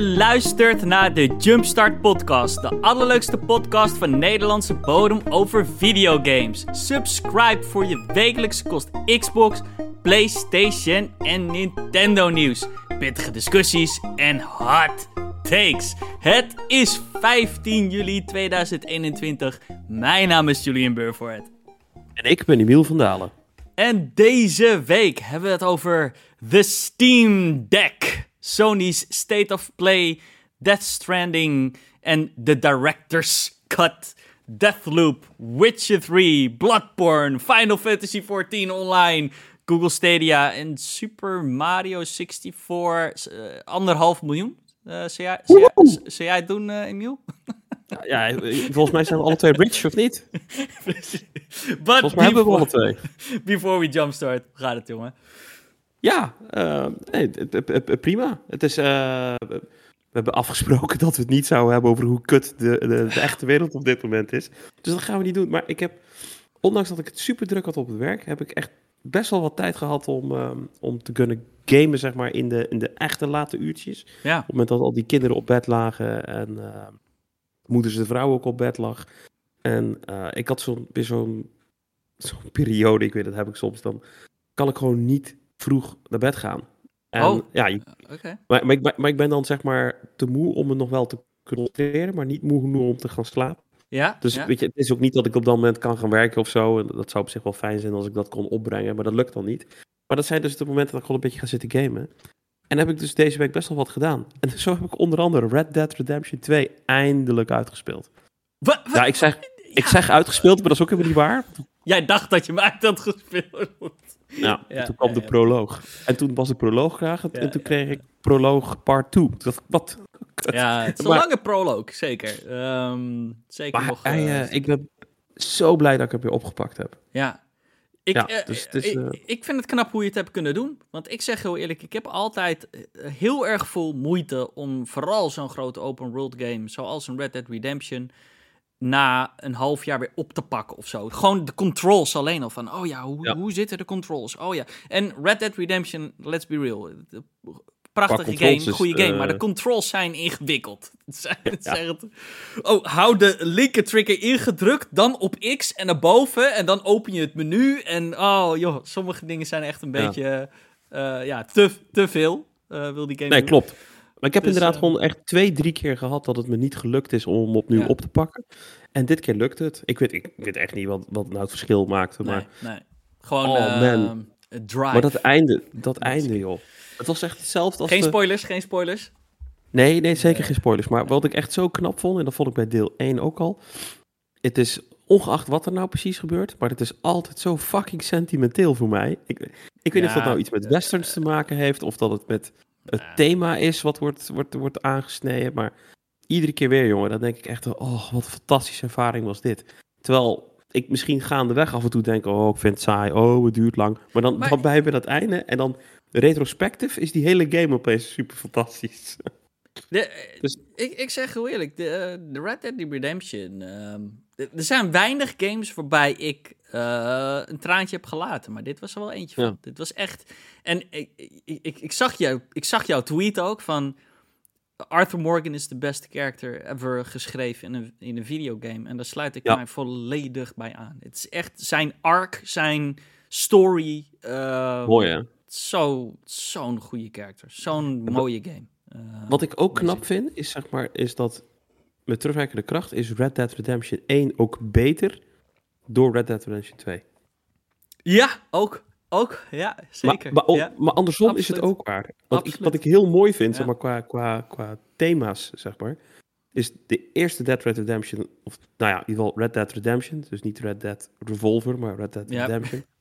Je luistert naar de Jumpstart Podcast, de allerleukste podcast van Nederlandse bodem over videogames. Subscribe voor je wekelijkse kost Xbox, PlayStation en Nintendo nieuws. Pittige discussies en hot takes. Het is 15 juli 2021. Mijn naam is Julian Burvoort. En ik ben Emiel van Dalen. En deze week hebben we het over de Steam Deck. Sony's State of Play, Death Stranding en The Director's Cut. Deathloop, Witcher 3, Bloodborne, Final Fantasy XIV Online, Google Stadia en Super Mario 64. Uh, anderhalf miljoen. Uh, zou, jij, zou, jij, zou jij het doen, uh, Emiel? Ja, volgens mij zijn we alle twee rich, of niet? volgens mij hebben we alle twee. Before we jumpstart, gaat het, jongen? Ja, uh, nee, prima. Het is, uh, we hebben afgesproken dat we het niet zouden hebben over hoe kut de, de, de, echte wereld op dit moment is. Dus dat gaan we niet doen. Maar ik heb, ondanks dat ik het super druk had op het werk, heb ik echt best wel wat tijd gehad om, uh, om te kunnen gamen, zeg maar, in de, in de echte late uurtjes. Ja. Op het moment dat al die kinderen op bed lagen en moeders de vrouw ook op bed lag. En ik had zo'n zo'n zo'n periode, ik weet dat heb ik soms, dan kan ik gewoon niet vroeg naar bed gaan. En, oh, ja, je, okay. maar, maar, ik, maar ik ben dan zeg maar te moe om me nog wel te concentreren, maar niet moe genoeg om te gaan slapen. Ja, dus ja. weet je, het is ook niet dat ik op dat moment kan gaan werken of zo. En dat zou op zich wel fijn zijn als ik dat kon opbrengen, maar dat lukt dan niet. Maar dat zijn dus de momenten dat ik gewoon een beetje ga zitten gamen. En heb ik dus deze week best wel wat gedaan. En zo heb ik onder andere Red Dead Redemption 2 eindelijk uitgespeeld. Wat? Ja, ik zeg, ik zeg uitgespeeld, maar dat is ook helemaal niet waar. Jij dacht dat je hem uit had gespeeld. Ja, ja, toen kwam de proloog. En toen was de proloog graag. en toen kreeg ik proloog part 2. Dat, wat? Ja, het is een maar, lange proloog, zeker. Um, zeker maar nog... Hij, uh, ik ben zo blij dat ik hem weer opgepakt heb. Ja. Ik, ja, uh, dus is, uh... ik vind het knap hoe je het hebt kunnen doen. Want ik zeg heel eerlijk, ik heb altijd heel erg veel moeite om vooral zo'n grote open world game zoals een Red Dead Redemption na een half jaar weer op te pakken of zo. Gewoon de controls alleen al van, oh ja, hoe, ja. hoe zitten de controls? Oh ja. En Red Dead Redemption, let's be real, prachtige game, goede game, uh... maar de controls zijn ingewikkeld. Het ja. Oh, hou de linker trigger ingedrukt, dan op X en naar boven en dan open je het menu en oh joh, sommige dingen zijn echt een beetje, uh, ja, te, te veel uh, wil die game Nee, doen. klopt. Maar ik heb Dus, inderdaad eh, gewoon echt twee, drie keer gehad dat het me niet gelukt is om hem opnieuw Ja. op te pakken. En dit keer lukt het. Ik weet, ik weet echt niet wat, wat nou het verschil maakte. Maar, Nee, nee. Gewoon Oh, eh, man. drive. maar dat einde, dat einde joh. Het was echt hetzelfde als geen de- spoilers, geen spoilers. Nee, nee, zeker geen spoilers. Maar wat ik echt zo knap vond, en dat vond ik bij deel 1 ook al. Het is ongeacht wat er nou precies gebeurt, maar het is altijd zo fucking sentimenteel voor mij. Ik, ik weet niet of dat nou iets met westerns te maken heeft, of dat het met het thema is wat wordt, wordt, wordt aangesneden. Maar iedere keer weer, jongen, dan denk ik echt, oh, wat een fantastische ervaring was dit. Terwijl ik misschien gaandeweg af en toe denk, oh, ik vind het saai, oh, het duurt lang. Maar dan, Maar- dan bij bij dat einde en dan retrospective is die hele game opeens super fantastisch. De, eh, Dus- ik, ik zeg heel eerlijk, de, eh, de Red Dead Redemption. ehm, de- er zijn weinig games waarbij ik eh, een traantje heb gelaten. Maar dit was er wel eentje van. Dit was echt. En ik, ik, ik, ik, zag jou, ik zag jouw tweet ook van. Arthur Morgan is de beste character ever geschreven in een, in een videogame. En daar sluit ik Ja. mij volledig bij aan. Het is echt zijn arc, zijn story. eh, Mooi, hè? Zo, zo'n goede character. Zo'n mooie game. Eh, Wat ik ook knap vind, is zeg maar, is dat met terugwerkende kracht is Red Dead Redemption 1 ook beter door Red Dead Redemption 2. Ja, ook. Ook, ja, zeker. Maar, maar, o- ja. maar andersom is het ook waar. Want ik, wat ik heel mooi vind, Ja. zeg maar, qua, qua, qua thema's, zeg maar, is de eerste Dead Red Redemption, of nou ja, in ieder geval Red Dead Redemption, dus niet Red Dead Revolver, maar Red Dead Ja.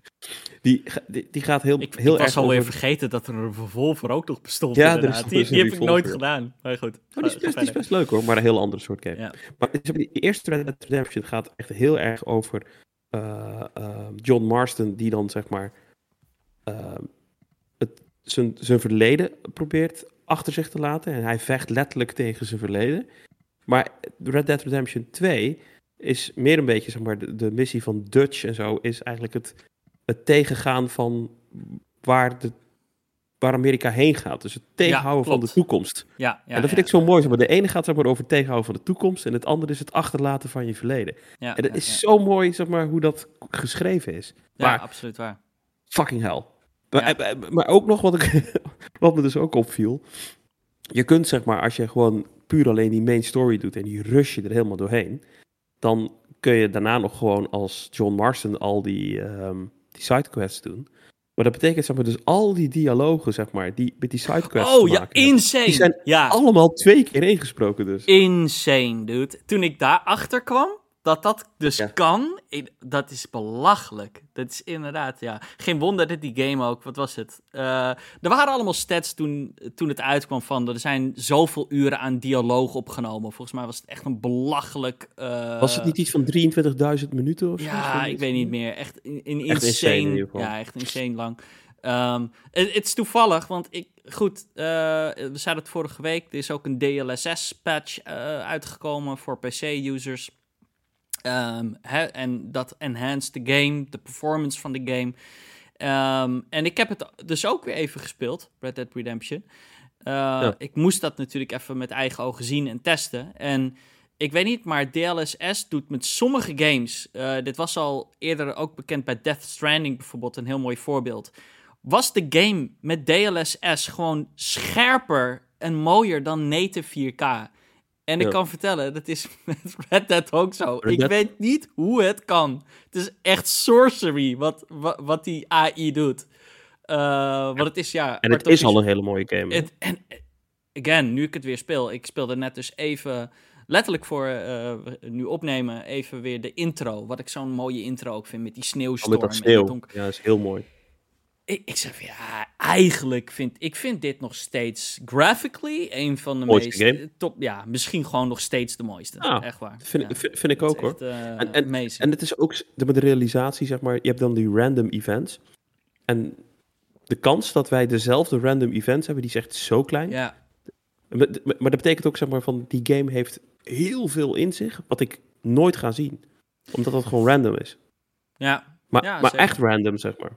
Die, die, die gaat heel, Ik, heel ik erg was alweer over- vergeten dat er een revolver ook nog bestond. Ja, er is- die, die heb ik nooit gedaan. Maar goed. Oh, die, is best, die is verder. best leuk hoor, maar een heel ander soort game. Ja. Maar die eerste Red Dead Redemption gaat echt heel erg over eh, eh, John Marston, die dan zeg maar eh, het, zijn, zijn verleden probeert achter zich te laten. En hij vecht letterlijk tegen zijn verleden. Maar Red Dead Redemption 2 is meer een beetje, zeg maar, de, de missie van Dutch en zo, is eigenlijk het, het tegengaan van waar de waar Amerika heen gaat. Dus het tegenhouden van de toekomst. Ja, ja, en dat vind ik zo mooi. zeg Maar de ene gaat zeg maar, over het tegenhouden van de toekomst. En het andere is het achterlaten van je verleden. ja, En dat is zo mooi zeg maar, hoe dat geschreven is. Ja, maar absoluut waar. fucking hell. Maar, eh, eh, maar ook nog wat, ik, wat me dus ook opviel. Je kunt zeg maar, als je gewoon puur alleen die main story doet en die rush je er helemaal doorheen, dan kun je daarna nog gewoon als John Marston al die, ehm die sidequests doen. Maar dat betekent zeg maar dus al die dialogen zeg maar, die met die sidequests Oh ja, maken insane. Die zijn ja, allemaal twee keer ingesproken dus. insane, dude. Toen ik daarachter kwam, dat dat dus Ja. kan, dat is belachelijk. Dat is inderdaad, ja. Geen wonder dat die game ook, wat was het? Eh, er waren allemaal stats toen, toen het uitkwam van, er zijn zoveel uren aan dialoog opgenomen. Volgens mij was het echt een belachelijk... eh, Was het niet iets van 23.000 minuten of zo? Ja, ik weet niet meer. Echt in, in Echt insane ja, echt insane lang. Ehm, het, het is toevallig, want ik, goed, eh, we zeiden het vorige week. Er is ook een DLSS-patch uitgekomen voor PC-users. Ehm, en dat enhanced the game, de performance van de game. Ehm, en ik heb het dus ook weer even gespeeld, Red Dead Redemption. Eh, Ik moest dat natuurlijk even met eigen ogen zien en testen. En ik weet niet, maar DLSS doet met sommige games. eh, dit was al eerder ook bekend bij Death Stranding bijvoorbeeld, een heel mooi voorbeeld. Was de game met DLSS gewoon scherper en mooier dan native 4K? En ik kan vertellen, dat is met Red Dead ook zo. Red ik Dead- weet niet hoe het kan. Het is echt sorcery wat, wat, wat die AI doet. Eh, want het is ja. En het is al een hele mooie game. het, en again, nu ik het weer speel, ik speelde net dus even, letterlijk voor eh, nu opnemen, even weer de intro. Wat ik zo'n mooie intro ook vind met die sneeuwstorm. met dat sneeuw. Ja, dat is heel mooi. Ik, ik zeg ja, eigenlijk vind ik vind dit nog steeds graphically een van de Mooiste meest game. top. Ja, misschien gewoon nog steeds de mooiste. Ah, echt waar. Vind, Ja. vind, vind ik ook hoor. Echt, eh, En- en-. En het is ook de, met de realisatie, zeg maar, je hebt dan die random events. En de kans dat wij dezelfde random events hebben, die is echt zo klein. ja, Maar, maar dat betekent ook, zeg maar, van die game heeft heel veel in zich, wat ik nooit ga zien. Omdat het gewoon random is. ja, Maar, Ja, maar echt random, zeg maar.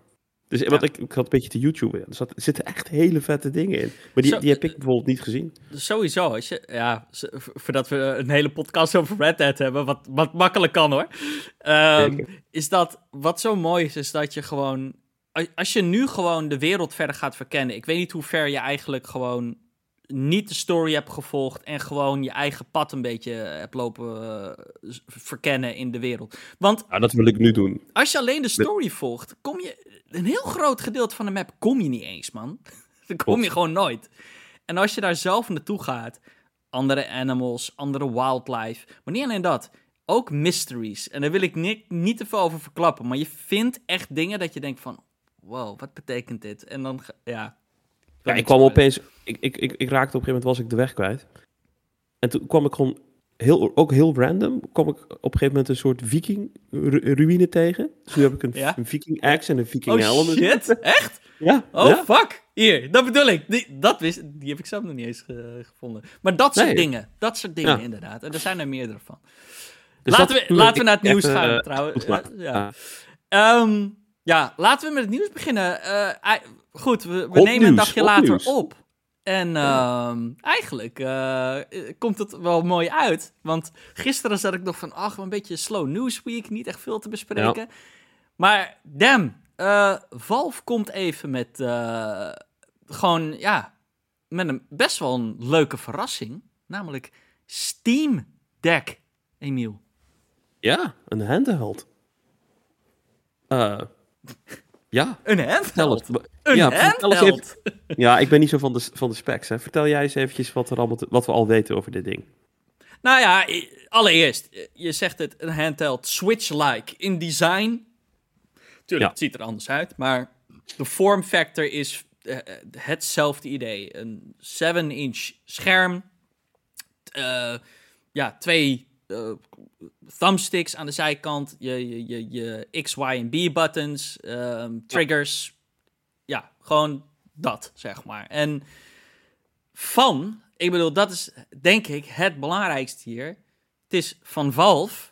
Dus Ja. wat ik, ik had een beetje te YouTube. Er, zat, er zitten echt hele vette dingen in. Maar die, Zo- die heb ik bijvoorbeeld niet gezien. Sowieso, als je, ja, voordat we een hele podcast over Red Dead hebben, wat, wat makkelijk kan hoor, Ehm, is dat, wat zo mooi is, is dat je gewoon, als je nu gewoon de wereld verder gaat verkennen, ik weet niet hoe ver je eigenlijk gewoon niet de story hebt gevolgd en gewoon je eigen pad een beetje hebt lopen eh, verkennen in de wereld. Want Ja, dat wil ik nu doen. als je alleen de story volgt, kom je, een heel groot gedeelte van de map kom je niet eens man. Dan kom je gewoon nooit. En als je daar zelf naartoe gaat, andere animals, andere wildlife, maar niet alleen dat, ook mysteries. En daar wil ik niet, niet te veel over verklappen, maar je vindt echt dingen dat je denkt van, wow, wat betekent dit? En dan, ja. Ja, ik kwam opeens... Ik, ik, ik, ik raakte op een gegeven moment, was ik de weg kwijt. En toen kwam ik gewoon, heel, ook heel random, kwam ik op een gegeven moment een soort viking-ruïne tegen. Dus nu heb ik een, Ja? een viking-axe en een Oh viking-helm. shit, echt? Ja, Oh ja. fuck, hier, dat bedoel ik. Die, dat wist, die heb ik zelf nog niet eens ge- gevonden. Maar dat soort Nee. dingen, dat soort dingen Ja. inderdaad. En er zijn er meerdere van. Dus laten, we, laten we naar het nieuws even, gaan, eh, trouwens. maken. Ja, ja. Ja. Laten we met het nieuws beginnen. Eh, goed, we, we nemen een dagje later nieuws. op. En ehm, eigenlijk eh, komt het wel mooi uit. Want gisteren zat ik nog van, ach, een beetje slow news week. Niet echt veel te bespreken. Maar damn, eh, Valve komt even met gewoon, ja, met een best wel een leuke verrassing. Namelijk Steam Deck, Emiel. Ja, een handheld. Eh, ja, Een handheld. Een ja, vertel eens handheld. even- ja, ik ben niet zo van de, van de specs. Hè. Vertel jij eens eventjes wat, er allemaal te- wat we al weten over dit ding. Nou ja, allereerst, eh, je zegt het, een handheld Switch-like in design. Tuurlijk, Ja. het ziet er anders uit, maar de form factor is eh, eh, hetzelfde idee. Een 7-inch scherm, eh, ja, twee eh, thumbsticks aan de zijkant, je, je, je, je X, Y en B buttons, ehm, triggers. Ja, gewoon dat, zeg maar. En van, ik bedoel, dat is denk ik het belangrijkste hier. Het is van Valve.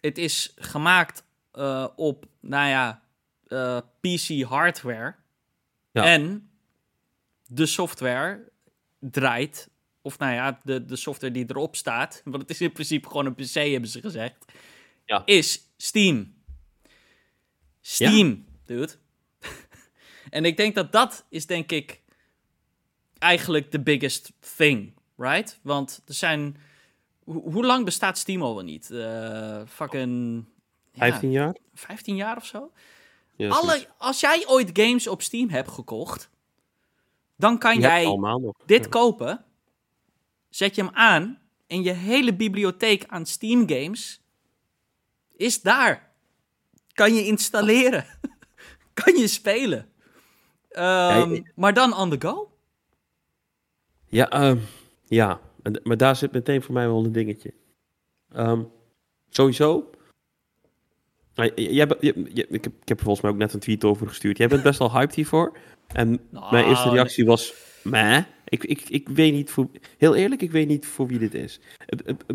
Het is gemaakt eh, op, nou ja, eh, PC hardware. Ja. En de software draait. Of nou ja, de, de software die erop staat. Want het is in principe gewoon een PC, hebben ze gezegd. Ja. Is Steam. Steam, dude. en ik denk dat dat is, denk ik, eigenlijk de biggest thing, right? Want er zijn... ho- hoe lang bestaat Steam al wel niet? Eh fucking... ja, 15 jaar? 15 jaar of zo? Ja, Alle, als jij ooit games op Steam hebt gekocht, dan kan Je jij dit Ja. kopen, zet je hem aan en je hele bibliotheek aan Steam games is daar. Kan je installeren. kan je spelen. Ehm, maar dan on the go? Ja, ehm, ja. Maar daar zit meteen voor mij wel een dingetje. Ehm, sowieso. Nou, j- jij ik, heb, ik heb er volgens mij ook net een tweet over gestuurd. Jij bent best wel hyped hiervoor. En Nou, mijn eerste reactie was... Meh. Ik, ik, ik weet niet voor... Heel eerlijk, ik weet niet voor wie dit is.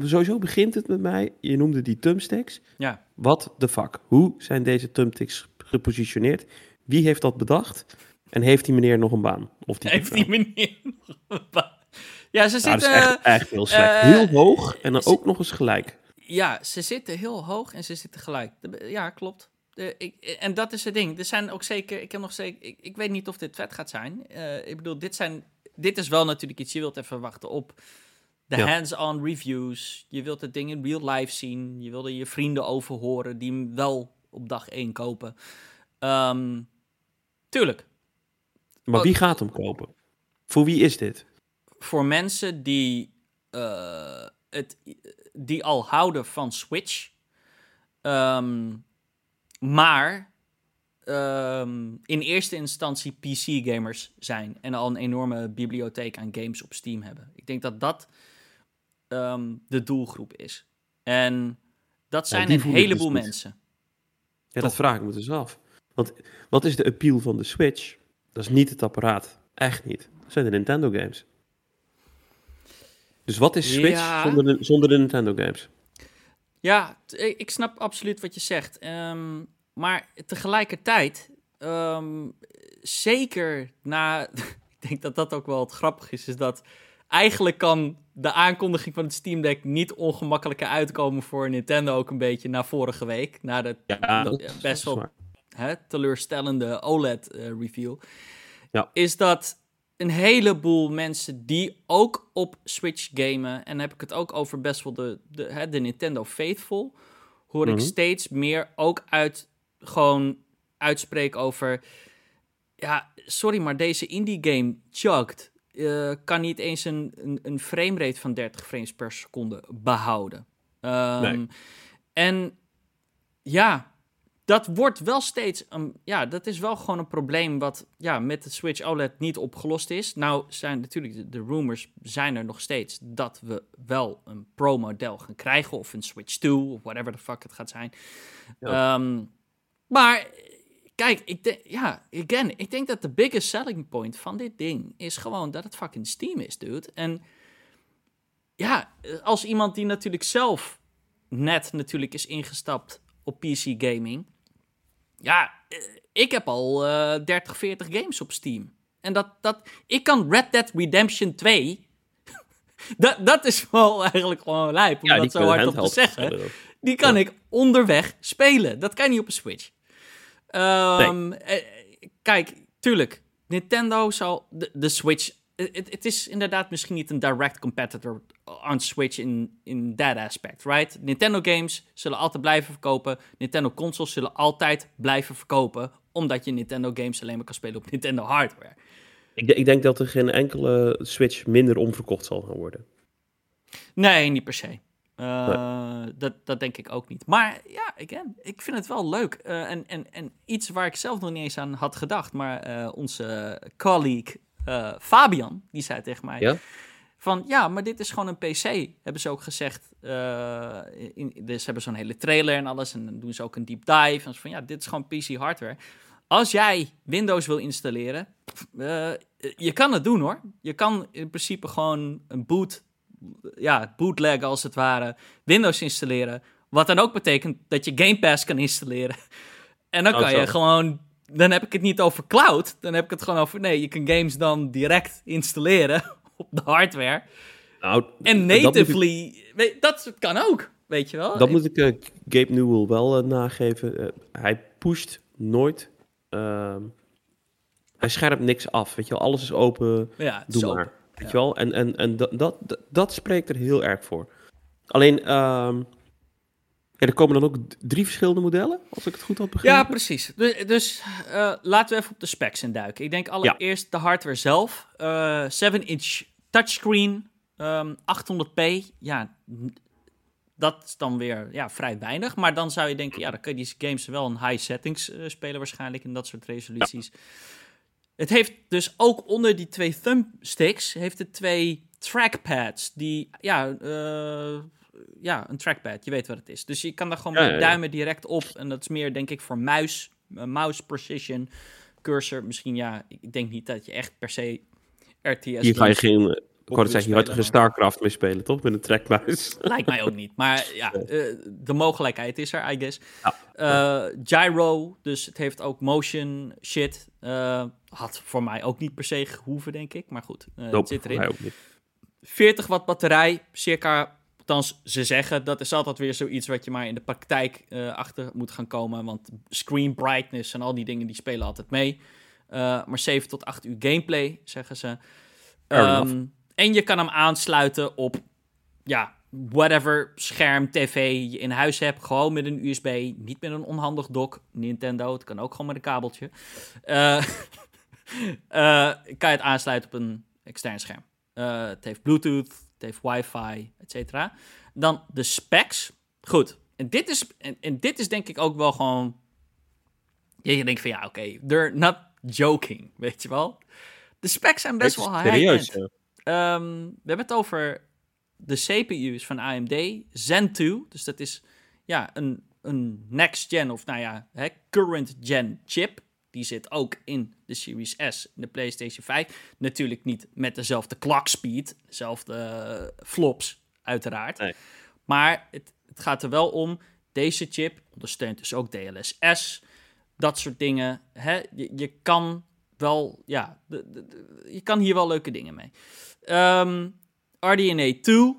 Sowieso begint het met mij... Je noemde die thumbsticks. Ja, What the fuck? Hoe zijn deze thumbsticks gepositioneerd? Wie heeft dat bedacht? En heeft die meneer nog een baan? Of die heeft die meneer nog een baan? Ja, ze is zitten... echt, echt heel slecht. eh, heel hoog en dan ze- ook nog eens gelijk. Ja, ze zitten heel hoog en ze zitten gelijk. De- Ja, klopt. De, ik, en dat is het ding. Er zijn ook zeker, ik heb nog zeker, ik, ik weet niet of dit vet gaat zijn. Eh, ik bedoel, dit zijn, dit is wel natuurlijk iets, je wilt even wachten op de Ja. hands-on reviews. Je wilt het ding in real life zien. Je wilde je vrienden overhoren die hem wel op dag één kopen. Ehm, tuurlijk, Maar wie gaat hem kopen? Voor wie is dit? voor mensen die, eh, het, die al houden van Switch, ehm, maar ehm, in eerste instantie PC-gamers zijn en al een enorme bibliotheek aan games op Steam hebben. Ik denk dat dat ehm, de doelgroep is. En dat zijn een dus heleboel mensen. Ja, dat vraag ik me dus af. Want wat is de appeal van de Switch? Dat is niet het apparaat. Echt niet. Dat zijn de Nintendo games. Dus wat is Switch Ja. zonder, de, zonder de Nintendo games? Ja, ik snap absoluut wat je zegt. Ehm, maar tegelijkertijd, ehm, zeker na. ik denk dat dat ook wel het grappig is, is dat eigenlijk kan de aankondiging van het Steam Deck niet ongemakkelijker uitkomen voor Nintendo ook een beetje na vorige week. Na de Ja, best wel hè, teleurstellende OLED-review. Ja. Is dat een heleboel mensen die ook op Switch gamen, en dan heb ik het ook over best wel de, de, hè, de Nintendo Faithful, hoor ik Mhm. steeds meer ook uit gewoon uitspreken over. Ja, sorry, maar deze indie game chugged. eh, kan niet eens een, een, een framerate van 30 frames per seconde behouden. Ehm, Nee. En ja, dat wordt wel steeds. een ja, dat is wel gewoon een probleem wat ja, met de Switch OLED niet opgelost is. Nou, zijn natuurlijk de, de rumors zijn er nog steeds dat we wel een Pro-model gaan krijgen. Of een Switch 2, of whatever the fuck het gaat zijn. Ja. Ehm, maar kijk, ik denk, ja, again, ik denk dat de biggest selling point van dit ding is gewoon dat het fucking Steam is, dude. En ja, als iemand die natuurlijk zelf net natuurlijk is ingestapt op PC gaming. Ja, eh, ik heb al eh 30, 40 games op Steam. En dat, dat, ik kan Red Dead Redemption 2. dat, dat is wel eigenlijk gewoon lijp om Ja, dat zo hard op te zeggen. Die kan Ja. ik onderweg spelen. Dat kan je niet op een Switch. Ehm, eh, kijk, tuurlijk. Nintendo zal de, de Switch. Het het is inderdaad misschien niet een direct competitor aan Switch in, in that aspect, right? Nintendo games zullen altijd blijven verkopen. Nintendo consoles zullen altijd blijven verkopen. Omdat je Nintendo games alleen maar kan spelen op Nintendo hardware. Ik, ik denk dat er geen enkele Switch minder omverkocht zal gaan worden. Nee, niet per se. Eh, dat, dat denk ik ook niet. Maar ja, again, ik vind het wel leuk. Eh, en, en, en iets waar ik zelf nog niet eens aan had gedacht. Maar eh, onze colleague Fabian, die zei tegen mij... Ja? Van ja, maar dit is gewoon een PC, hebben ze ook gezegd. in, dus ze hebben zo'n hele trailer en alles. En dan doen ze ook een deep dive. En van ja, dit is gewoon PC hardware. Als jij Windows wil installeren, je kan het doen hoor. Je kan in principe gewoon een boot, ja, bootleg als het ware, Windows installeren. Wat dan ook betekent dat je Game Pass kan installeren. En dan Oh, kan je gewoon dan heb ik het niet over cloud. Dan heb ik het gewoon over, nee, je kan games dan direct installeren op de hardware. Nou, En dat ik- natively, weet- dat kan ook, weet je wel. Dat moet ik eh, Gabe Newell wel eh, nageven. Eh, hij pusht nooit. ehm, hij scherpt niks af. Weet je wel, alles is open. ja, Doe is maar. open. Weet je wel? En, en, en dat, dat, dat, spreekt er heel erg voor. Alleen, ja, er komen dan ook drie verschillende modellen, als ik het goed had begrepen. Ja, precies. Dus, dus laten we even op de specs induiken. Ik denk allereerst de hardware zelf. Eh 7-inch touchscreen, ehm, 800p. Ja, dat is dan weer ja, vrij weinig. Maar dan zou je denken, ja, dan kun je die games wel in high settings eh, spelen waarschijnlijk in dat soort resoluties. Het heeft dus ook onder die twee thumbsticks, heeft het twee trackpads die, ja, eh, ja, een trackpad, je weet wat het is. Dus je kan daar gewoon Ja, met ja, duimen direct op. En dat is meer, denk ik, voor muis, eh, mouse precision, cursor. Misschien, ja, ik denk niet dat je echt per se RTS Hier ga je geen... Ik het zeggen, je had geen StarCraft mee spelen, toch? Met een trackmuis. Lijkt mij ook niet. Maar ja, eh, de mogelijkheid is er, I guess. Eh, gyro, dus het heeft ook motion shit. Eh, had voor mij ook niet per se gehoeven, denk ik. Maar goed, eh, het zit erin. hij ook niet. 40 watt batterij, circa. Althans, ze zeggen dat is altijd weer zoiets wat je maar in de praktijk achter moet gaan komen. Want screen brightness en al die dingen die spelen altijd mee. Maar 7 tot 8 uur gameplay, zeggen ze. Enough. En je kan hem aansluiten op, ja, whatever scherm, tv je in huis hebt. Gewoon met een USB, niet met een onhandig dock. Nintendo, het kan ook gewoon met een kabeltje. Eh, kan je het aansluiten op een extern scherm. Eh, het heeft Bluetooth, het heeft wifi, et cetera. Dan de specs. Goed. En dit is, en, en dit is denk ik ook wel gewoon... Je denkt van ja, oké, they're not joking, weet je wel. De specs zijn best wel Serieus, high-end. Ehm, we hebben het over de CPU's van AMD, Zen 2. Dus dat is ja, een, een next-gen of nou ja, current-gen chip. Die zit ook in de Series S, in de PlayStation 5. Natuurlijk niet met dezelfde clock speed, dezelfde eh, flops, uiteraard. Nee. Maar het, het gaat er wel om, deze chip ondersteunt dus ook DLSS, dat soort dingen. Hè? Je, je kan wel, ja, de- de- de- je kan hier wel leuke dingen mee. Ehm, RDNA 2,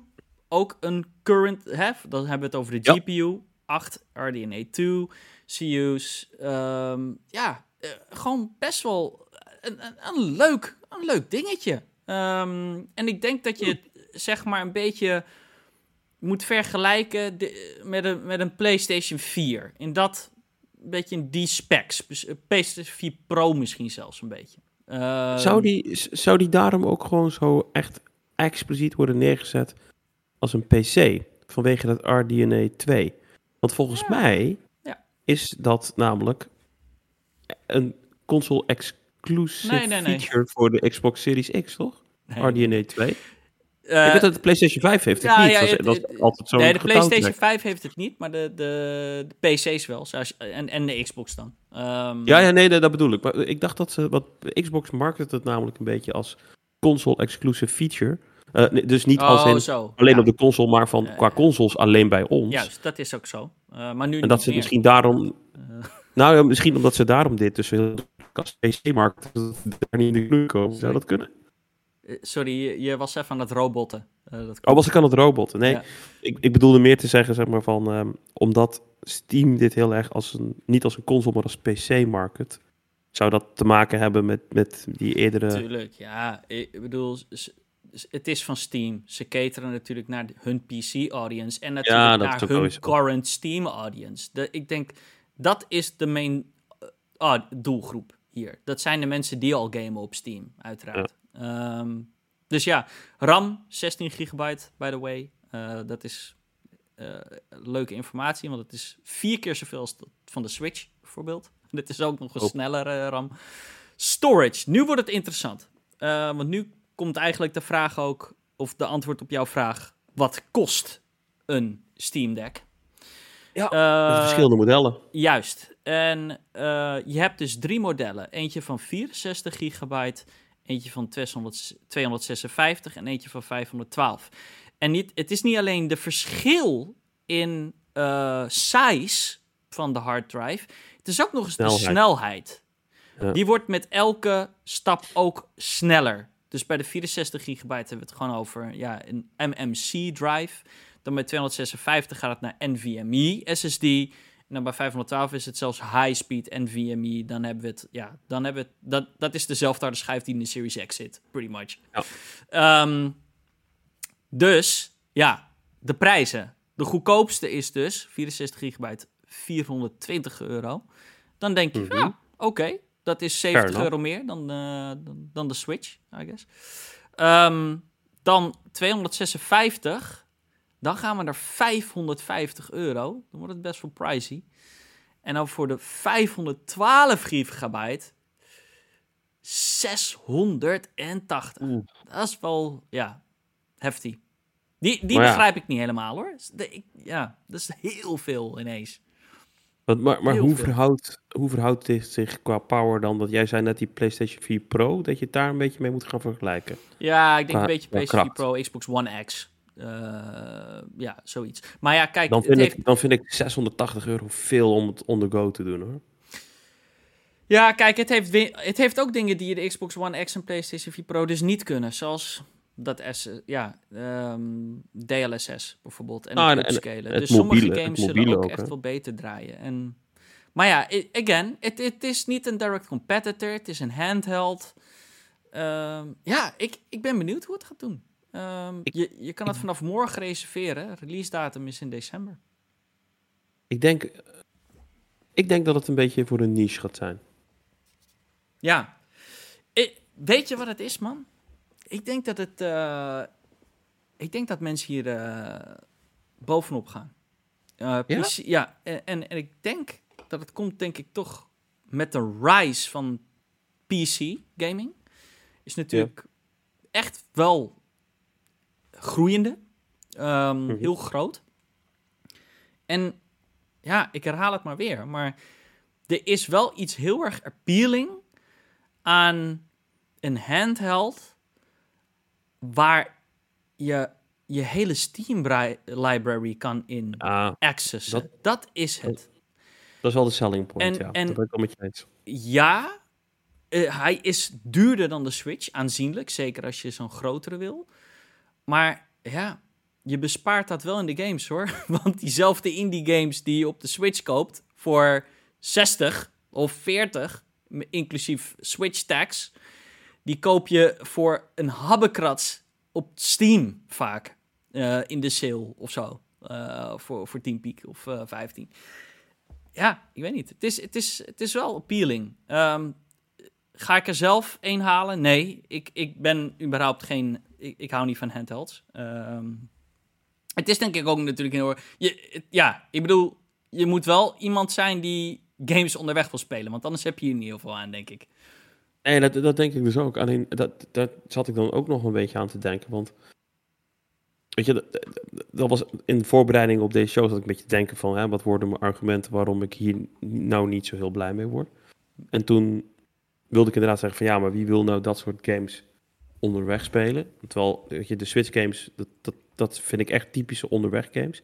ook een current, hè? dan hebben we het over de Ja. GPU. 8 RDNA 2, CU's. ehm, ja, eh, gewoon best wel een, een, een leuk, een leuk dingetje. Ehm, en ik denk dat je het zeg maar een beetje moet vergelijken de- met, een, met een PlayStation 4. In dat, beetje in die specs. Dus, eh, PlayStation 4 Pro misschien zelfs een beetje. Ehm, Zou die, zou die daarom ook gewoon zo echt expliciet worden neergezet als een PC? Vanwege dat RDNA 2? Want volgens Ja. mij Ja. is dat namelijk een console exclusive Nee, nee, nee. feature voor de Xbox Series X, toch? RDNA 2. Eh, ik weet dat de PlayStation 5 heeft het ja, niet. ja, dat altijd zo'n nee, de PlayStation getouwtrek. 5 heeft het niet, maar de, de, de PC's wel. Zoals, en, en de Xbox dan. Ehm, Ja, ja, nee, nee, dat bedoel ik. Maar ik dacht dat ze, wat Xbox market het namelijk een beetje als console exclusive feature. Eh, nee, dus niet als oh, in zo. alleen ja. op de console, maar van qua consoles alleen bij ons. Juist, dat is ook zo. Eh, maar nu en dat ze meer. misschien daarom. Eh, Nou ja, misschien omdat ze daarom dit dus heel als PC-markt daar niet in de knoei komen. Zou dat kunnen? Sorry, je, was even aan het robotten. Eh, dat Oh, was ik aan het robotten? Nee, Ja. ik, ik bedoelde meer te zeggen, zeg maar, van... ehm, omdat Steam dit heel erg als een... Niet als een console, maar als PC-market... Zou dat te maken hebben met, met die eerdere... Tuurlijk, ja. Ik bedoel, het is van Steam. Ze cateren natuurlijk naar hun PC-audience en natuurlijk dat naar hun current Steam-audience. De- Ik denk, dat is de main eh, ah, doelgroep hier. Dat zijn de mensen die al gamen op Steam, uiteraard. Ehm, dus ja, RAM, 16 gigabyte, by the way. Eh, dat is eh, leuke informatie, want het is vier keer zoveel als van de Switch, bijvoorbeeld. Dit is ook nog een Oh. snellere RAM. Storage, nu wordt het interessant. Eh, want nu komt eigenlijk de vraag ook, of de antwoord op jouw vraag, wat kost een Steam Deck? Ja, Eh, met verschillende modellen. Juist. En eh, je hebt dus drie modellen. Eentje van 64 gigabyte, eentje van 200 256 en eentje van 512. En niet, het is niet alleen de verschil in eh, size van de hard drive. Het is ook nog eens de Snelheid. snelheid. Ja. Die wordt met elke stap ook sneller. Dus bij de 64 gigabyte hebben we het gewoon over ja, een MMC drive. Dan bij 256 gaat het naar NVMe SSD. Dan bij 512 is het zelfs high-speed NVMe. Dan hebben we het, ja, dan hebben we het, dat, dat is dezelfde harde schijf die in de Series X zit, pretty much. Ja. Ehm, dus, ja, de prijzen. De goedkoopste is dus 64 gigabyte 420 euro. Dan denk je, Mhm. ja, oké, dat is 70 enough. euro meer dan, eh, dan, dan de Switch, I guess. Ehm, dan 256, dan gaan we naar 550 euro. Dan wordt het best wel pricey. En dan voor de 512 gigabyte 680. Oeh. Dat is wel, ja, heftig. Die, die ja. begrijp ik niet helemaal hoor. De- ik- ja, dat is heel veel ineens. Want, maar maar Heel hoe, veel. verhoudt, hoe verhoudt dit zich qua power dan? Dat jij zei net die PlayStation 4 Pro, dat je het daar een beetje mee moet gaan vergelijken. Ja, ik denk Qua- een beetje PlayStation kracht. Pro, Xbox One X. Eh, ja, zoiets. Maar ja, kijk, Dan vind, heeft, ik, dan vind ik 680 euro veel om het on the go te doen hoor. ja, kijk het, heeft, het heeft ook dingen die de Xbox One X en PlayStation 4 Pro dus niet kunnen. Zoals dat S, ja, ehm, DLSS bijvoorbeeld. En Ah, het en- en upscalen. dus sommige mobiele- games zullen ook ook, echt wel beter draaien. En, maar ja, again, het, het is niet een direct competitor. Het is een handheld. Ehm, ja, ik, ik ben benieuwd hoe het gaat doen. Ehm, Ik- je, je kan het vanaf morgen reserveren. Release datum is in december. Ik denk, ik denk dat het een beetje voor een niche gaat zijn. Ja. Ik- weet je wat het is, man? Ik denk dat het. eh, ik denk dat mensen hier eh, bovenop gaan. Eh, Ja? Ja, en, en, en ik denk dat het komt, denk ik, toch met de rise van PC gaming. Is natuurlijk echt wel groeiende. Ehm, Mhm. Heel groot. En ja, ik herhaal het maar weer. Maar er is wel iets heel erg appealing aan een handheld waar je je hele Steam library kan in Ah, accessen. Dat, Dat- is het. dat is wel de selling point, En- ja. en- dat ben ik wel met je eens. Ja, eh, hij is duurder dan de Switch, aanzienlijk. Zeker als je zo'n grotere wil. Maar ja, je bespaart dat wel in de games hoor. Want diezelfde indie games die je op de Switch koopt voor 60 of 40, m- inclusief Switch tax, die koop je voor een habbekrats op Steam vaak. eh, in de sale of zo. eh, voor, voor 10 piek of eh 15. Ja, ik weet niet. Het is, het is, het is wel appealing. Ehm, ga ik er zelf één halen? Nee, ik, ik ben überhaupt geen... Ik, ik hou niet van handhelds. Ehm, het is denk ik ook natuurlijk heel... Je, ja, ik bedoel, je moet wel iemand zijn die games onderweg wil spelen. Want anders heb je hier niet heel veel aan, denk ik. Nee, dat, dat denk ik dus ook. Alleen, dat, dat zat ik dan ook nog een beetje aan te denken. Want, weet je, dat, dat- dat was in voorbereiding op deze show zat ik een beetje te denken van, hè, wat worden mijn argumenten waarom ik hier nou niet zo heel blij mee word. En toen wilde ik inderdaad zeggen van, ja, maar wie wil nou dat soort games onderweg spelen? Terwijl, weet je, de Switch games, dat, dat, dat vind ik echt typische onderweg games.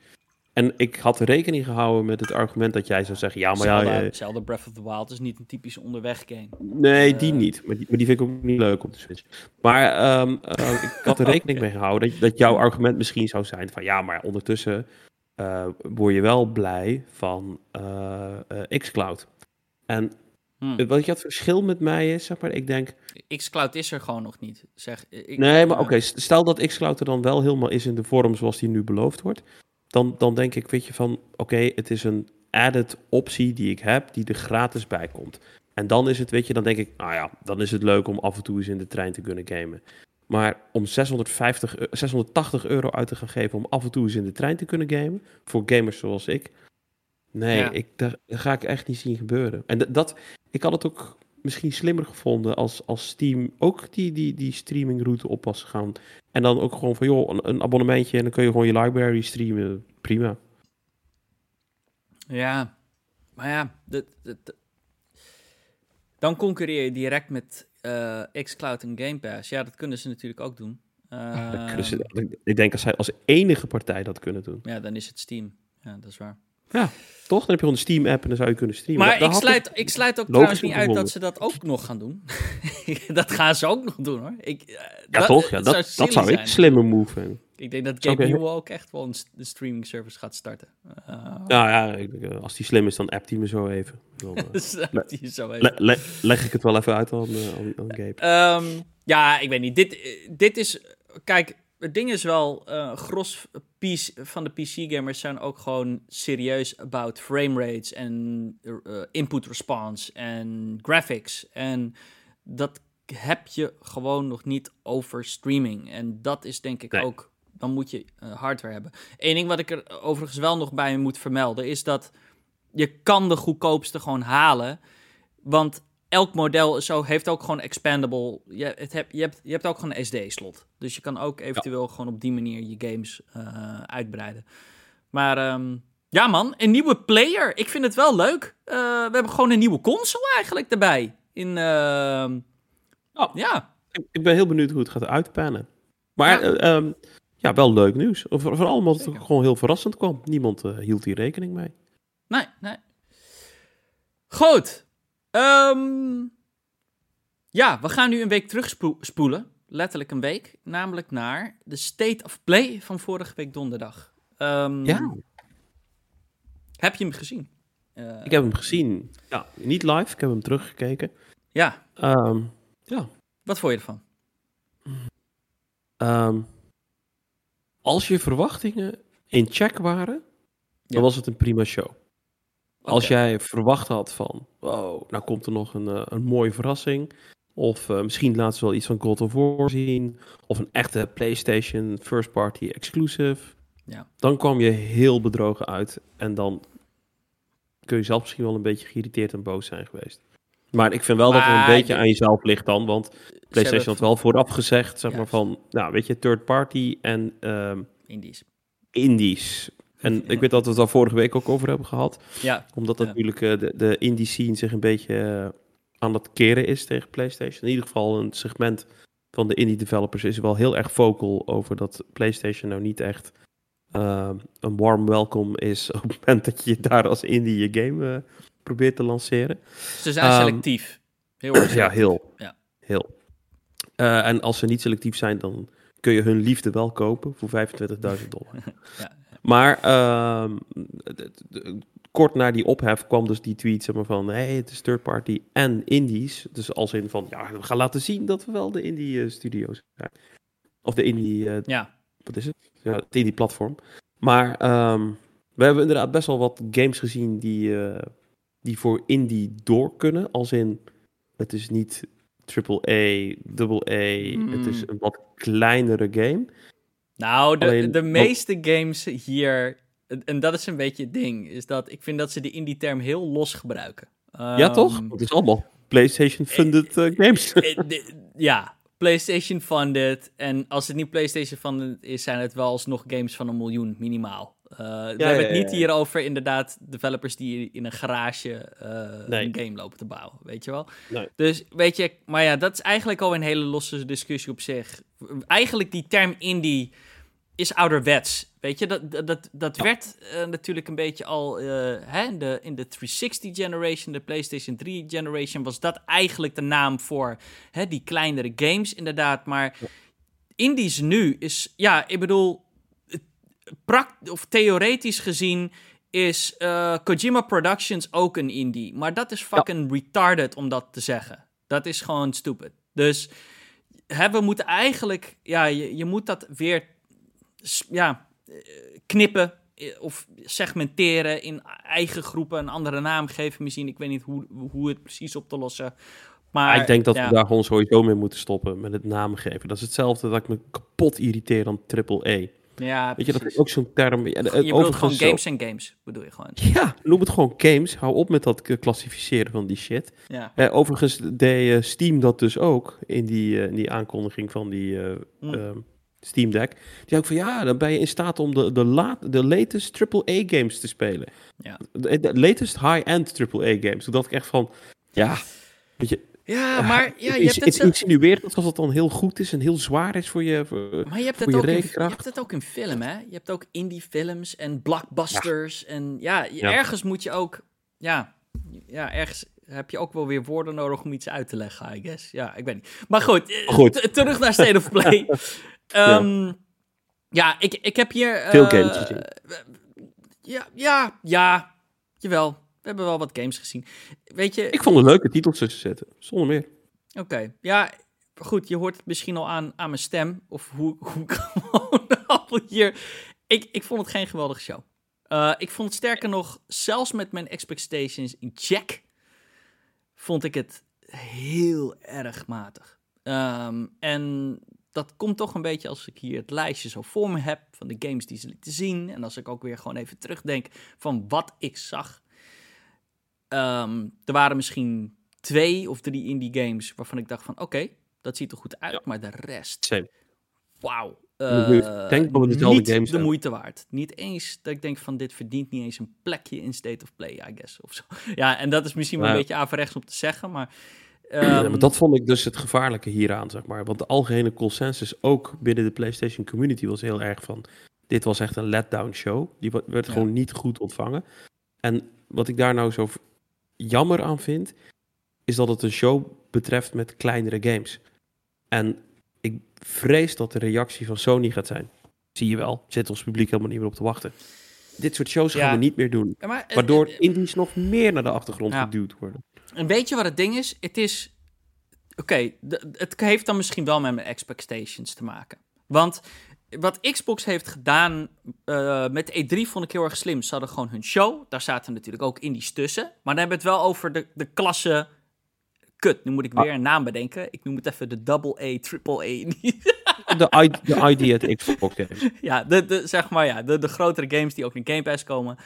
En ik had rekening gehouden met het argument dat jij zou zeggen, ja, maar ja, Zelda, eh, Zelda Breath of the Wild is niet een typische onderweg game. Nee, die Eh. niet. Maar die, maar die vind ik ook niet leuk op de Switch. Maar ehm, eh, ik had er rekening mee gehouden dat, dat jouw argument misschien zou zijn van ja, maar ondertussen eh, word je wel blij van xCloud. En Hm. wat je het verschil met mij is, zeg maar, ik denk, xCloud is er gewoon nog niet. Zeg, ik, nee, maar oké, stel dat xCloud er dan wel helemaal is in de vorm zoals die nu beloofd wordt, dan, dan denk ik, weet je, van oké, het is een added optie die ik heb, die er gratis bij komt. En dan is het, weet je, dan denk ik, nou ja, dan is het leuk om af en toe eens in de trein te kunnen gamen. Maar om 650, eu- 680 euro uit te gaan geven om af en toe eens in de trein te kunnen gamen, voor gamers zoals ik, nee, Ja. ik, dat, ga ik echt niet zien gebeuren. En dat- ik had het ook misschien slimmer gevonden als, als Steam ook die, die, die streamingroute op was gegaan. En dan ook gewoon van, joh, een, een abonnementje en dan kun je gewoon je library streamen. Prima. Ja, maar ja, dat, dat- dat- dan concurreer je direct met eh, xCloud en Game Pass. Ja, dat kunnen ze natuurlijk ook doen. Ze- ik denk als zij als enige partij dat kunnen doen. Ja, dan is het Steam. Ja, dat is waar. Ja, toch? Dan heb je gewoon een Steam-app en dan zou je kunnen streamen. Maar ik sluit, ik sluit ook trouwens niet uit dat ze dat ook nog gaan doen. dat gaan ze ook nog doen hoor. Ik, eh, Ja, dat, toch? Ja, dat, dat silly zou ik een slimme move vinden. Ik denk dat Zou Gabe ik- Newell ook echt wel een st- de streaming service gaat starten. Eh, Nou ja, ik- eh, als die slim is, dan appt hij me zo even. Dan, dat die zo even. le- le- leg ik het wel even uit aan, aan, aan Gabe. Ehm, ja, ik weet niet. Dit, dit is. Kijk, het ding is wel. eh gros PC van de PC-gamers zijn ook gewoon serieus about frame rates en eh, input response en graphics. En dat heb je gewoon nog niet over streaming. En dat is denk ik Nee. ook. Dan moet je eh, hardware hebben. Eén ding wat ik er overigens wel nog bij moet vermelden is dat je kan de goedkoopste gewoon halen. Want elk model zo, heeft ook gewoon expandable. Je, het heb, je, hebt, je hebt ook gewoon een SD-slot. Dus je kan ook eventueel gewoon op die manier je games eh, uitbreiden. Maar ehm, ja, man, een nieuwe player. Ik vind het wel leuk. Eh, we hebben gewoon een nieuwe console eigenlijk erbij. In, ehm, Oh. Ja, Ik, ben heel benieuwd hoe het gaat uitpannen. Maar Ja. ja, ehm, ja wel leuk nieuws. Voor- Vooral omdat het gewoon heel verrassend kwam. Niemand eh, hield hier rekening mee. nee, nee. Goed. Ehm, ja, we gaan nu een week terugspoelen. Letterlijk een week. Namelijk naar de State of Play van vorige week donderdag. Ehm, Ja, Heb je hem gezien? Eh, ik heb hem gezien. Ja, niet live, ik heb hem teruggekeken. Ja, Ehm, ja, wat vond je ervan? als je verwachtingen in check waren, Ja. dan was het een prima show. Als jij verwacht had van, wow, nou komt er nog een, eh, een mooie verrassing. Of eh, misschien laten ze wel iets van God of War zien. Of een echte PlayStation first party exclusive. Ja. Dan kwam je heel bedrogen uit. En dan kun je zelf misschien wel een beetje geïrriteerd en boos zijn geweest. Maar ik vind wel dat het een beetje je- aan jezelf ligt dan. Want PlayStation had wel vooraf gezegd, zeg maar van, nou weet je, third party en ehm, Indies. indies. En ik weet dat we het al vorige week ook over hebben gehad Ja, omdat Ja. natuurlijk eh, de, de indie scene zich een beetje eh, aan het keren is tegen PlayStation. In ieder geval een segment van de indie developers is wel heel erg vocal over dat PlayStation nou niet echt eh, een warm welcome is op het moment dat je daar als indie je game probeert te lanceren. ze zijn Ehm, selectief. Heel erg Ja, heel. Ja. Heel. En als ze niet selectief zijn, dan kun je hun liefde wel kopen voor 25.000 dollar. Ja. Maar ehm, kort na die ophef kwam dus die tweet zeg maar, van... hey, het is third party en indies. Dus als in van, ja, we gaan laten zien dat we wel de indie eh, studio's zijn. Of de indie, eh, Ja, wat is het? Ja, het indie platform. Maar ehm, we hebben inderdaad best wel wat games gezien die, eh, die voor indie door kunnen. Als in, het is niet AAA, double A. Het is Hmm. een wat kleinere game. Nou, de, Alleen- de meeste games hier, en- dat is een beetje het ding, is dat ik vind dat ze die indie-term heel los gebruiken. ja, toch? Ehm, Het is allemaal PlayStation-funded eh, games. eh, de- ja, PlayStation funded. En als het niet PlayStation funded is, zijn het wel alsnog games van een miljoen minimaal. Eh, we hebben het niet ja. hier over inderdaad developers die in een garage eh, Nee. een game lopen te bouwen, weet je wel. Nee. Dus weet je, maar ja, dat is eigenlijk al een hele losse discussie op zich. Eigenlijk die term indie is ouderwets. Weet je, dat, dat, dat, werd eh, natuurlijk een beetje al eh, hè, in, de, in de 360 generation, de PlayStation 3 generation, was dat eigenlijk de naam voor hè, die kleinere games, inderdaad. Maar indies nu is, ja, ik bedoel, pract of theoretisch gezien is eh, Kojima Productions ook een indie. Maar dat is fucking retarded om dat te zeggen. Dat is gewoon stupid. Dus hè, we moeten eigenlijk, ja, je, je moet dat weer ja, eh, knippen eh, of segmenteren in eigen groepen, een andere naam geven misschien. Ik weet niet hoe, hoe het precies op te lossen. Maar ik denk dat ja, we daar gewoon sowieso mee moeten stoppen met het namen geven. Dat is hetzelfde dat ik me kapot irriteer aan AAA. Ja, Weet je, dat is ook zo'n term. Ja, Je bedoelt gewoon games en games, bedoel je gewoon. Ja, noem het gewoon games. Hou op met dat klassificeren van die shit. Ja. Eh, overigens deed Steam dat dus ook in die, in die aankondiging van die Mm. ehm, Steam Deck. Die ook van ja, dan ben je in staat om de, de, laat, de latest AAA games te spelen. Ja. De, de latest high-end AAA games. Toen dacht ik echt van, ja, weet je, Ja, maar ja, je hebt het insinueert dat als het dan heel goed is en heel zwaar is voor je... Voor, maar je hebt je ook in, je hebt het ook in film, hè? Je hebt ook indie films en blockbusters. En ja, je- Ja. ergens moet je ook... Ja, ja, ergens heb je ook wel weer woorden nodig om iets uit te leggen, I guess. Ja, ik weet niet. Maar goed, eh, Goed. terug naar State of Play. Ehm, ja. ik, ik heb hier... eh, Veel games gezien. Ja, ja, ja, jawel. We hebben wel wat games gezien. Weet je, Ik vond het leuke titels tussen zetten, zonder meer. Oké, ja, goed, je hoort het misschien al aan, aan mijn stem, of hoe, hoe ik gewoon al hier... Ik, ik vond het geen geweldige show. Eh, ik vond het sterker nog, zelfs met mijn expectations in check, vond ik het heel erg matig. Ehm, en dat komt toch een beetje als ik hier het lijstje zo voor me heb van de games die ze lieten zien. En als ik ook weer gewoon even terugdenk van wat ik zag. Ehm, er waren misschien twee of drie indie games waarvan ik dacht van oké, dat ziet er goed uit, Ja. maar de rest, wauw. Dezelfde niet games de moeite waard. Niet eens dat ik denk van dit verdient niet eens een plekje in State of Play, I guess. Of zo. Ja, en dat is misschien wel Ja. een beetje averechts om te zeggen, maar... Ja, ehm, maar dat vond ik dus het gevaarlijke hieraan, zeg maar. Want de algehele consensus, ook binnen de PlayStation community, was heel erg van... Dit was echt een letdown show. Die werd Ja. gewoon niet goed ontvangen. En wat ik daar nou zo jammer aan vind, is dat het een show betreft met kleinere games. En ik vrees dat de reactie van Sony gaat zijn. Zie je wel, zit ons publiek helemaal niet meer op te wachten. Dit soort shows gaan we niet meer doen. ja, maar, eh, Waardoor eh, indies nog meer naar de achtergrond Ja. geduwd worden. En weet je wat het ding is? Het is. Oké, de- het heeft dan misschien wel met mijn expectations te maken. Want wat Xbox heeft gedaan eh, met E3 vond ik heel erg slim. Ze hadden gewoon hun show. Daar zaten natuurlijk ook indies tussen. Maar dan hebben we het wel over de, de klasse. Kut, nu moet ik weer een naam bedenken. Ik noem het even de double A, triple A. De, I- de ID at Xbox games. ja, de, de, zeg maar ja, de, de grotere games die ook in Game Pass komen.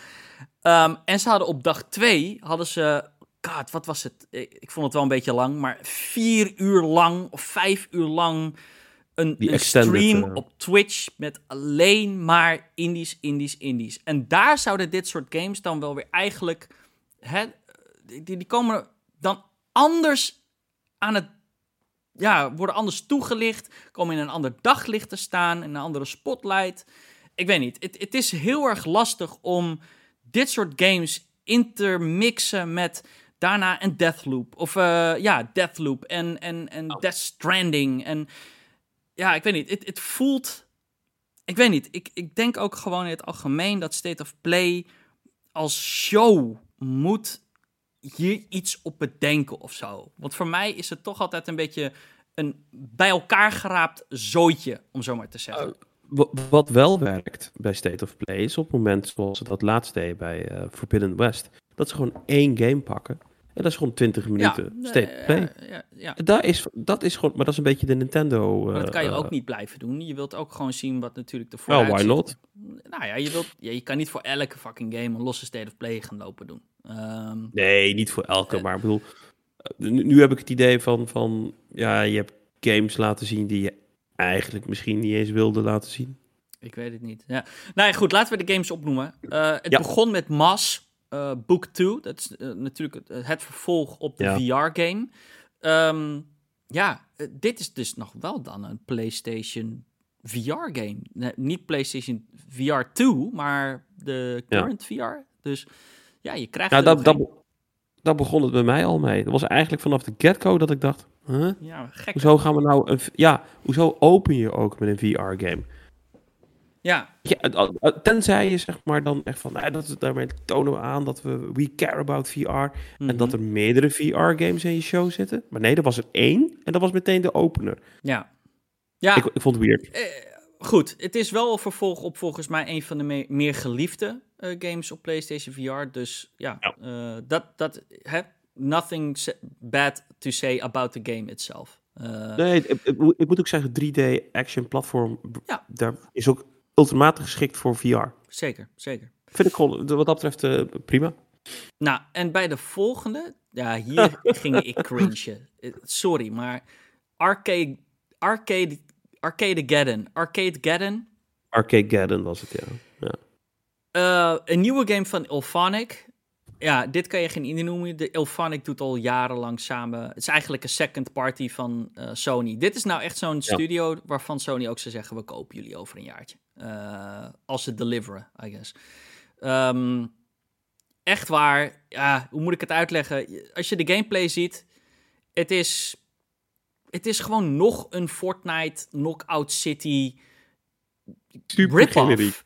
Ehm, en ze hadden op dag 2 hadden ze. God, wat was het? Ik, ik vond het wel een beetje lang, maar vier uur lang of vijf uur lang een, een stream eh. op Twitch met alleen maar indies, indies, indies. En daar zouden dit soort games dan wel weer eigenlijk. Hè, die, die komen dan anders aan het ja, worden anders toegelicht, komen in een ander daglicht te staan, in een andere spotlight. Ik weet niet, het, het is heel erg lastig om dit soort games intermixen met daarna een Deathloop. Of eh, ja, Deathloop en, en, en Oh. Death Stranding. En ja, ik weet niet, het, het voelt... Ik weet niet, ik, ik denk ook gewoon in het algemeen dat State of Play als show moet hier iets op bedenken of zo. Want voor mij is het toch altijd een beetje een bij elkaar geraapt zooitje, om zo maar te zeggen. Oh. Wa- Wat wel werkt bij State of Play is op het moment zoals ze dat laatst deden bij eh, Forbidden West, dat ze gewoon één game pakken. En dat is gewoon 20 minuten ja, State eh, of Play. ja, ja, ja. Dat is, dat is gewoon, maar dat is een beetje de Nintendo. Maar dat kan je eh, ook niet blijven doen. Je wilt ook gewoon zien wat natuurlijk de Well, why vooruitzichten- not? Nou ja, je, wilt, ja, je kan niet voor elke fucking game een losse State of Play gaan lopen doen. Ehm, Nee, niet voor elke, Eh. maar ik bedoel, eh, nu, nu heb ik het idee van, van, ja, je hebt games laten zien die je eigenlijk misschien niet eens wilde laten zien. Ik weet het niet. Ja. Nou ja, goed, laten we de games opnoemen. Eh, het Ja. begon met Mass eh, Book 2. Dat is natuurlijk het, het vervolg op de Ja. VR-game. Ehm, ja, eh, dit is dus nog wel dan een PlayStation VR-game. Nee, niet PlayStation VR 2, maar de current VR. Dus ja, je krijgt Ja, er dat, dat, daar begon het bij mij al mee. Dat was eigenlijk vanaf de get-go dat ik dacht, huh? Ja, gek. hoezo gaan we nou, een, ja, hoezo open je ook met een VR-game? Ja, tenzij je zeg maar dan echt van, nou, dat is, daarmee tonen we aan dat we we care about VR. En mhm. dat er meerdere VR-games in je show zitten. Maar nee, er was er één en dat was meteen de opener. ja. Ja, Ik, ik vond het weird. Eh, goed, het is wel een vervolg op volgens mij een van de me- meer geliefde games op PlayStation VR. Dus ja, Ja. eh, dat, dat, hè, nothing bad to say about the game itself. Eh, Nee, ik, ik moet- ik moet ook zeggen, 3D action platform, Ja. daar is ook ultimaat geschikt voor VR. Zeker, zeker. Vind ik gewoon, wat dat betreft, eh, prima. Nou, en bij de volgende, ja, hier ging ik cringen. Eh, Sorry, maar Arcade, Arcade, Arcade Geddon, Arcade Geddon, Arcade Garden was het, ja. Eh, een nieuwe game van Ilphonic. ja, dit kan je geen indie noemen. De Ilphonic doet al jarenlang samen. Het is eigenlijk een second party van eh, Sony. Dit is nou echt zo'n studio waarvan Sony ook zou zeggen: we kopen jullie over een jaartje. Eh, als ze deliveren, I guess. Ehm, echt waar, ja, hoe moet ik het uitleggen? Als je de gameplay ziet, het is, het is gewoon nog een Fortnite Knockout City Super generiek.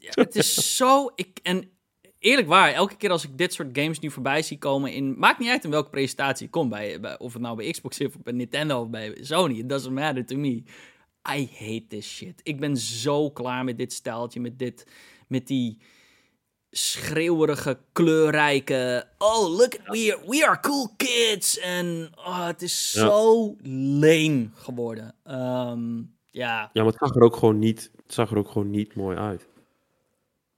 Het, is zo... Ik, en eerlijk waar, elke keer als ik dit soort games nu voorbij zie komen in... Maakt niet uit in welke presentatie ik kom, bij, bij, of het nou bij Xbox is of bij Nintendo of bij Sony. It doesn't matter to me. I hate this shit. Ik ben zo klaar met dit stijltje, met dit... Met die schreeuwerige, kleurrijke... Oh, look, we are, we are cool kids. En oh, het is Ja. zo lame geworden. Ehm, ja, Ja, maar het zag er ook gewoon niet, het zag er ook gewoon niet mooi uit.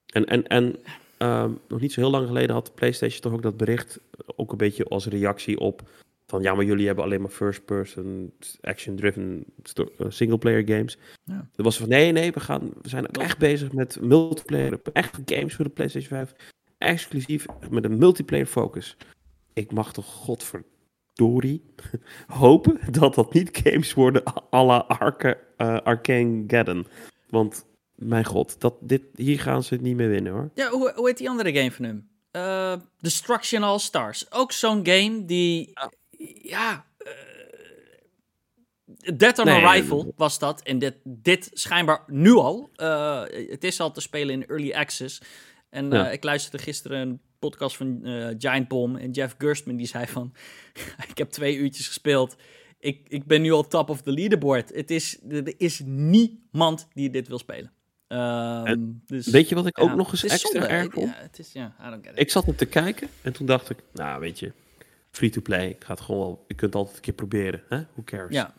En, en, en ehm, nog niet zo heel lang geleden had de PlayStation toch ook dat bericht, ook een beetje als reactie op van ja, maar jullie hebben alleen maar first-person, action-driven eh, single-player games. Ja. Dat was van nee, nee, we, gaan, we zijn ook echt bezig met multiplayer, echt games voor de PlayStation 5, exclusief met een multiplayer focus. Ik mag toch godverdorie hopen dat dat niet games worden à la Arca, eh, Arcane Gaddon. Want, mijn god, dat, dit, hier gaan ze het niet meer winnen hoor. Ja, hoe, hoe heet die andere game van hem? Eh, Destruction All Stars. Ook zo'n game die... Ja... eh, Dead on Nee, Arrival was dat. En dit, dit schijnbaar nu al. eh, het is al te spelen in Early Access. En Ja. eh, ik luisterde gisteren een podcast van eh, Giant Bomb. En Jeff Gerstmann die zei van... ik heb twee uurtjes gespeeld. Ik, ik ben nu al top of the leaderboard. Het is, er is niemand die dit wil spelen. Ehm, dus, Weet je wat ik ja, ook nog eens extra erg Ik- vond? Ja, het is, ja, I don't get it. Ik zat op te kijken en toen dacht ik, nou weet je, free-to-play, ik ga het gewoon wel, je kunt het altijd een keer proberen, hè? Who cares? ja.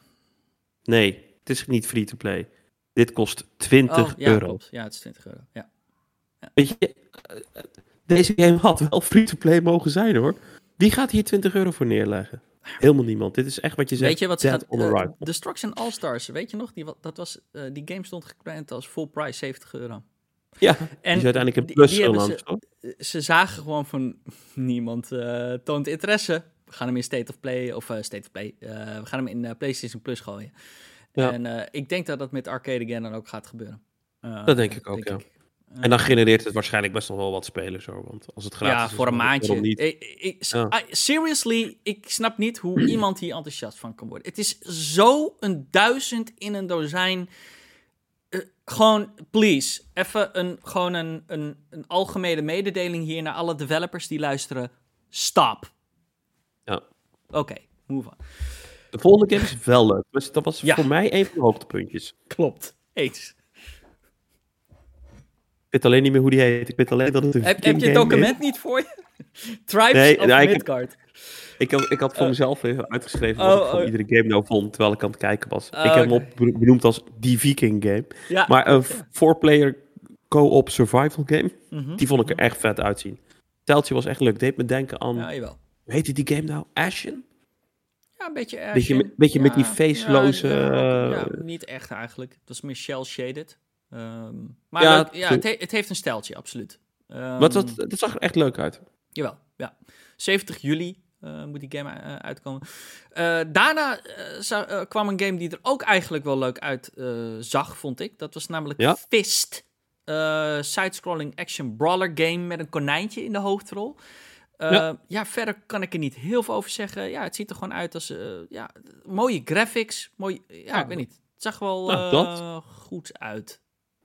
Nee, het is niet free-to-play. Dit kost 20 Oh, ja, euro. klopt. Ja, het is 20 euro. Ja. Weet je, eh, deze game had wel free-to-play mogen zijn hoor. Wie gaat hier 20 euro voor neerleggen? Helemaal niemand. Dit is echt wat je zegt. Weet je wat ze gaat... eh. Destruction All-Stars, weet je nog? Die, dat was, eh, die game stond gepland als full price 70 euro. ja, En die is uiteindelijk een plus die ze-? Eh, Ze zagen gewoon van niemand toont interesse. We gaan hem in State of Play, of State of Play, we gaan hem in PlayStation Plus gooien. Ja. En ik denk dat dat met Arcade Again dan ook gaat gebeuren. Dat denk ik ook, ja. En dan genereert het waarschijnlijk best nog wel wat spelers hoor. Want als het gratis ja, is, voor een maandje. niet? Ik, ik- Ja. Seriously, ik snap niet hoe iemand hier enthousiast van kan worden. Het is zo een duizend in een dozijn. Eh, gewoon, please, even een, gewoon een, een, een algemene mededeling hier naar alle developers die luisteren. Stop. Ja. Oké, move on. De volgende game is wel leuk. Dus dat was Ja. voor mij een van de hoogtepuntjes. Klopt. Eens. Ik weet alleen niet meer hoe die heet. Ik weet alleen dat het een Heb, heb je het document niet voor je? Tribes Nee, of nou, ik heb- Midgard. is. Ik had, ik had voor mezelf even uitgeschreven Oh, wat ik van oh. iedere game nou vond, terwijl ik aan het kijken was. Oh, ik heb hem op be- benoemd als die Viking game. Ja. Maar een four-player co-op survival game, Mhm. die vond ik er echt vet uitzien. Teltje was echt leuk. Deed me denken aan, Ja, jawel. hoe heette die game nou? Ashen? Ja, een beetje Beetje Ashen. met- beetje met die faceloze, Ja, ja, eh, niet echt eigenlijk. Het was meer shell-shaded. Ehm, maar Ja, leuk- ja, het, he- het heeft een stijltje, absoluut. Ehm, Wat, dat, dat zag er echt leuk uit. Jawel, ja. 70 juli eh, moet die game eh, uitkomen. Eh, daarna zou- kwam een game die er ook eigenlijk wel leuk uit zag, vond ik. Dat was namelijk Ja. Fist. Side-scrolling action brawler game met een konijntje in de hoofdrol. Ja. Ja. verder kan ik er niet heel veel over zeggen. Ja, het ziet er gewoon uit als ja, mooie graphics. Mooi, ja, ik weet niet. Het zag wel Nou, goed uit.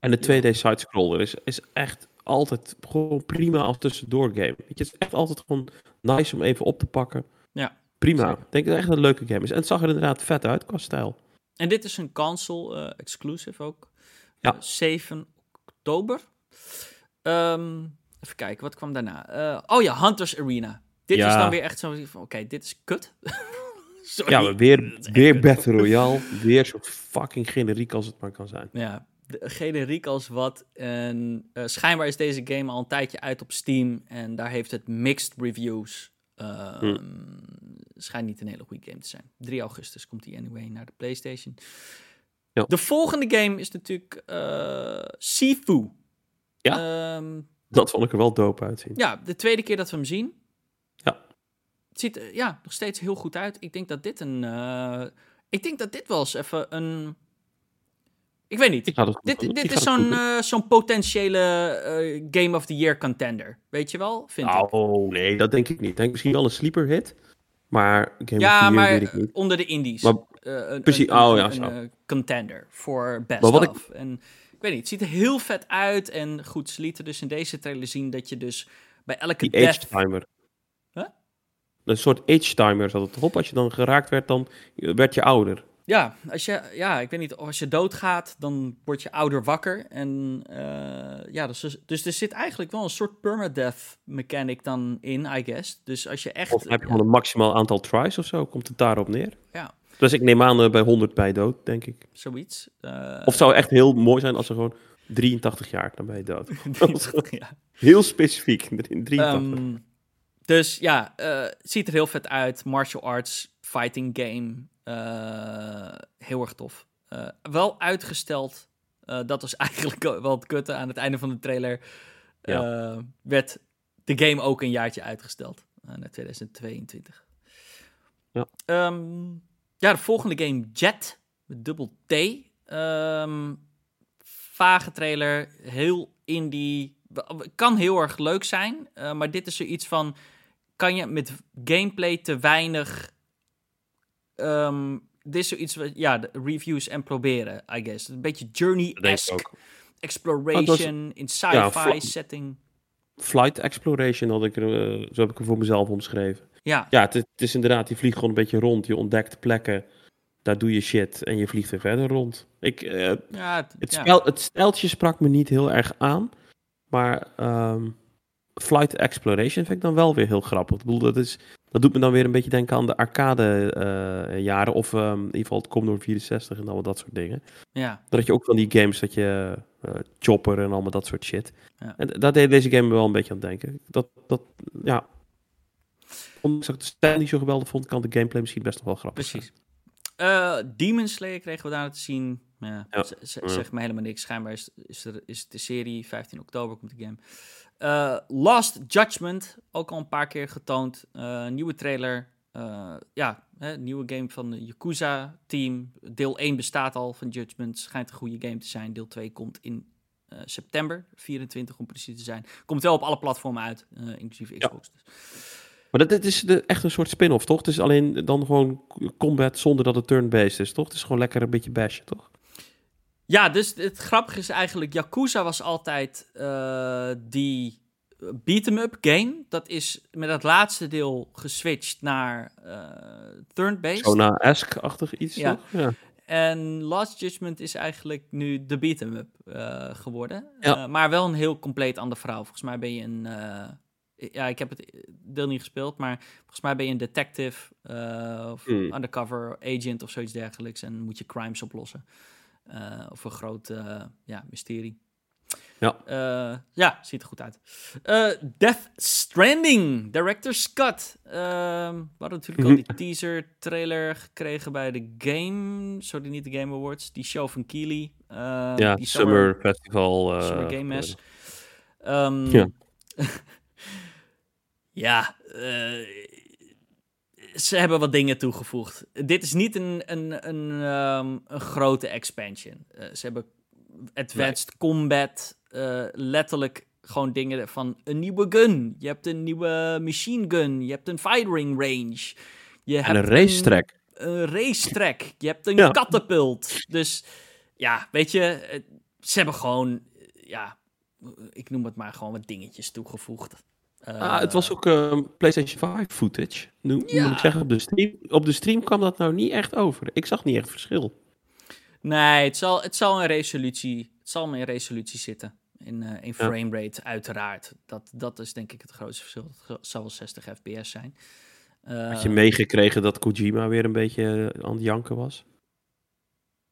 En de 2D sidescroller is, is echt altijd gewoon prima als tussendoor game. Weet je, het is echt altijd gewoon nice om even op te pakken. Ja, Prima. Ik denk dat echt een leuke game is. En het zag er inderdaad vet uit qua stijl. En dit is een console eh, exclusive ook. Ja. Eh, 7 oktober. Ehm, even kijken, wat kwam daarna? Eh, oh ja, Hunters Arena. Dit Ja. is dan weer echt zo van, oké, dit is kut. Sorry. Ja, maar weer, weer. Battle Royale. weer zo fucking generiek als het maar kan zijn. Ja, de, generiek als wat. En eh, schijnbaar is deze game al een tijdje uit op Steam. En daar heeft het mixed reviews. Ehm, Schijnt niet een hele goede game te zijn. 3 augustus komt die anyway naar de PlayStation. Ja. De volgende game is natuurlijk eh Sifu. Ja. Ehm, Dat vond ik er wel dope uitzien. Ja, de tweede keer dat we hem zien. Ja. Het ziet er ja, nog steeds heel goed uit. Ik denk dat dit een... eh, ik denk dat dit wel eens even een... Ik weet niet. Ik Dit, dit Ik is zo'n eh, zo'n potentiële eh, Game of the Year contender. Weet je wel? Vind ik. Oh, nee, dat denk ik niet. Ik denk misschien wel een sleeper hit. Maar Game of the Year weet ik niet. onder de indies. Maar- Eh, een, precies, een, oh ja, zo. contender voor best Maar wat ik- of. En ik weet niet, het ziet er heel vet uit. En goed, ze lieten dus in deze trailer zien dat je dus bij elke Die death... age timer. Huh? Een soort age timer zat het erop. Als je dan geraakt werd, dan werd je ouder. Ja, als je, ja, ik weet niet, als je doodgaat, dan word je ouder wakker. En eh, ja, dus, dus er zit eigenlijk wel een soort permadeath mechanic dan in, I guess. Dus als je echt... Of heb je ja, gewoon een maximaal aantal tries of zo? Komt het daarop neer? ja, Dus ik neem aan eh, bij 100 bij dood, denk ik. zoiets. Eh, Of zou echt heel mooi zijn als ze gewoon 83 jaar dan ben je dood. ja. Heel specifiek. in 83. Ehm, dus ja, ziet er heel vet uit. Martial arts, fighting game. Eh, heel erg tof. Eh, wel uitgesteld. Eh, dat was eigenlijk wel het kutte. Aan het einde van de trailer eh, werd de game ook een jaartje uitgesteld. naar 2022. Ja. Ehm, ja, de volgende game Jet. Met dubbel T. Ehm, vage trailer. Heel indie. Kan heel erg leuk zijn. maar dit is zoiets van... Kan je met gameplay te weinig... ehm, dit is zoiets wat... Ja, reviews en proberen, I guess. Een beetje journey-esque. Exploration in sci-fi ja, setting. Flight Exploration had ik er, eh, zo heb ik er voor mezelf omschreven. Ja, Ja, het, is- het is inderdaad, je vliegt gewoon een beetje rond. Je ontdekt plekken, daar doe je shit en je vliegt er verder rond. Ik, eh, ja, het, het, ja. spel, het steltje sprak me niet heel erg aan, maar ehm, Flight Exploration vind ik dan wel weer heel grappig. Ik bedoel, dat, is, dat doet me dan weer een beetje denken aan de arcade eh, jaren of ehm, in ieder geval het Commodore 64 en allemaal dat soort dingen. ja. Dan had je ook van die games dat je eh, chopper en allemaal dat soort shit. Ja. En daar deed deze game me wel een beetje aan denken. Dat, dat, ja. Ondanks dat ik de stijl niet zo geweldig vond, kan de gameplay misschien best nog wel grappig Precies. Eh Demon Slayer kregen we daar te zien. Ja. Zeg me helemaal niks. Schijnbaar is, is, er, is de serie. 15 oktober komt de game. Eh, Last Judgment. Ook al een paar keer getoond. Eh, nieuwe trailer. Eh, ja, hè, nieuwe game van de Yakuza team. Deel 1 bestaat al van Judgment. Schijnt een goede game te zijn. Deel 2 komt in september. 24 om precies te zijn. Komt wel op alle platformen uit. inclusief Xbox. Dus. Maar dat, dit is de, echt een soort spin-off, toch? Het is alleen dan gewoon combat zonder dat het turn-based is, toch? Het is gewoon lekker een beetje bashen, toch? Ja, dus het grappige is eigenlijk, Yakuza was altijd eh, die beat-em-up game. Dat is met het laatste deel geswitcht naar eh turn-based. Sona-esque-achtig iets, Ja. toch? Ja. En Last Judgment is eigenlijk nu de beat-em-up eh, geworden. Ja. Maar wel een heel compleet ander verhaal. Volgens mij ben je een... ja, ik heb het deel niet gespeeld, maar volgens mij ben je een detective of Hmm. undercover agent of zoiets dergelijks. En moet je crimes oplossen. Eh, of een groot eh, ja, mysterie. Ja. Eh, ja, ziet er goed uit. Death Stranding, Director's Cut. Ehm, we hadden natuurlijk al die teaser trailer gekregen bij de game. Sorry, niet de Game Awards. Die show van Keely. eh, ja, die Summer, Festival. Summer Game Mess. Ehm, Ja. ja, ze hebben wat dingen toegevoegd. Dit is niet een, een, een, ehm, een grote expansion. Eh, ze hebben advanced combat, eh, letterlijk gewoon dingen van een nieuwe gun. Je hebt een nieuwe machine gun. Je hebt een firing range. Je En hebt een racetrack. een racetrack. Je hebt een Ja. katapult. Dus ja, weet je, eh, ze hebben gewoon, ja, ik noem het maar gewoon wat dingetjes toegevoegd. Eh, Ah, het was ook eh, PlayStation 5 footage. Nu Ja. moet ik zeggen, op de, stream, op de stream kwam dat nou niet echt over. Ik zag niet echt verschil. Nee, het zal, het zal een resolutie, het zal in resolutie zitten. In, eh in Ja. framerate, uiteraard. Dat, dat is denk ik het grootste verschil. Het zal wel 60 fps zijn. Eh, Had je meegekregen dat Kojima weer een beetje eh, aan het janken was?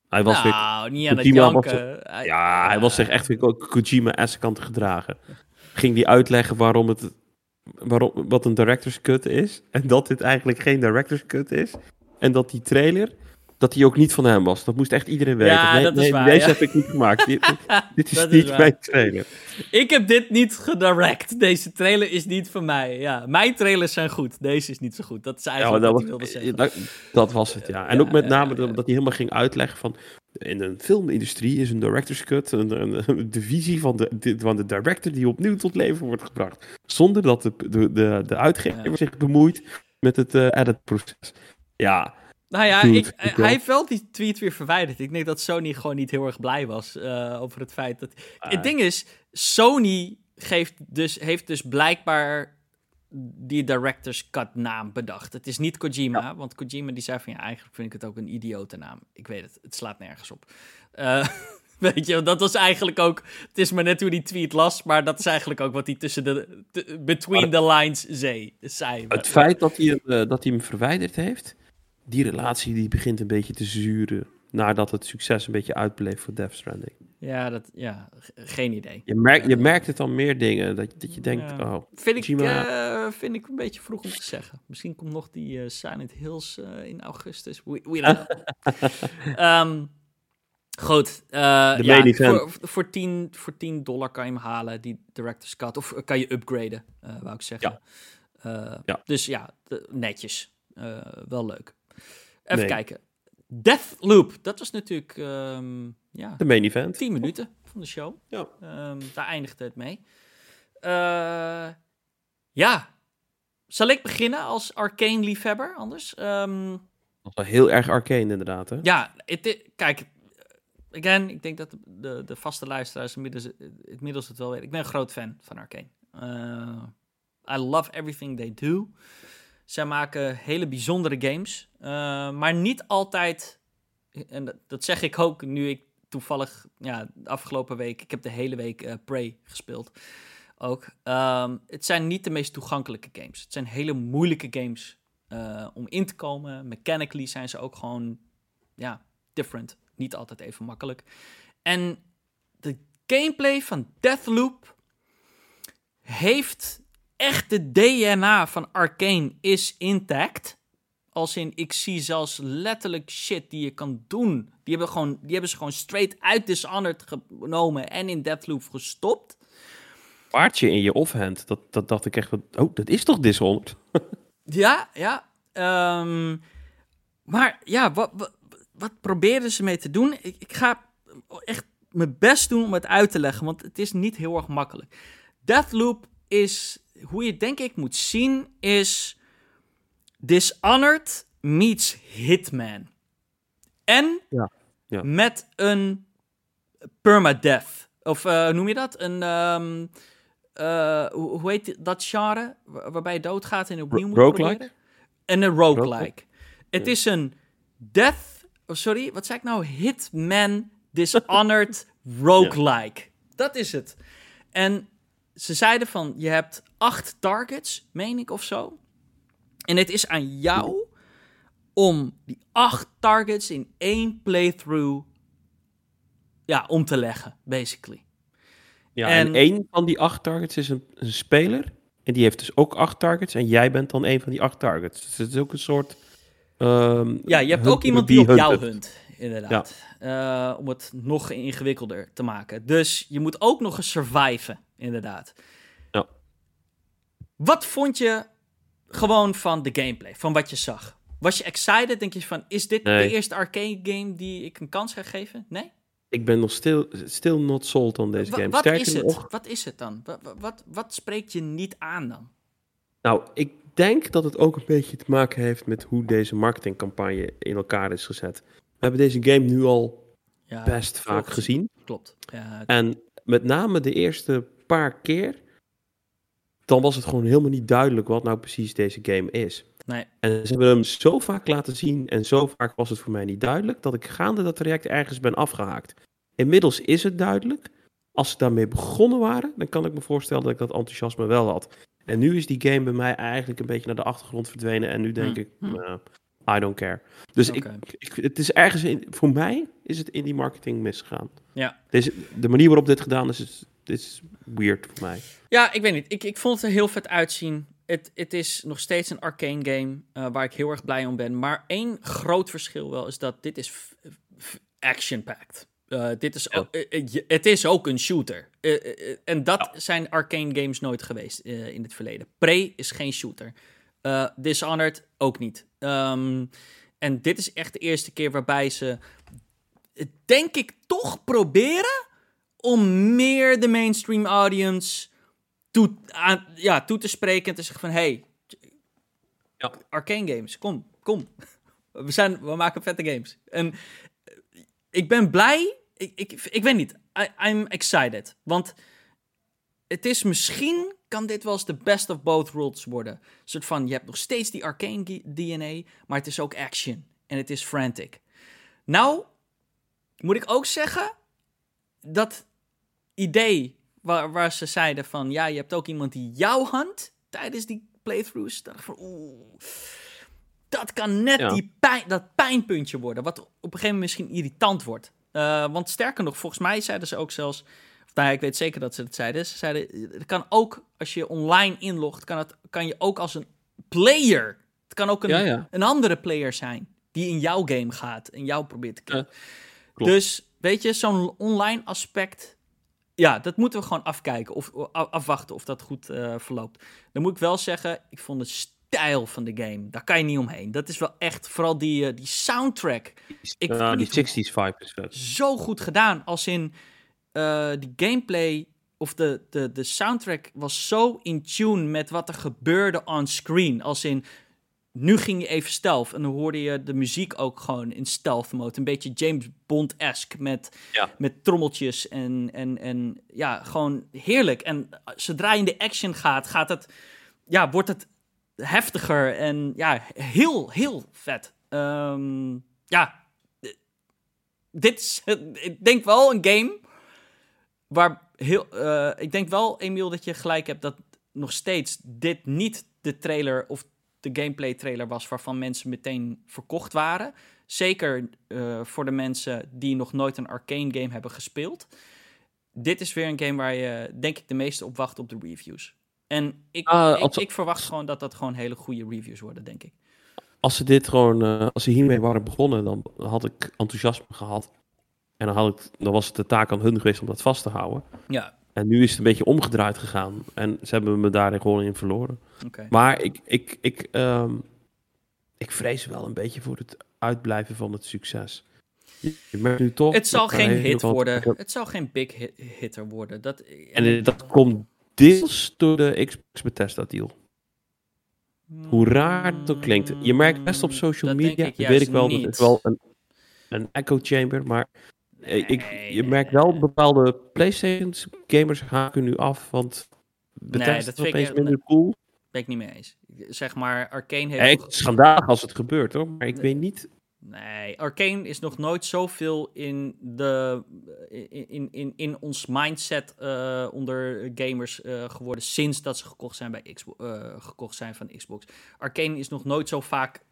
Hij was weer, nou, niet aan het Kojima janken. Ja, hij was zich echt weer Kojima-esque aan het gedragen. Ging die uitleggen waarom het, waarom, wat een director's cut is. En dat dit eigenlijk geen director's cut is. En dat die trailer dat hij ook niet van hem was. Dat moest echt iedereen weten. Ja, nee, dat is nee, waar, Deze ja. heb ik niet gemaakt. Dit, dit is niet waar. mijn trailer. Ik heb dit niet gedirect. Deze trailer is niet van mij. Ja, mijn trailers zijn goed. Deze is niet zo goed. Dat is eigenlijk dat, wat ik wilde was, zeggen. dat, dat was het, ja. En ook met name dat, hij helemaal ging uitleggen van... In een filmindustrie is een director's cut een, een, een divisie van de, de- van de director die opnieuw tot leven wordt gebracht. Zonder dat de, de, de, de uitgever zich bemoeit met het eh editproces. Ja, Nou ja, Dude, ik, ik hij heeft wel die tweet weer verwijderd. Ik denk dat Sony gewoon niet heel erg blij was eh, over het feit dat... Het ding is, Sony geeft dus, heeft dus blijkbaar die director's cut naam bedacht. Het is niet Kojima, want Kojima die zei van ja, eigenlijk vind ik het ook een idiote naam. Ik weet het, het slaat nergens op. Eh, weet je, dat was eigenlijk ook, het is maar net hoe die tweet las, maar dat is eigenlijk ook wat hij tussen de, between the lines zei. zei. het feit dat hij, hem, eh, dat hij hem verwijderd heeft... Die relatie die begint een beetje te zuren... nadat het succes een beetje uitbleef voor Death Stranding. Ja, dat, ja, geen idee. Je, merkt je merkt het aan meer dingen. Dat, dat je denkt, Ja. oh, Vind ik, eh, vind ik een beetje vroeg om te zeggen. Misschien komt nog die eh, Silent Hills eh, in augustus. We, we don't know. Ehm, goed. eh, ja. Voor, voor, 10, voor 10 dollar kan je hem halen, die Director's Cut. Of kan je upgraden, eh, wou ik zeggen. Eh, Ja. Dus ja, netjes. Eh, wel leuk. Even Nee. kijken. Deathloop, dat was natuurlijk ehm, ja, de main event. 10 minuten van de show. Ja. Ehm, daar eindigde het mee. Eh, ja. Zal ik beginnen als arcane-liefhebber anders? Ehm, Dat is wel heel erg arcane inderdaad, hè? ja, kijk. Again, ik denk dat de, de, de vaste luisteraars inmiddels, inmiddels het wel weten. Ik ben een groot fan van Arcane. Eh, I love everything they do. Zij maken hele bijzondere games. eh, maar niet altijd... En dat, zeg ik ook nu ik toevallig... Ja, de afgelopen week... Ik heb de hele week eh, Prey gespeeld. Ook. Ehm, het zijn niet de meest toegankelijke games. Het zijn hele moeilijke games eh, om in te komen. Mechanically zijn ze ook gewoon... Ja, different. Niet altijd even makkelijk. En de gameplay van Deathloop heeft echt de DNA van Arcane is intact. Als in, ik zie zelfs letterlijk shit die je kan doen. Die hebben, gewoon, die hebben ze gewoon straight uit Dishonored genomen en in Deathloop gestopt. Paardje in je offhand, dat, dat dacht ik echt, oh, dat is toch Dishonored? Ja, ja. ehm, maar ja, wat, wat, wat probeerden ze mee te doen? Ik, ik ga echt mijn best doen om het uit te leggen, want het is niet heel erg makkelijk. Deathloop is, hoe je het denk ik moet zien, is Dishonored meets Hitman. En Ja, ja. met een permadeath. Of hoe noem je dat? Een, ehm, eh, hoe, hoe heet dat genre? Waar- waarbij je doodgaat en opnieuw moet roguelike? proberen? En een roguelike. Roguelike? Het is een death... Oh, sorry, wat zei ik nou? Hitman Dishonored roguelike. Dat is het. En ze zeiden van, je hebt acht targets, meen ik of zo. En het is aan jou om die acht targets in één playthrough ja, om te leggen, basically. Ja, En- en, één van die acht targets is een, een speler. En die heeft dus ook acht targets. En jij bent dan één van die acht targets. Dus het is ook een soort... ehm, Ja, je hebt ook iemand die op jou hunt, inderdaad. Eh, om het nog ingewikkelder te maken. Dus je moet ook nog eens surviven, inderdaad. Ja. Wat vond je gewoon van de gameplay, van wat je zag? Was je excited? Denk je van, is dit Nee. de eerste arcade game die ik een kans ga geven? Nee? Ik ben nog still, still not sold on deze game. wat Sterker is het? nog, Wat is het dan? Wat, wat- spreekt je niet aan dan? Nou, ik denk dat het ook een beetje te maken heeft met hoe deze marketingcampagne in elkaar is gezet. We hebben deze game nu al Ja, best vaak gezien. Klopt. Ja, En met name de eerste paar keer, dan was het gewoon helemaal niet duidelijk wat nou precies deze game is. nee. En ze hebben hem zo vaak laten zien en zo vaak was het voor mij niet duidelijk, dat ik gaande dat traject ergens ben afgehaakt. Inmiddels is het duidelijk. Als ze daarmee begonnen waren, dan kan ik me voorstellen dat ik dat enthousiasme wel had. En nu is die game bij mij eigenlijk een beetje naar de achtergrond verdwenen. En nu denk Hm, ik, hm. eh, I don't care. Dus ik, het is ergens, in, voor mij is het in die marketing misgegaan. Ja. Deze, de manier waarop dit gedaan is, is, is weird voor mij. Ja, ik weet niet. Ik, ik vond het er heel vet uitzien. het, het is nog steeds een arcane game uh, waar ik heel erg blij om ben. Maar één groot verschil wel is dat dit is action-packed. Uh, dit is ook, uh, het is ook een shooter. en dat zijn arcane games nooit geweest in het verleden. Prey is geen shooter. Dishonored ook niet. Um, en dit is echt de eerste keer waarbij ze, denk ik, toch proberen om meer de mainstream audience toe, aan, ja, toe te spreken en te zeggen van... Hey, ja. arcane games, kom, kom. We, zijn, we maken vette games. En ik ben blij. Ik, ik, ik weet niet. I, I'm excited. Want het is misschien kan dit wel eens de best of both worlds worden. Een soort van, je hebt nog steeds die arcane DNA, maar het is ook action. En het is frantic. Nou, moet ik ook zeggen, dat idee waar, waar ze zeiden van, ja, je hebt ook iemand die jou hand tijdens die playthroughs. Dacht van, oeh, dat kan net die pijn, dat pijnpuntje worden, wat op een gegeven moment misschien irritant wordt. Uh, want sterker nog, volgens mij zeiden ze ook zelfs nou, ik weet zeker dat ze het zeiden. Ze zeiden, het kan ook, als je online inlogt, kan, het, kan je ook als een player. Het kan ook een, een andere player zijn die in jouw game gaat en jou probeert te killen. dus, weet je, zo'n online aspect, ja, dat moeten we gewoon afkijken of afwachten of dat goed uh, verloopt. Dan moet ik wel zeggen, ik vond de stijl van de game, daar kan je niet omheen. Dat is wel echt, vooral die, uh, die soundtrack. Ik die 60s vibe is. Zo goed gedaan, als in uh, die gameplay of de, de, de soundtrack was zo in tune met wat er gebeurde on screen. Als in, nu ging je even stealth en dan hoorde je de muziek ook gewoon in stealth mode. Een beetje James Bond-esque met, met trommeltjes en, en, en ja, gewoon heerlijk. En zodra je in de action gaat, gaat het, ja, wordt het heftiger en ja, heel, heel vet. Um, ja, dit is, ik denk wel een game waar heel, uh, ik denk wel, Emiel, dat je gelijk hebt dat nog steeds dit niet de trailer of de gameplay trailer was waarvan mensen meteen verkocht waren. Zeker uh, voor de mensen die nog nooit een arcane game hebben gespeeld. Dit is weer een game waar je, denk ik, de meeste op wacht op de reviews. En ik, uh, ik, ik, verwacht gewoon dat dat gewoon hele goede reviews worden, denk ik. Als ze dit gewoon, uh, als ze hiermee waren begonnen, dan had ik enthousiasme gehad. En dan, had ik, dan was het de taak aan hun geweest om dat vast te houden. Ja. En nu is het een beetje omgedraaid gegaan. En ze hebben me daarin gewoon in verloren. Okay. Maar ik, ik, ik, um, ik vrees wel een beetje voor het uitblijven van het succes. Je merkt nu toch... Het zal geen hit worden. Het zal geen big hitter worden. Dat, en dat komt deels door de Xbox Bethesda deal. Hoe raar het ook klinkt. Je merkt best op social media, weet ik wel, dat het wel een, een echo chamber, maar eh, ik, je merkt wel bepaalde PlayStation gamers haken nu af, want Bethesda nee, dat is opeens minder cool. Ben ik niet mee eens. Zeg maar, Arcane heeft... Het schandalig als het gebeurt, hoor. Maar ik weet niet... Nee, Arcane is nog nooit zoveel in, de, in, in, in ons mindset uh, onder gamers uh, geworden sinds dat ze gekocht zijn, bij Xbox, uh, gekocht zijn van Xbox. Arcane is nog nooit zo vaak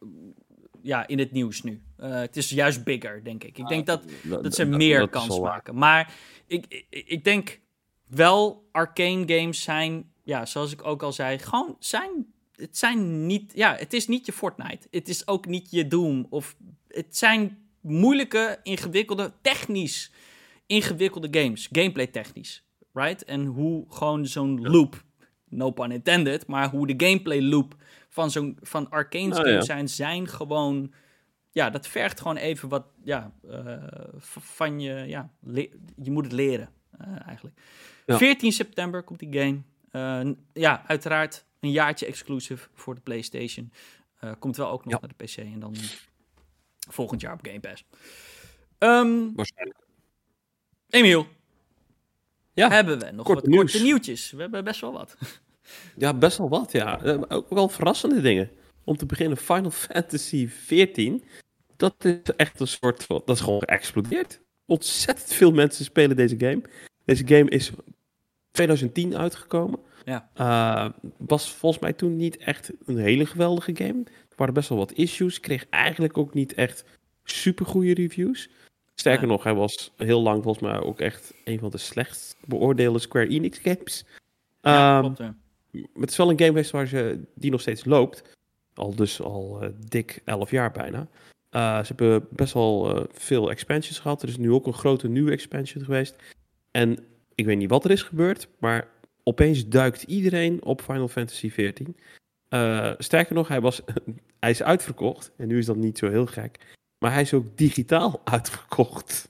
ja, in het nieuws nu. Uh, het is juist bigger, denk ik. Ik denk dat, dat ze meer kans maken. Maar ik, ik, ik denk wel, arcane games zijn, ja, zoals ik ook al zei, gewoon zijn. Het zijn niet, ja, het is niet je Fortnite. Het is ook niet je Doom. Of het zijn moeilijke, ingewikkelde, technisch ingewikkelde games. Gameplay technisch. Right? En hoe gewoon zo'n loop, no pun intended, maar hoe de gameplay loop van zo'n van arcane oh, zijn, zijn gewoon. Ja, dat vergt gewoon even wat. Ja, uh, van je. Ja, je moet het leren, uh, eigenlijk. 14 september komt die game. Uh, ja, uiteraard een jaartje exclusive voor de PlayStation. komt wel ook nog naar de PC en dan volgend jaar op Game Pass. Um, Waarschijnlijk. Emiel. Ja, hebben we nog wat nieuws. korte nieuwtjes? We hebben best wel wat. Ja, best wel wat, ja. Uh, ook wel verrassende dingen. Om te beginnen, Final Fantasy XIV. Dat is echt een soort van... Dat is gewoon geëxplodeerd. Ontzettend veel mensen spelen deze game. Deze game is 2010 uitgekomen. Ja. Uh, was volgens mij toen niet echt een hele geweldige game. Er waren best wel wat issues. Kreeg eigenlijk ook niet echt super goede reviews. Sterker nog, hij was heel lang volgens mij ook echt een van de slechtst beoordeelde Square Enix games. Ja, um, klopt, het is wel een game waar ze, die nog steeds loopt. Al dus al uh, dik 11 jaar bijna. Uh, ze hebben best wel uh, veel expansions gehad. Er is nu ook een grote nieuwe expansion geweest. En ik weet niet wat er is gebeurd, maar opeens duikt iedereen op Final Fantasy XIV. sterker nog, hij, was, hij is uitverkocht. En nu is dat niet zo heel gek. Maar hij is ook digitaal uitverkocht.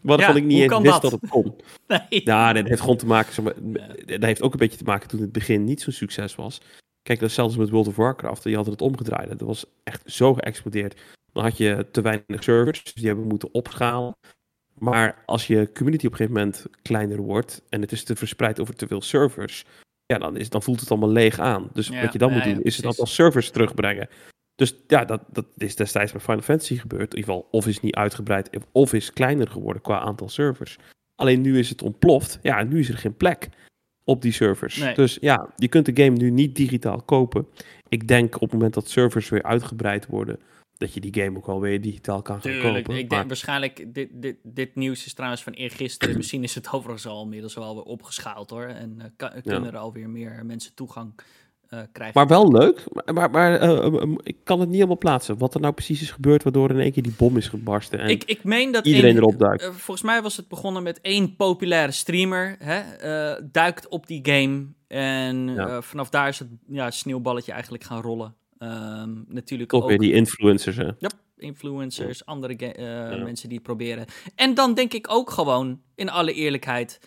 Wat ja, ik niet eens wist dat? het kon. Nee. Ja, dat heeft gewoon te maken. Zeg maar, Dat heeft ook een beetje te maken toen het begin niet zo'n succes was. Kijk, dat is zelfs met World of Warcraft. Die hadden het omgedraaid. Dat was echt zo geëxplodeerd. Dan had je te weinig servers. Dus die hebben moeten opschalen. Maar als je community op een gegeven moment kleiner wordt. en het is te verspreid over te veel servers. ja, dan, is, dan voelt het allemaal leeg aan. Dus wat je dan moet doen, is het aantal servers terugbrengen. Dus ja, dat, dat is destijds bij Final Fantasy gebeurd. In ieder geval, of is niet uitgebreid, of is kleiner geworden qua aantal servers. Alleen nu is het ontploft. Ja, en nu is er geen plek op die servers. Dus ja, je kunt de game nu niet digitaal kopen. Ik denk op het moment dat servers weer uitgebreid worden, dat je die game ook wel weer digitaal kan gaan kopen. Ik denk waarschijnlijk, dit, dit, dit nieuws is trouwens van eergisteren. Misschien is het overigens al inmiddels wel weer opgeschaald hoor. En uh, kan, kunnen er alweer meer mensen toegang uh, Maar wel leuk. Maar, maar uh, ik kan het niet helemaal plaatsen. Wat er nou precies is gebeurd waardoor in één keer die bom is gebarsten. En ik, ik meen dat iedereen erop duikt. volgens mij was het begonnen met één populaire streamer. Hè, duikt op die game. En vanaf daar is het ja, sneeuwballetje eigenlijk gaan rollen. Ehm, natuurlijk ook, ook weer die influencers. Hè? Ja, influencers, andere mensen die het proberen. En dan denk ik ook gewoon, in alle eerlijkheid.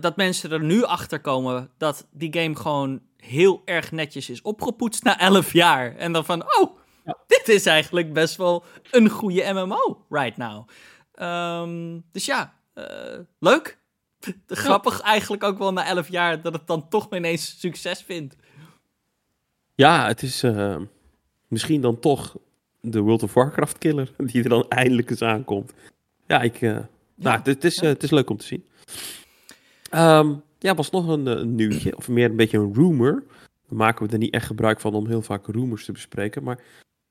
Dat mensen er nu achter komen dat die game gewoon heel erg netjes is opgepoetst na 11 jaar. En dan van, oh, dit is eigenlijk best wel een goede MMO right now. Um, dus ja, uh, leuk. Grappig eigenlijk ook wel na 11 jaar dat het dan toch ineens succes vindt. Ja, het is uh, misschien dan toch de World of Warcraft killer die er dan eindelijk eens aankomt. Ja, ik, uh, ja, nou, het, is, het is leuk om te zien. Um, ja, was nog een, een, nieuwtje, of meer een beetje een rumor. Dan maken we er niet echt gebruik van om heel vaak rumors te bespreken. Maar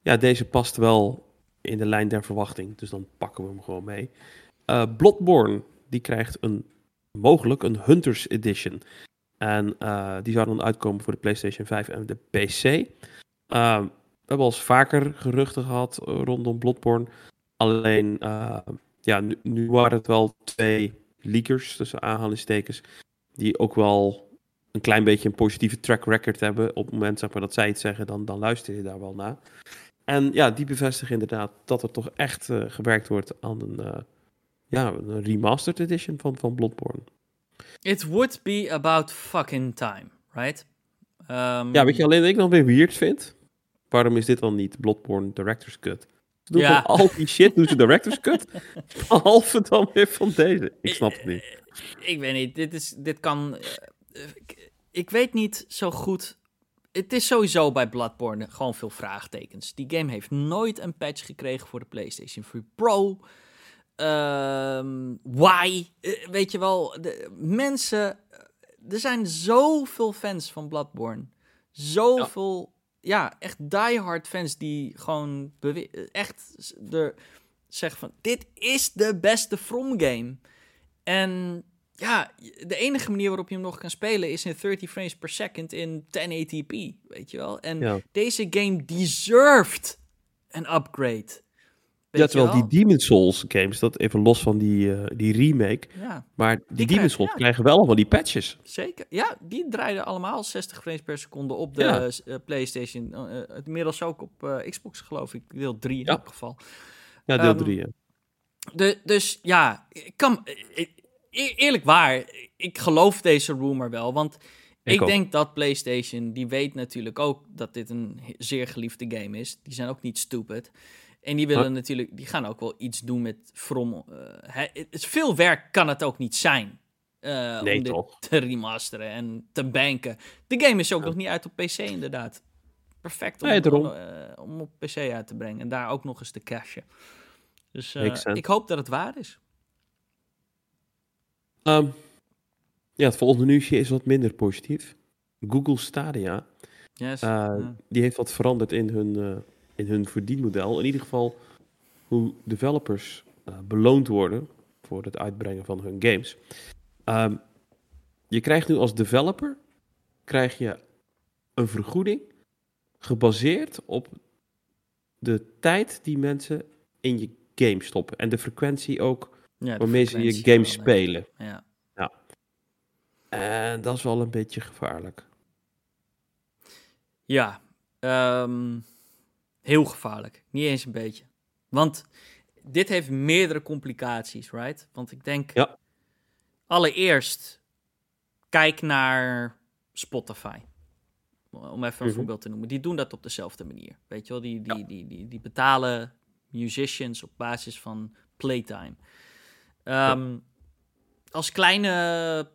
ja, deze past wel in de lijn der verwachting. Dus dan pakken we hem gewoon mee. Uh, Bloodborne, die krijgt een, mogelijk een Hunters Edition. En uh, die zou dan uitkomen voor de PlayStation 5 en de PC. Uh, we hebben al eens vaker geruchten gehad rondom Bloodborne. Alleen, ja, nu, nu, waren het wel twee leakers, tussen aanhalingstekens, die ook wel een klein beetje een positieve track record hebben. Op het moment zeg maar, dat zij iets zeggen, dan, dan luister je daar wel naar. En ja, die bevestigen inderdaad dat er toch echt uh, gewerkt wordt aan een, uh, ja, een remastered edition van, van Bloodborne. It would be about fucking time, right? Um... Ja, weet je alleen dat ik nog weer weird vind? Waarom is dit dan niet Bloodborne Director's Cut? Ze doen ja. al die shit, doen ze Director's Cut. Behalve dan weer van deze. Ik snap het niet ik weet niet, dit, is, dit kan... Uh, ik, weet niet zo goed... Het is sowieso bij Bloodborne gewoon veel vraagtekens. Die game heeft nooit een patch gekregen voor de PlayStation 4 Pro. Um, why? Weet je wel, de, mensen... Er zijn zoveel fans van Bloodborne. Zoveel, ja, ja echt diehard fans die gewoon echt de, zeggen van... Dit is de beste From game. En ja, de enige manier waarop je hem nog kan spelen is in 30 frames per second in 1080p, weet je wel. En deze game deserved een upgrade. Ja, terwijl die Demon Souls games, dat even los van die, uh, die remake, ja. maar die, die Demon Souls krijgen wel allemaal die patches. Zeker, ja, die draaiden allemaal 60 frames per seconde op de ja. uh, PlayStation. Uh, inmiddels ook op Xbox, geloof ik, deel 3 in elk geval. Ja, deel 3, um, ja. De, dus ja, ik kan, e-, eerlijk waar, ik geloof deze rumor wel. Want ik, ik denk dat PlayStation, die weet natuurlijk ook dat dit een zeer geliefde game is. Die zijn ook niet stupid. En die willen natuurlijk, die gaan ook wel iets doen met From. Uh, het, veel werk kan het ook niet zijn. Uh, nee, om dit te remasteren en te banken. De game is ook nog niet uit op PC, inderdaad. Perfect om, nee, om, uh, om, op PC uit te brengen en daar ook nog eens te cashen. Dus ik hoop dat het waar is. Um, ja, het volgende nieuwsje is wat minder positief. Google Stadia. Yes. Die heeft wat veranderd in hun, in hun verdienmodel. In ieder geval hoe developers uh, beloond worden voor het uitbrengen van hun games. Um, je krijgt nu als developer krijg je een vergoeding gebaseerd op de tijd die mensen in je game stoppen. En de frequentie ook Ja, waarmee ze je game wel, spelen. Ja. En dat is wel een beetje gevaarlijk. Ja, ehm, heel gevaarlijk. Niet eens een beetje. Want dit heeft meerdere complicaties, right? Want ik denk, Ja. allereerst, kijk naar Spotify. Om even een Mhm. voorbeeld te noemen. Die doen dat op dezelfde manier. Weet je wel, die, die, die, die, die betalen musicians op basis van playtime. Ehm, Als kleine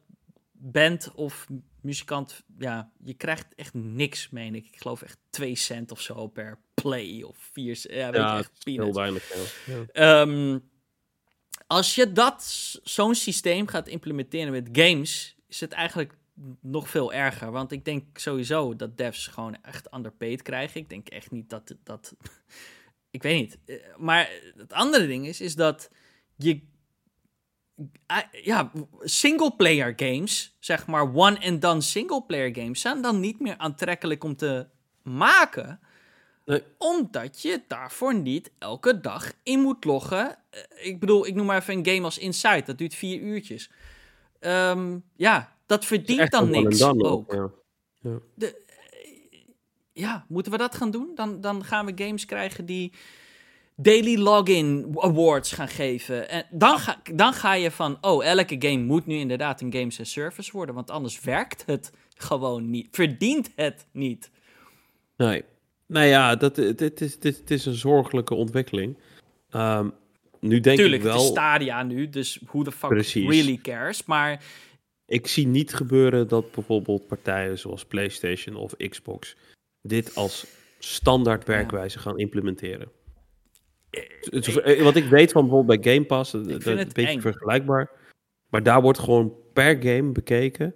band of muzikant, ja, je krijgt echt niks, meen ik. Ik geloof echt 2 cent of zo per play of 4 cent. Ja, weet je, Ja, echt het is heel weinig. Ja. Ehm, als je dat, zo'n systeem gaat implementeren met games, is het eigenlijk nog veel erger. Want ik denk sowieso dat devs gewoon echt underpaid krijgen. Ik denk echt niet dat dat. ik weet niet. Eh, Maar het andere ding is, is dat je. ah, Ja, singleplayer games, zeg maar one-and-done singleplayer games, zijn dan niet meer aantrekkelijk om te maken. Omdat je daarvoor niet elke dag in moet loggen. Eh, Ik bedoel, ik noem maar even een game als Inside. Dat duurt vier uurtjes. Ehm, ja, dat verdient dan niks done ook. ja. Ja, moeten we dat gaan doen? Dan, dan gaan we games krijgen die daily login awards gaan geven. En dan ga, dan ga je van, oh, elke game moet nu inderdaad een games as service worden. Want anders werkt het gewoon niet. Verdient het niet. Nee. Nou ja, dat, dit, is, dit, is een zorgelijke ontwikkeling. Ehm, nu denk Tuurlijk, ik het is wel, Stadia nu, dus who the fuck Precies. really cares? Maar ik zie niet gebeuren dat bijvoorbeeld partijen zoals PlayStation of Xbox dit als standaard werkwijze gaan implementeren. Is- eh, Wat ik weet van bijvoorbeeld bij Game Pass, dat het een beetje eng. vergelijkbaar. Maar daar wordt gewoon per game bekeken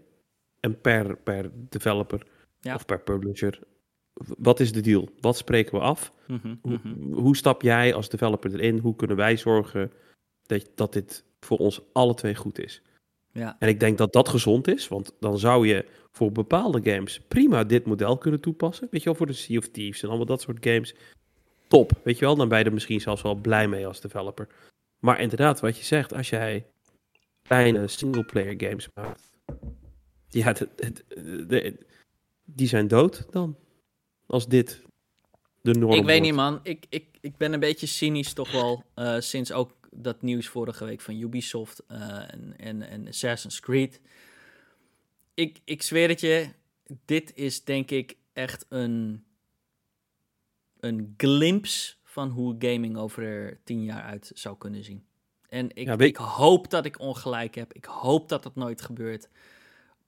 en per, per developer Ja. of per publisher. Wat is de deal? Wat spreken we af? Mhm, Hoe, mhm. hoe stap jij als developer erin? Hoe kunnen wij zorgen dat, dat dit voor ons alle twee goed is? Ja. En ik denk dat dat gezond is, want dan zou je voor bepaalde games prima dit model kunnen toepassen. Weet je wel, voor de Sea of Thieves en allemaal dat soort games. Top, weet je wel. Dan ben je er misschien zelfs wel blij mee als developer. Maar inderdaad, wat je zegt, als jij kleine singleplayer games maakt, ja, het- het- de- die zijn dood dan. Als dit de norm Ik weet wordt. niet, man. Ik, ik, ik ben een beetje cynisch toch wel. eh, sinds ook dat nieuws vorige week van Ubisoft eh, en, en, en Assassin's Creed. Ik, ik zweer het je, dit is denk ik echt een, een glimpse van hoe gaming over er tien jaar uit zou kunnen zien. En ik, Ja, ik hoop dat ik ongelijk heb. Ik hoop dat dat nooit gebeurt.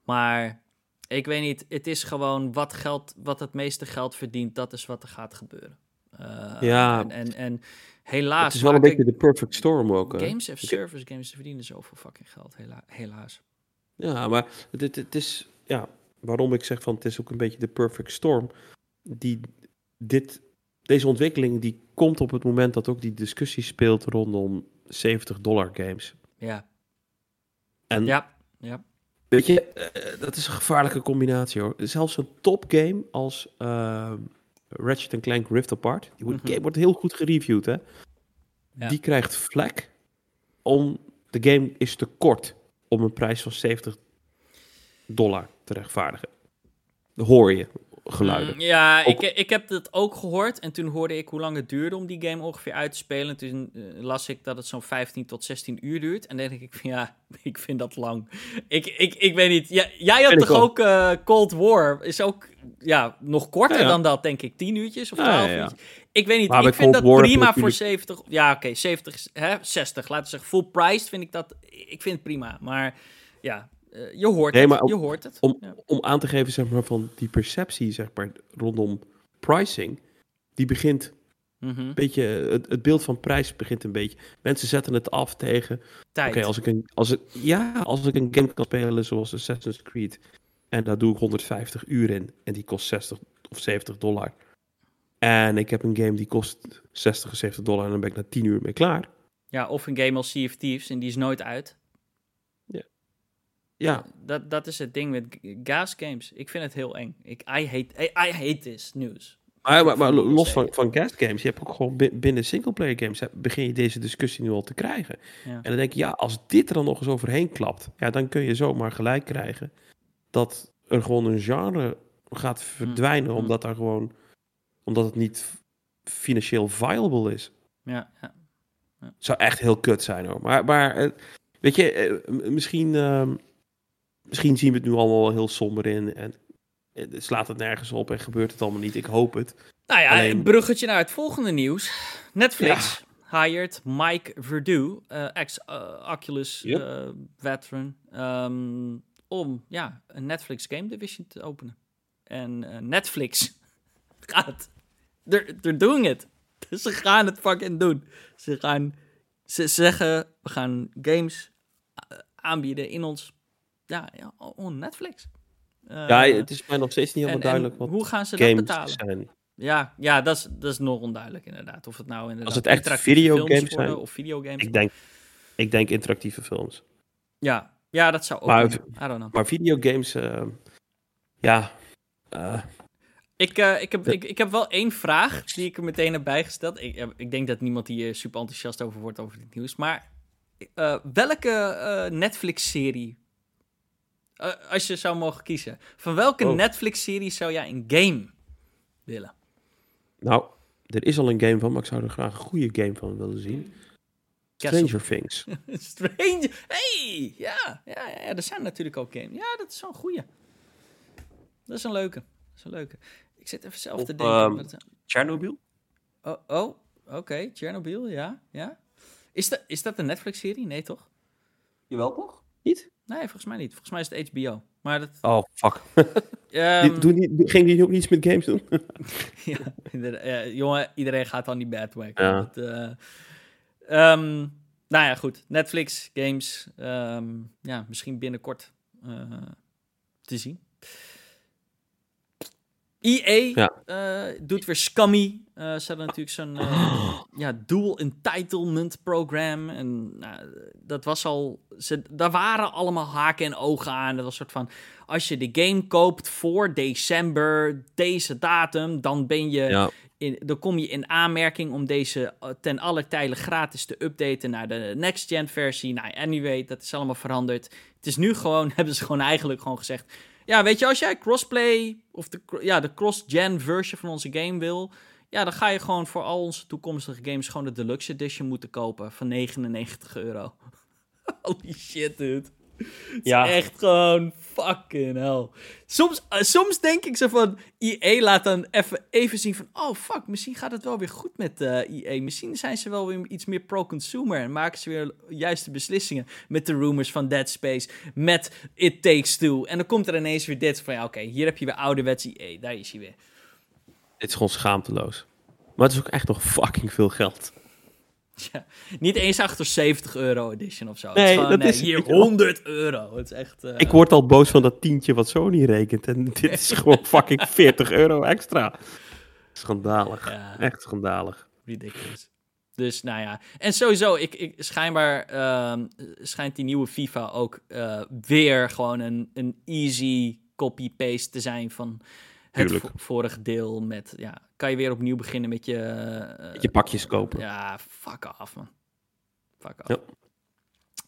Maar ik weet niet, het is gewoon wat, geld, wat het meeste geld verdient, dat is wat er gaat gebeuren. Eh, Ja. En, en, en helaas. Het is wel een beetje de perfect storm ook. hè. Games Ik- service games verdienen zoveel fucking geld, hela- helaas. Ja, maar het, het, het is, ja, waarom ik zeg van het is ook een beetje de perfect storm. Die, dit, deze ontwikkeling die komt op het moment dat ook die discussie speelt rondom 70 dollar games. Ja, En ja, ja. Weet je, eh, dat is een gevaarlijke combinatie hoor. Zelfs een topgame als eh, Ratchet Clank Rift Apart, die wordt, Mhm. game wordt heel goed gereviewd hè. Ja. Die krijgt vlek om, de game is te kort om een prijs van 70 dollar te rechtvaardigen. Dat hoor je geluiden. Mm, ja, ik, ik heb dat ook gehoord. En toen hoorde ik hoe lang het duurde om die game ongeveer uit te spelen. Toen eh, las ik dat het zo'n 15 tot 16 uur duurt. En dan denk ik van ja, ik vind dat lang. Ik, ik, ik weet niet. Ja, jij had toch ook. eh, Cold War? Is ook ja, nog korter Ja, ja. dan dat, denk ik. 10 uurtjes of Ja, 12 ja. Ik weet niet. Maar ik vind Cold dat War prima voor natuurlijk- 70. Ja, oké, 70, hè, 60. Laten we zeggen, full price vind ik dat. Ik vind het prima. Maar ja, je hoort Nee, het. ook je hoort het. Om, Ja. om aan te geven zeg maar, van die perceptie zeg maar, rondom pricing, die begint Mhm. een beetje, het, het beeld van prijs begint een beetje. Mensen zetten het af tegen, oké, als ik een, als ik, ja, als ik een game kan spelen zoals Assassin's Creed en daar doe ik 150 uur in en die kost 60 of 70 dollar. En ik heb een game die kost 60 of 70 dollar en dan ben ik na 10 uur mee klaar. Ja, of een game als Sea of Thieves en die is nooit uit. Ja, Dat, dat is het ding met gas games. Ik vind het heel eng. Ik, I, hate, I, I hate this news. maar, maar, los van, van gas games, je hebt ook gewoon bi- binnen singleplayer games, begin je deze discussie nu al te krijgen. Ja. En dan denk je, ja, als dit er dan nog eens overheen klapt, ja, dan kun je zomaar gelijk krijgen dat er gewoon een genre gaat verdwijnen, mm. omdat daar gewoon, omdat het niet financieel viable is. Ja, ja. Zou echt heel kut zijn hoor. Maar, maar eh, weet je, eh, misschien, ehm, misschien zien we het nu allemaal wel heel somber in. En slaat het nergens op en gebeurt het allemaal niet. Ik hoop het. Nou ja, Alleen- een bruggetje naar het volgende nieuws. Netflix hired Mike Verdu, eh, ex-Oculus Yep. eh, veteran, ehm, om ja, een Netflix Game Division te openen. En eh, Netflix gaat. They're, they're doing it. Ze gaan het fucking doen. Ze gaan. Ze zeggen, we gaan games eh, aanbieden in ons. Ja, on Netflix. Eh, ja, het is mij nog steeds niet helemaal en duidelijk wat hoe gaan ze dat betalen? zijn. Ja, ja dat, is, dat is nog onduidelijk inderdaad. Of het nou inderdaad Als het echt videogames zijn, of videogames. Ik denk, ik denk interactieve films. Ja, ja, dat zou ook Maar-. I don't know. Maar videogames, eh, ja. eh, Ik, eh, ik, heb, ik, ik heb wel één vraag die ik er meteen heb bijgesteld. Ik, eh, ik denk dat niemand hier super enthousiast over wordt over dit nieuws. Maar eh, welke eh, Netflix-serie, eh, als je zou mogen kiezen, van welke Oh. Netflix-serie zou jij een game willen? nou, er is al een game van, maar ik zou er graag een goede game van willen zien. Castle- Stranger Things. Stranger. Hey, ja, ja, ja, er zijn natuurlijk ook games. Ja, dat is zo'n goeie. Dat is een leuke. Dat is een leuke. Ik zit even zelf te Of, denken. ehm, wat- Chernobyl? oh, oh oké. Chernobyl, ja, ja. Is, dat is dat een Netflix-serie? Nee, toch? Jawel toch? Niet? Nee, volgens mij niet. Volgens mij is het HBO. Maar dat... Oh, fuck. ehm, Die- ging die ook niets met games doen? ja, jongen, iedereen gaat dan die bad way. Ja. Dat, eh, ehm, nou ja, goed. Netflix, games. ehm, ja, misschien binnenkort eh, te zien. EA Ja. eh, doet weer Scummy. Eh, ze hadden natuurlijk zo'n eh, ja, dual entitlement program. En nou, dat was al... Ze, daar waren allemaal haken en ogen aan. Dat was een soort van... Als je de game koopt voor december, deze datum... dan ben je Ja. in, dan kom je in aanmerking om deze ten alle tijde gratis te updaten naar de next-gen versie. Nou, anyway, dat is allemaal veranderd. Het is nu gewoon, hebben ze gewoon eigenlijk gewoon gezegd... Ja, weet je, als jij crossplay of de, ja, de cross-gen versie van onze game wil... Ja, dan ga je gewoon voor al onze toekomstige games gewoon de deluxe edition moeten kopen van 99 euro. Holy shit, dude. Het Ja. is echt gewoon fucking hell. Soms, eh, soms denk ik zo van, EA laat dan even, even zien van, oh fuck, misschien gaat het wel weer goed met eh EA. Misschien zijn ze wel weer iets meer pro-consumer en maken ze weer juiste beslissingen met de rumors van Dead Space, met It Takes Two. En dan komt er ineens weer dit van, ja oké, hier heb je weer ouderwets EA, daar is hij weer. Dit is gewoon schaamteloos. Maar het is ook echt nog fucking veel geld. Ja, niet eens achter 70 euro edition of zo. Nee, is gewoon, dat nee, is- hier weet je wel. 100 euro. Het is echt... eh, Ik word al boos van dat tientje wat Sony rekent. En dit is gewoon fucking 40 euro extra. Schandalig. Ja. Echt schandalig. ridiculous. Dus nou ja, en sowieso, ik, ik, schijnbaar ehm, schijnt die nieuwe FIFA ook eh, weer gewoon een, een easy copy-paste te zijn van Tuurlijk. vo- vorige deel. Met, ja, kan je weer opnieuw beginnen met je... eh, je pakjes kopen. ja, fuck off, man. Fuck off. Ja.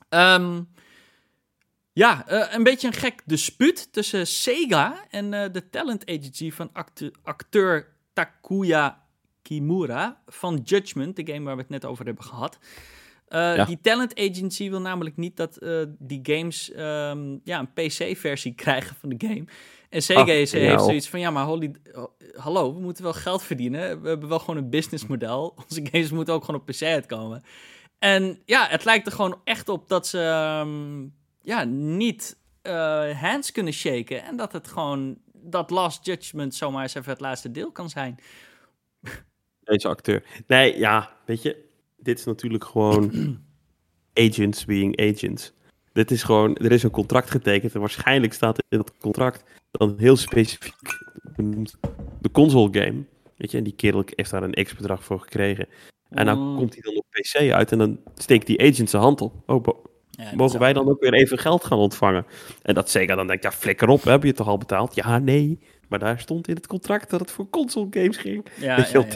Ehm, ja, eh, een beetje een gek dispuut tussen Sega en eh, de talent agency van acte- acteur Takuya Kimura van Judgment, de game waar we het net over hebben gehad. Eh, Ja. Die talent agency wil namelijk niet dat die games ehm, ja, een PC-versie krijgen van de game. En Sega is, ja. heeft zoiets van, ja, maar holy, hallo, we moeten wel geld verdienen. We hebben wel gewoon een businessmodel. Onze games moeten ook gewoon op PC uitkomen. En ja, het lijkt er gewoon echt op dat ze ehm, ja, niet eh, hands kunnen shaken. En dat het gewoon, dat Last Judgment zomaar eens even het laatste deel kan zijn. Deze acteur. Nee, ja, weet je. Dit is natuurlijk gewoon agents being agents. Dit is gewoon, er is een contract getekend en waarschijnlijk staat in dat contract dan heel specifiek benoemd de console game. Weet je, en die kerel heeft daar een x-bedrag voor gekregen. En nou Mm. komt hij dan op PC uit en dan steekt die agent zijn hand op. Oh, Ja, mogen wij dan ook weer even geld gaan ontvangen? En dat Sega dan denkt, ja, flikker op, heb je het toch al betaald? Ja, nee. Maar daar stond in het contract dat het voor console games ging. Ja, dit-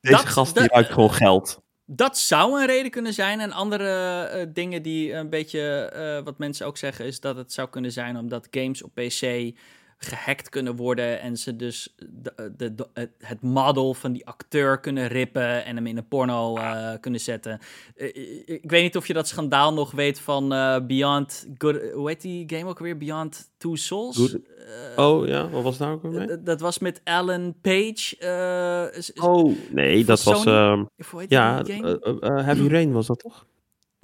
Deze Dat- gast die ruikt gewoon geld. Dat zou een reden kunnen zijn. En andere eh, dingen die een beetje, eh, wat mensen ook zeggen, is dat het zou kunnen zijn omdat games op PC gehackt kunnen worden en ze dus de, de, de- het- model van die acteur kunnen rippen en hem in een porno eh, kunnen zetten. Eh, ik- weet niet of je dat schandaal nog weet van eh, Beyond Good, hoe heet die game ook weer? Beyond Two Souls? Good- Eh, Oh ja, wat was daar ook weer dat was met Alan Page. eh, Oh, nee, dat was... Sony? ehm, hoe heet ja, eh, eh, eh, Heavy Rain was dat toch?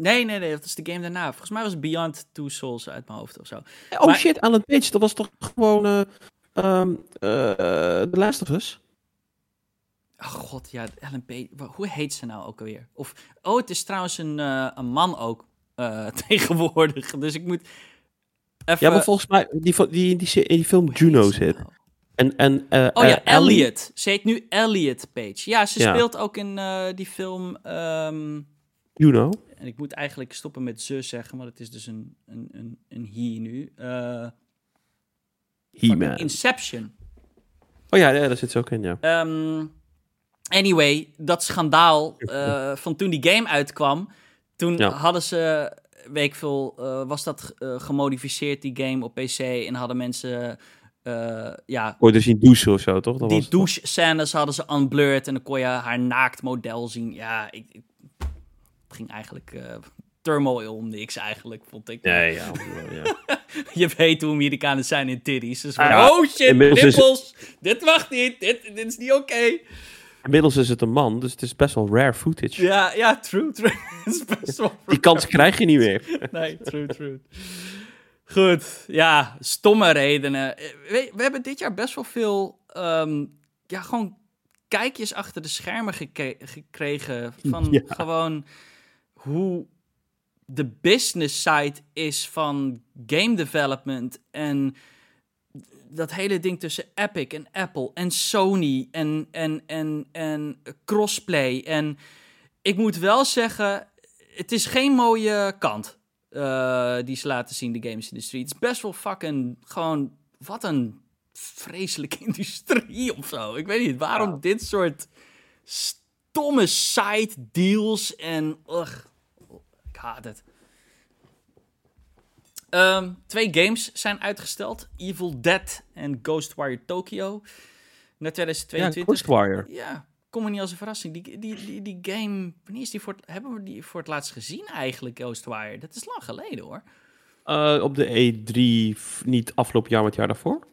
Nee, nee, nee, dat is de game daarna. Volgens mij was Beyond Two Souls uit mijn hoofd of zo. Oh Maar- shit, Alan Page, dat was toch gewoon eh, The Last of Us? Oh god, ja, Ellen Page. wa- Hoe heet ze nou ook alweer? Of, oh, het is trouwens een, eh, een man ook tegenwoordig. Dus ik moet even... Ja, maar volgens mij, die, die, die, die, in die film Juno zit. nou? En, en, Oh ja, Elliot. Ze heet nu Elliot Page. Ja, ze Ja. speelt ook in die film... ehm, Juno. en ik moet eigenlijk stoppen met ze zeggen, maar het is dus een, een, een, een he nu. Eh, He-Man. Inception. Oh ja, ja, daar zit ze ook in, ja. Ehm, anyway, dat schandaal eh, van toen die game uitkwam. Toen Ja. hadden ze, weet ik veel, eh, was dat gemodificeerd, die game op PC. En hadden mensen, ja, Ooit eens zien douchen of zo, toch? Dat die douche-scènes hadden ze unblurred. En dan kon je haar naakt model zien. Ja, ik, ik- het ging eigenlijk eh turmoil om niks eigenlijk, vond ik. Nee, ja. ja. Je weet hoe Amerikanen zijn in titties. Dus Ah, ja. oh shit, Inmiddels is-. Dit mag niet. Dit, dit is niet oké. Inmiddels is het een man, dus het is best wel rare footage. Ja, ja, true, true. Het is best wel... Die kans krijg je niet meer. Nee, true, true. Goed, ja, stomme redenen. Eh, We, we hebben dit jaar best wel veel, ehm, ja, gewoon kijkjes achter de schermen gekregen. Van Ja. gewoon hoe de business side is van game development. En dat hele ding tussen Epic en Apple en Sony en, en, en, en crossplay. En ik moet wel zeggen, het is geen mooie kant eh, die ze laten zien, de gamesindustrie. Het is best wel fucking gewoon, wat een vreselijke industrie of zo. Ik weet niet, waarom dit soort stomme side deals en ugh, haat het. Ehm, twee games zijn uitgesteld. Evil Dead en Ghostwire Tokyo. Naar Ja, 2022. Ghostwire. Ja, kom me niet als een verrassing. Die, die, die, die game, wanneer is die voor het, hebben we die voor het laatst gezien eigenlijk, Ghostwire? Dat is lang geleden hoor. Eh, op de E3, f- niet afgelopen jaar, maar het jaar daarvoor.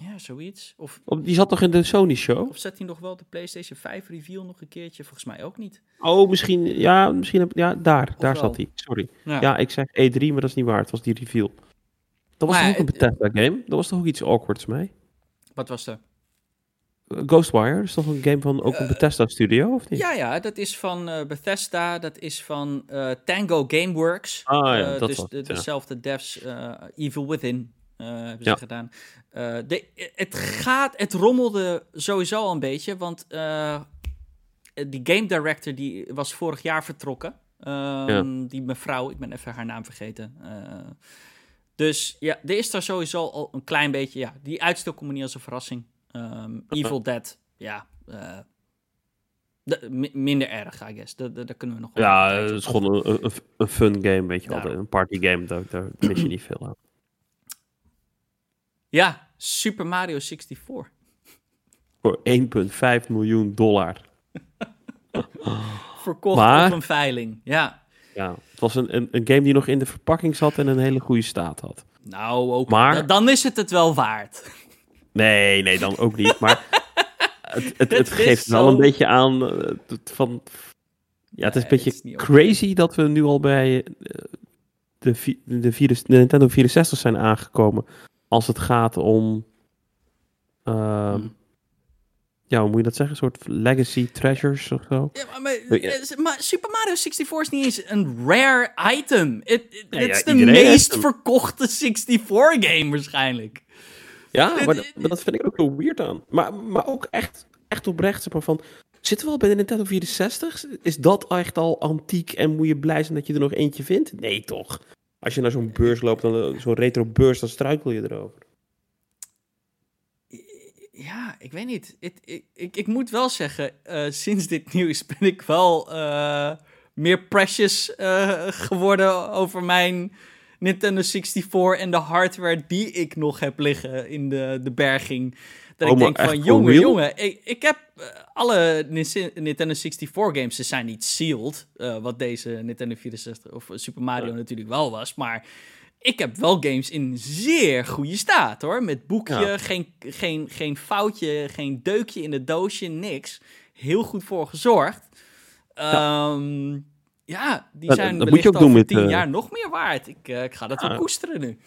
Ja, zoiets. Of, die zat toch in de Sony Show? of zet hij nog wel de PlayStation 5 reveal nog een keertje? Volgens mij ook niet. Oh, misschien, ja, misschien, heb- ja, daar, daar wel? zat hij. Sorry. Ja. Ja, ik zeg E3, maar dat is niet waar. Het was die reveal. Dat was Maar toch ook een het- Bethesda game? Dat was toch ook iets awkwards mee? Wat was er? Eh, Ghostwire, is toch een game van ook een Eh, Bethesda studio, of niet? Ja, ja, dat is van eh, Bethesda, dat is van Tango Gameworks. Ah ja, dat dus was de, ja. dezelfde devs, Evil Within, eh, hebben ze Ja. gedaan. Eh, de, het gaat, het rommelde sowieso al een beetje, want eh, die game director die was vorig jaar vertrokken. Ehm, Die mevrouw, ik ben even haar naam vergeten. Dus ja, er is daar sowieso al een klein beetje, ja, die uitstel komt niet als een verrassing. Ehm, Evil Dead, ja, de- mi- minder erg, I guess. Daar- kunnen we nog wel Ja, het is gewoon een, een, een fun game, weet je wel. Een party game, daar, daar mis je niet veel aan. Ja, Super Mario 64. Voor 1,5 miljoen dollar. Verkocht Maar- op een veiling. Ja. Ja, het was een, een, een game die nog in de verpakking zat en een hele goede staat had. Nou, ook. Maar- da- Dan is het het wel waard. Nee, nee, dan ook niet. Maar het, het, het, Het is geeft wel zo- een beetje aan eh, het van... Ja, het is een Nee, beetje is crazy dat we nu al bij eh, de, de, virus- de Nintendo 64 zijn aangekomen. Als het gaat om... ehm, Hm. Ja, hoe moet je dat zeggen? Een soort legacy treasures of zo? Ja, maar, eh, maar Super Mario 64 is niet eens een rare item. Het Ja, ja, is de meest verkochte 64-game waarschijnlijk. Ja, maar, dat- maar dat vind ik ook heel weird aan. Maar, maar ook echt, echt oprecht, zeg maar, van... Zitten we al bij de Nintendo 64? Is dat echt al antiek en moet je blij zijn dat je er nog eentje vindt? Nee, toch? Als je naar zo'n beurs loopt, dan zo'n retro beurs, dan struikel je erover. Ja, ik weet niet. Ik, ik, ik, moet wel zeggen, uh, sinds dit nieuws ben ik wel uh, meer precious geworden over mijn Nintendo 64 en de hardware die ik nog heb liggen in de, de berging. Dat Oh, ik denk van, jongen, jongen, ik, ik heb eh, alle Nin- Nintendo 64 games, ze zijn niet sealed, eh, wat deze Nintendo 64 of Super Mario Ja. natuurlijk wel was, maar ik heb wel games in zeer goede staat, hoor. Met boekje, Ja. geen, geen, geen foutje, geen deukje in het doosje, niks. Heel goed voor gezorgd. Ehm, ja, die Dat- zijn dat moet je ook doen met, tien eh, jaar nog meer waard. Ik, ik ga dat wel Ja. koesteren nu.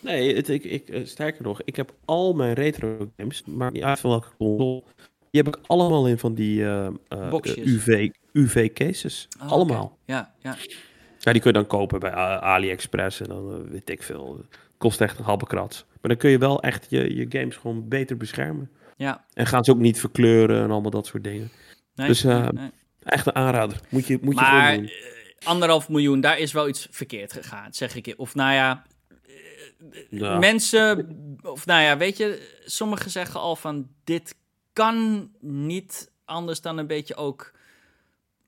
Nee, het, ik, ik, eh, sterker nog, ik heb al mijn retro games, maakt niet uit van welke console, die heb ik allemaal in van die eh, eh. UV, UV cases. Oh, allemaal. Ja, ja. Ja, die kun je dan kopen bij AliExpress en dan weet ik veel. Kost echt een halve krats. Maar dan kun je wel echt je, je games gewoon beter beschermen. ja. En gaan ze ook niet verkleuren en allemaal dat soort dingen. Nee, Dus, nee, nee. Echt een aanrader. Moet je, moet je Maar gewoon doen. anderhalf miljoen, daar is wel iets verkeerd gegaan, zeg ik. Of nou ja, Ja. mensen, of nou ja, weet je, sommigen zeggen al van dit kan niet anders dan een beetje ook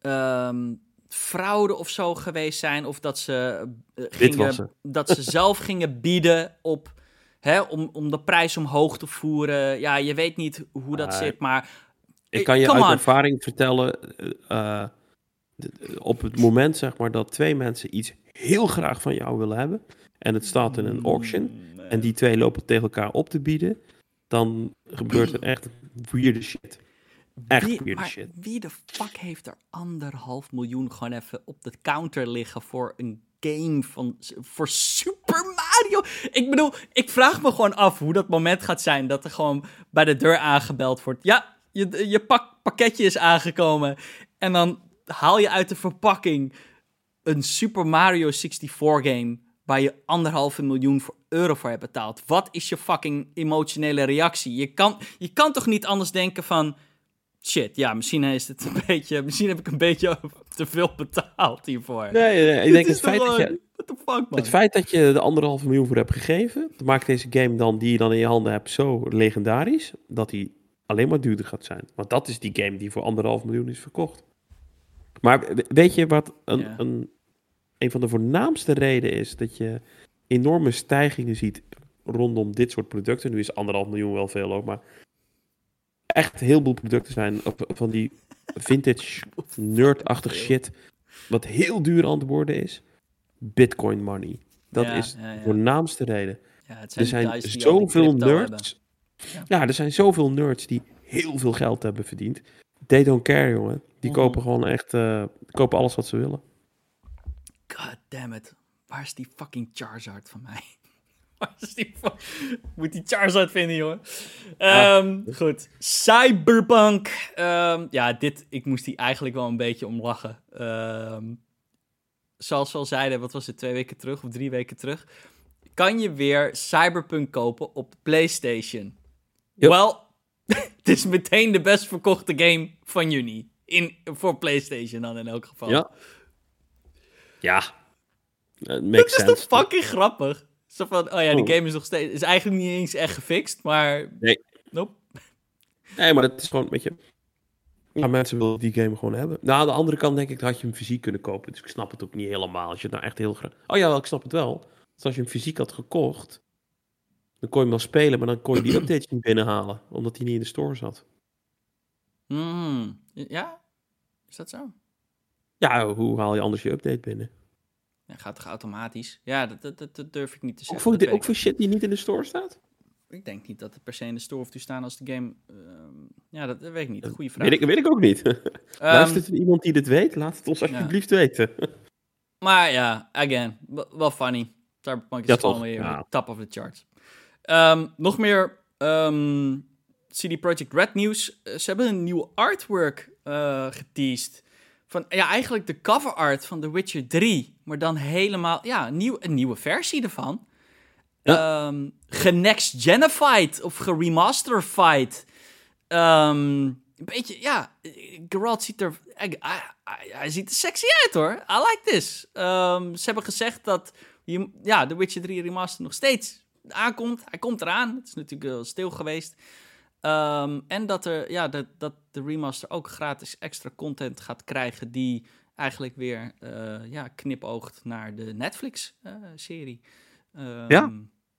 ehm, fraude of zo geweest zijn. Of dat ze, eh, gingen, dat ze zelf gingen bieden op, hè, om, om de prijs omhoog te voeren. Ja, je weet niet hoe dat Nee. zit, maar Ik kan je uit on. ervaring vertellen, eh, eh, op het moment zeg maar dat twee mensen iets heel graag van jou willen hebben en het staat in een auction en die twee lopen tegen elkaar op te bieden, dan gebeurt er echt weirde shit. Echt wie, weirde maar shit. wie de fuck heeft er anderhalf miljoen gewoon even op de counter liggen voor een game van voor Super Mario? Ik bedoel, ik vraag me gewoon af hoe dat moment gaat zijn dat er gewoon bij de deur aangebeld wordt. Ja, je, je pak, pakketje is aangekomen. En dan haal je uit de verpakking een Super Mario 64 game waar je anderhalve miljoen voor euro voor hebt betaald. Wat is je fucking emotionele reactie? Je kan, je kan toch niet anders denken van... Shit, ja, misschien is het een beetje... Misschien heb ik een beetje te veel betaald hiervoor. Nee, nee, ik Dit denk het feit, dat je, What the fuck, het feit dat je de anderhalve miljoen voor hebt gegeven, dat maakt deze game dan, die je dan in je handen hebt, zo legendarisch, dat hij alleen maar duurder gaat zijn. Want dat is die game die voor anderhalf miljoen is verkocht. Maar we- weet je wat een, Ja. een, een van de voornaamste redenen is dat je enorme stijgingen ziet rondom dit soort producten? Nu is anderhalf miljoen wel veel ook, maar echt heel veel producten zijn van die vintage nerdachtig shit, wat heel duur aan het worden is. Bitcoin money. Dat Ja, is ja, ja. de voornaamste reden. Ja, het Er zijn zoveel nerds. Ja. Ja. er zijn zoveel nerds die heel veel geld hebben verdiend. They don't care, jongen. Die Mhm. kopen gewoon echt, eh, kopen alles wat ze willen. God damn it. Waar is die fucking Charizard van mij? Waar is die Moet die Charizard vinden, jongen. Ehm, goed. Cyberpunk. Ehm, ja, dit... Ik moest hier eigenlijk wel een beetje om lachen. Ehm, zoals we al zeiden, wat was het, twee weken terug of drie weken terug? Kan je weer Cyberpunk kopen op de PlayStation? Yep. Wel, het is meteen de best verkochte game van juni. In, voor PlayStation dan in elk geval. Ja. Ja. Dat is toch sense. fucking grappig? Zo van, oh ja, die Oh. game is nog steeds... Is eigenlijk niet eens echt gefixt, maar... Nee. Nope. Nee, maar het is gewoon, weet je... Ja, mensen willen die game gewoon hebben. Nou, aan de andere kant denk ik, dat had je hem fysiek kunnen kopen. Dus ik snap het ook niet helemaal. Als je het nou echt heel graag... Oh ja, wel, ik snap het wel. Dus als je hem fysiek had gekocht, dan kon je hem wel spelen, maar dan kon je die updates niet binnenhalen. Omdat hij niet in de store zat. Hmm. Ja? Is dat zo? Ja, hoe haal je anders je update binnen? Ja, gaat toch automatisch? Ja, dat, dat, dat, durf ik niet te Ook zeggen. voor, dat de- weet ook voor shit die niet in de store staat? ik. denk niet dat het per se in de store hoeft te staan als de game... ehm, ja, dat, dat weet ik niet. Goeie vraag. Weet ik, weet ik ook niet. Luistert er iemand die dit weet? Laat het ons alsjeblieft weten. Maar ja, again, wel funny. Cyberpunk is Ja, gewoon weer Ja. top of the charts. Ehm, nog meer ehm, CD Projekt Red nieuws. Eh, ze hebben een nieuwe artwork eh geteased. Van, ja, eigenlijk de cover art van The Witcher 3. Maar dan helemaal, ja, een, nieuw, een nieuwe versie ervan. Ja. Genext Genified of geremasterified. Ehm, een beetje, ja, Geralt ziet er, hij, hij, hij ziet er sexy uit hoor. I like this. Ehm, ze hebben gezegd dat je, ja, The Witcher 3 Remaster nog steeds aankomt. Hij komt eraan. Het is natuurlijk wel stil geweest. Ehm, en dat, er, ja, dat, dat de remaster ook gratis extra content gaat krijgen die eigenlijk weer uh, ja, knipoogt naar de Netflix-serie. Uh, ja,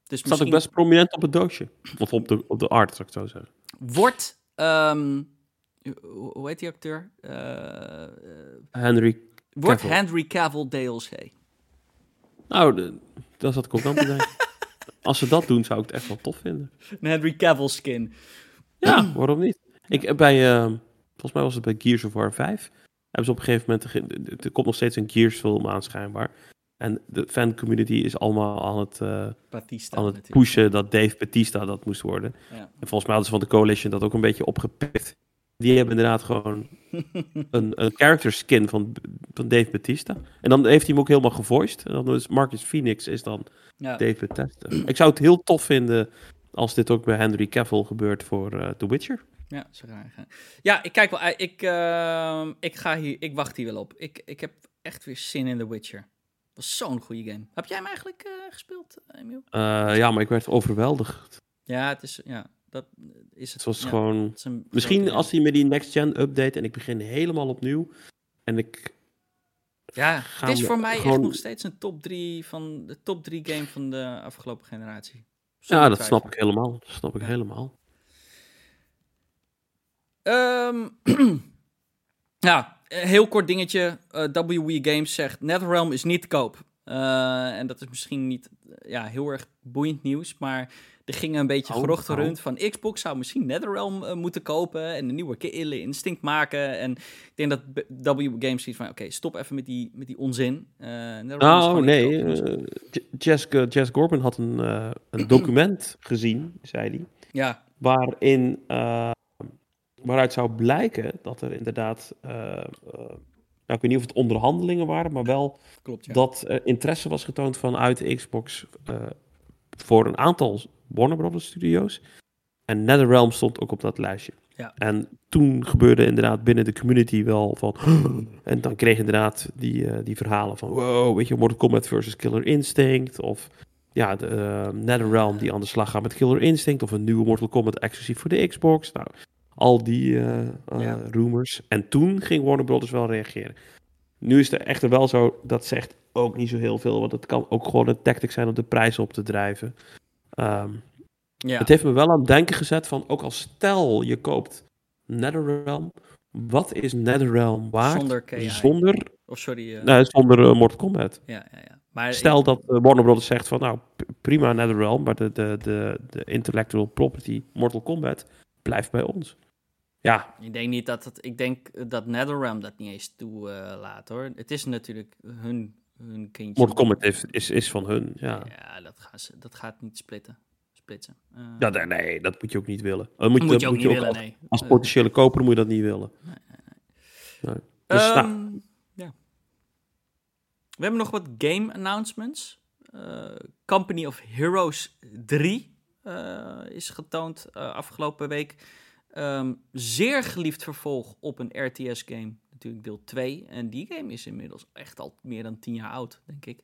dus staat misschien... ook best prominent op het doosje. Of op de, op de art, zou ik zo zeggen. Wordt, um, hoe heet die acteur? Uh, Henry Wordt Henry Cavill DLC. Nou, de, dat zat ik ook aan te denken. Als ze dat doen, zou ik het echt wel tof vinden. Een Henry Cavill skin. Ja, waarom niet? Ik, bij, uh, volgens mij was het bij Gears of War 5. Hebben ze op een gegeven moment, er komt nog steeds een Gears film aan schijnbaar. En de fan community is allemaal aan het, uh, Batista, aan het pushen dat Dave Batista dat moest worden. Ja. En volgens mij hadden ze van de Coalition dat ook een beetje opgepikt. Die hebben inderdaad gewoon een, een character skin van, van Dave Batista. En dan heeft hij hem ook helemaal gevoiced. En dan is Marcus Phoenix is dan ja. Dave Batista. Ik zou het heel tof vinden als dit ook bij Henry Cavill gebeurt voor uh, The Witcher. Ja, zo. Ja, ik kijk wel. Ik, uh, ik, ga hier, ik wacht hier wel op. Ik, ik heb echt weer zin in The Witcher. Dat was zo'n goede game. Heb jij hem eigenlijk uh, gespeeld, Emiel? ja, maar ik werd overweldigd. Ja, het is, ja, dat is het. was gewoon... misschien als hij met die next-gen update en ik begin helemaal opnieuw en ik... Ja, het is voor mij echt nog steeds een top 3 van de top 3 game van de afgelopen generatie. Ja, dat snap ik helemaal. Dat snap ik helemaal. Um, ja, heel kort dingetje. Uh, eh, WE Games zegt: NetherRealm is niet te koop. Uh, en dat is misschien niet ja, heel erg boeiend nieuws, maar er ging een beetje oh, geruchten oh. rond van Xbox zou misschien NetherRealm uh, moeten kopen en een nieuwe Killer Instinct maken. En ik denk dat W Games ziet van, oké, stop even met die, met die onzin. Uh, nou, nee, uh, Jess, Jess Corbin had een, een document gezien, zei hij. Ja. Waarin, waaruit zou blijken dat er inderdaad nou, ik weet niet of het onderhandelingen waren, maar wel Klopt, ja. dat uh, interesse was getoond vanuit Xbox uh, voor een aantal Warner Brothers studio's. En NetherRealm stond ook op dat lijstje. Ja. En toen gebeurde inderdaad binnen de community wel van... En dan kreeg je inderdaad die, uh, die verhalen van... Wow, weet je, Mortal Kombat versus Killer Instinct. Of ja, de uh, NetherRealm die aan de slag gaat met Killer Instinct. Of een nieuwe Mortal Kombat exclusief voor de Xbox. Nou, al die ja. rumors. En toen ging Warner Brothers wel reageren. Nu is het echter wel zo, dat zegt ook niet zo heel veel. Want het kan ook gewoon een tactic zijn om de prijs op te drijven. Um, ja. Het heeft me wel aan het denken gezet van, ook als stel je koopt NetherRealm, wat is NetherRealm waard zonder, KI. zonder of sorry, uh... nee, zonder uh, Mortal Kombat? Ja, ja, ja. Maar stel ik... dat uh, Warner Brothers zegt van, nou prima NetherRealm, maar de, de, de, de intellectual property Mortal Kombat blijft bij ons. Ja. Ik denk niet dat het, ik denk dat NetherRealm dat niet eens toelaat uh, hoor. Het is natuurlijk hun, hun kindje. Mortal Kombat is, is, is van hun, ja. Ja, dat, gaan ze, dat gaat niet splitten. splitsen. Uh, ja, nee, dat moet je ook niet willen. Dat moet, moet je ook niet willen, als, nee. Als potentiële koper moet je dat niet willen. Nee, nee, nee. Dus, um, nou. ja. We hebben nog wat game announcements. Uh, Company of Heroes 3 uh, is getoond afgelopen week. Um, zeer geliefd vervolg op een RTS-game, natuurlijk deel 2. En die game is inmiddels echt al meer dan 10 jaar oud, denk ik.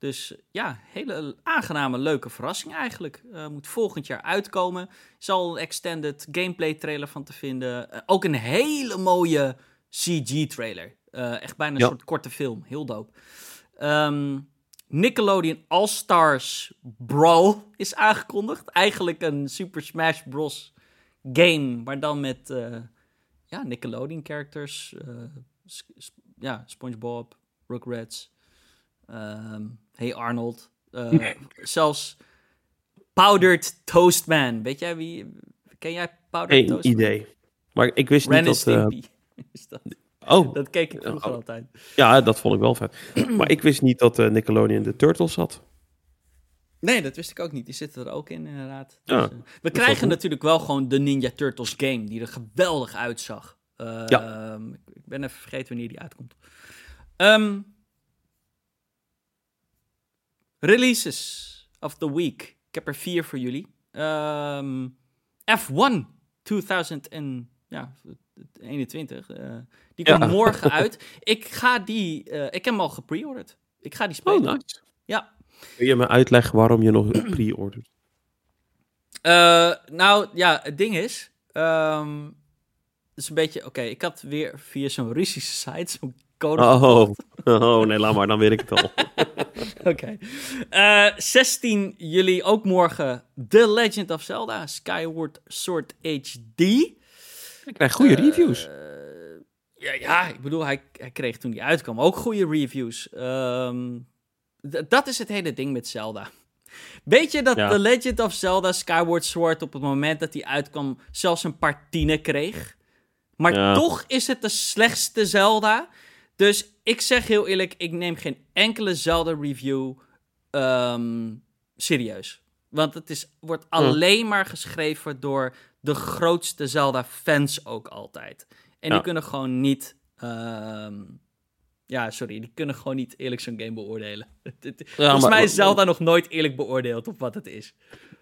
Dus ja, hele aangename, leuke verrassing eigenlijk. Uh, moet volgend jaar uitkomen. Zal een extended gameplay trailer van te vinden. Uh, ook een hele mooie CG-trailer. Uh, eh, echt bijna een soort korte film. Heel dope. Um, Nickelodeon All-Stars Brawl is aangekondigd. Eigenlijk een Super Smash Bros game, maar dan met ja, Nickelodeon characters. Uh, ja, SpongeBob, Rugrats, um, Hey Arnold. Uh, zelfs Powdered Toastman. Weet jij wie? Ken jij Powdered Geen Toastman? idee. Maar ik wist Ren niet dat... is dat. Oh. Dat keek ik vroeger oh. altijd. Ja, dat vond ik wel vet. maar ik wist niet dat Nickelodeon de Turtles had. Nee, dat wist ik ook niet. Die zitten er ook in, inderdaad. Ja, dus, uh, we krijgen natuurlijk wel gewoon de Ninja Turtles game, die er geweldig uitzag. Uh, ja. Um, ik ben even vergeten wanneer die uitkomt. Um, releases of the week. Ik heb er vier voor jullie. Um, F1 2020. ja, 21. eh, die Ja. komt morgen uit. Ik ga die, eh, ik heb hem al gepreorderd. Ik ga die Oh, spelen. nice. Ja. Kun je me uitleggen waarom je nog pre-ordert? Eh, nou, ja, het ding is, ehm, het is een beetje, oké, ik had weer via zo'n Russische site zo'n code Oh. oh, nee, laat maar, dan weet ik het al. Oké. Eh, 16 juli, ook morgen, The Legend of Zelda Skyward Sword HD. Ik krijg goede reviews. Eh, ja, ja, ik bedoel, hij, hij kreeg toen die uitkwam ook goede reviews. Ehm, d- dat is het hele ding met Zelda. Weet je dat Ja. The Legend of Zelda Skyward Sword op het moment dat hij uitkwam zelfs een paar tienen kreeg? Maar Ja. toch is het de slechtste Zelda. Dus ik zeg heel eerlijk, ik neem geen enkele Zelda-review ehm, serieus. Want het is, wordt alleen maar geschreven door de grootste Zelda-fans ook altijd. En die kunnen gewoon niet... ehm, ja, sorry, die kunnen gewoon niet eerlijk zo'n game beoordelen. Volgens maar- mij is Zelda nog nooit eerlijk beoordeeld op wat het is.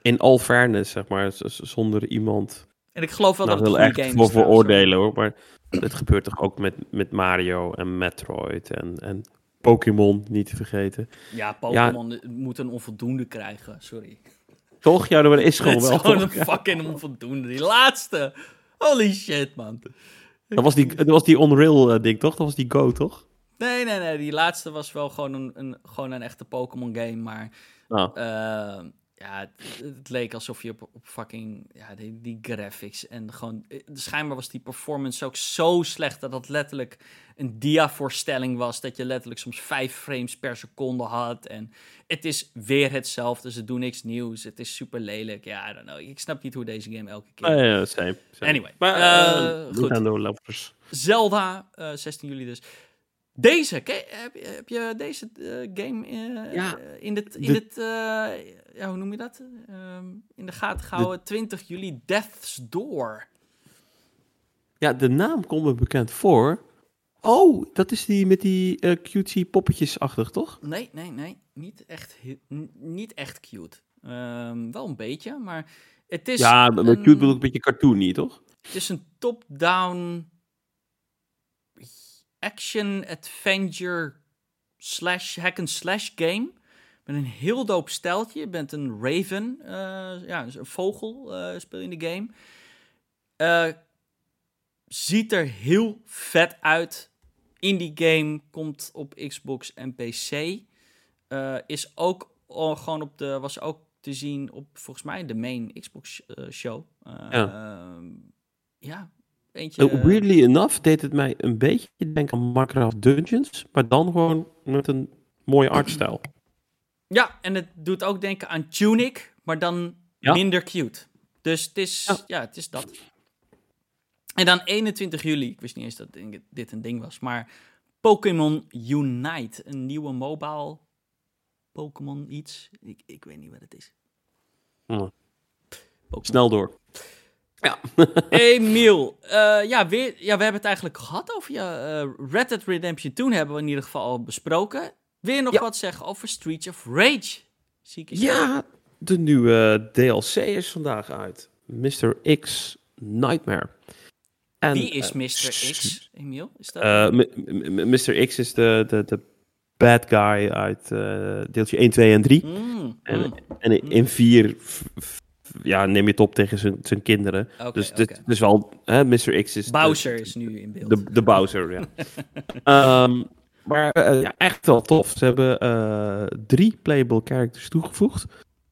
In all fairness, zeg maar, zonder iemand En ik geloof wel nou, dat het goede erg game voor veroordelen hoor. Maar het gebeurt toch ook met, met Mario en Metroid en, en Pokémon, niet te vergeten. Ja, Pokémon moet een onvoldoende krijgen, sorry. Toch? Ja, dat is gewoon Het is wel. gewoon toch? een fucking onvoldoende. Die laatste. Holy shit, man. Dat was die, dat was die Unreal eh, ding, toch? Dat was die Go, toch? Nee, nee, nee. Die laatste was wel gewoon een, een, gewoon een echte Pokémon game. Maar Nou, eh, ja, het, het leek alsof je op, op fucking... Ja, die, die graphics en gewoon... eh, Schijnbaar was die performance ook zo slecht... dat het letterlijk een dia-voorstelling was. Dat je letterlijk soms vijf frames per seconde had. En het is weer hetzelfde. Ze doen niks nieuws. Het is super lelijk. Ja, I don't know. Ik snap niet hoe deze game elke keer... ja, same, same. Anyway, Maar, eh, eh, goed. Zelda, eh 16 juli dus. Deze, heb, je- heb je deze eh, game eh, Ja, eh, in het, in de- het eh, ja, hoe noem je dat? Ehm, in de gaten gehouden, 20 juli, Death's Door. Ja, de naam komt me bekend voor. Oh, dat is die met die eh cutesy poppetjes-achtig, toch? Nee, nee, nee, niet echt, niet echt cute. Ehm, wel een beetje, maar het is, ja, maar een, cute bedoel ik een beetje cartoony, toch? het is een top-down action-adventure slash hack-and-slash game. Met een heel dope steltje. Je bent een raven, eh, ja, dus een vogel eh, speel je in de game. Eh, ziet er heel vet uit. In die game komt op Xbox en PC. Is ook al gewoon op de, was ook te zien op volgens mij de main Xbox show. Ja. ehm, ja, eentje. Eh, weirdly enough deed het mij een beetje denken aan Minecraft Dungeons, maar dan gewoon met een mooie artstijl. Ja, en het doet ook denken aan Tunic, maar dan Ja. minder cute. Dus het is, ja. Ja. het is dat. En dan 21 juli, ik wist niet eens dat dit een ding was, maar Pokémon Unite, een nieuwe mobile Pokémon iets. Ik, ik weet niet wat het is. Pokémon. Snel door. Emiel, eh, ja, weer, ja, we hebben het eigenlijk gehad over je eh, Red Dead Redemption. Toen hebben we in ieder geval al besproken. Weer nog Ja. wat zeggen over Streets of Rage? Ziek is Ja, de nieuwe DLC is vandaag uit. Mr. X Nightmare. En, Wie is eh, Mr. X, Emiel? Is dat? Mr. X is de, de, de bad guy uit deeltje 1, 2 en 3. Mm, En, mm. en in 4 ja, neem je het op tegen zijn, zijn kinderen. Dus dit is wel, hè, Mr. X is de- Bowser is nu in beeld. De, de Bowser, ja. Ehm, maar eh, ja, echt wel tof. Ze hebben eh, drie playable characters toegevoegd.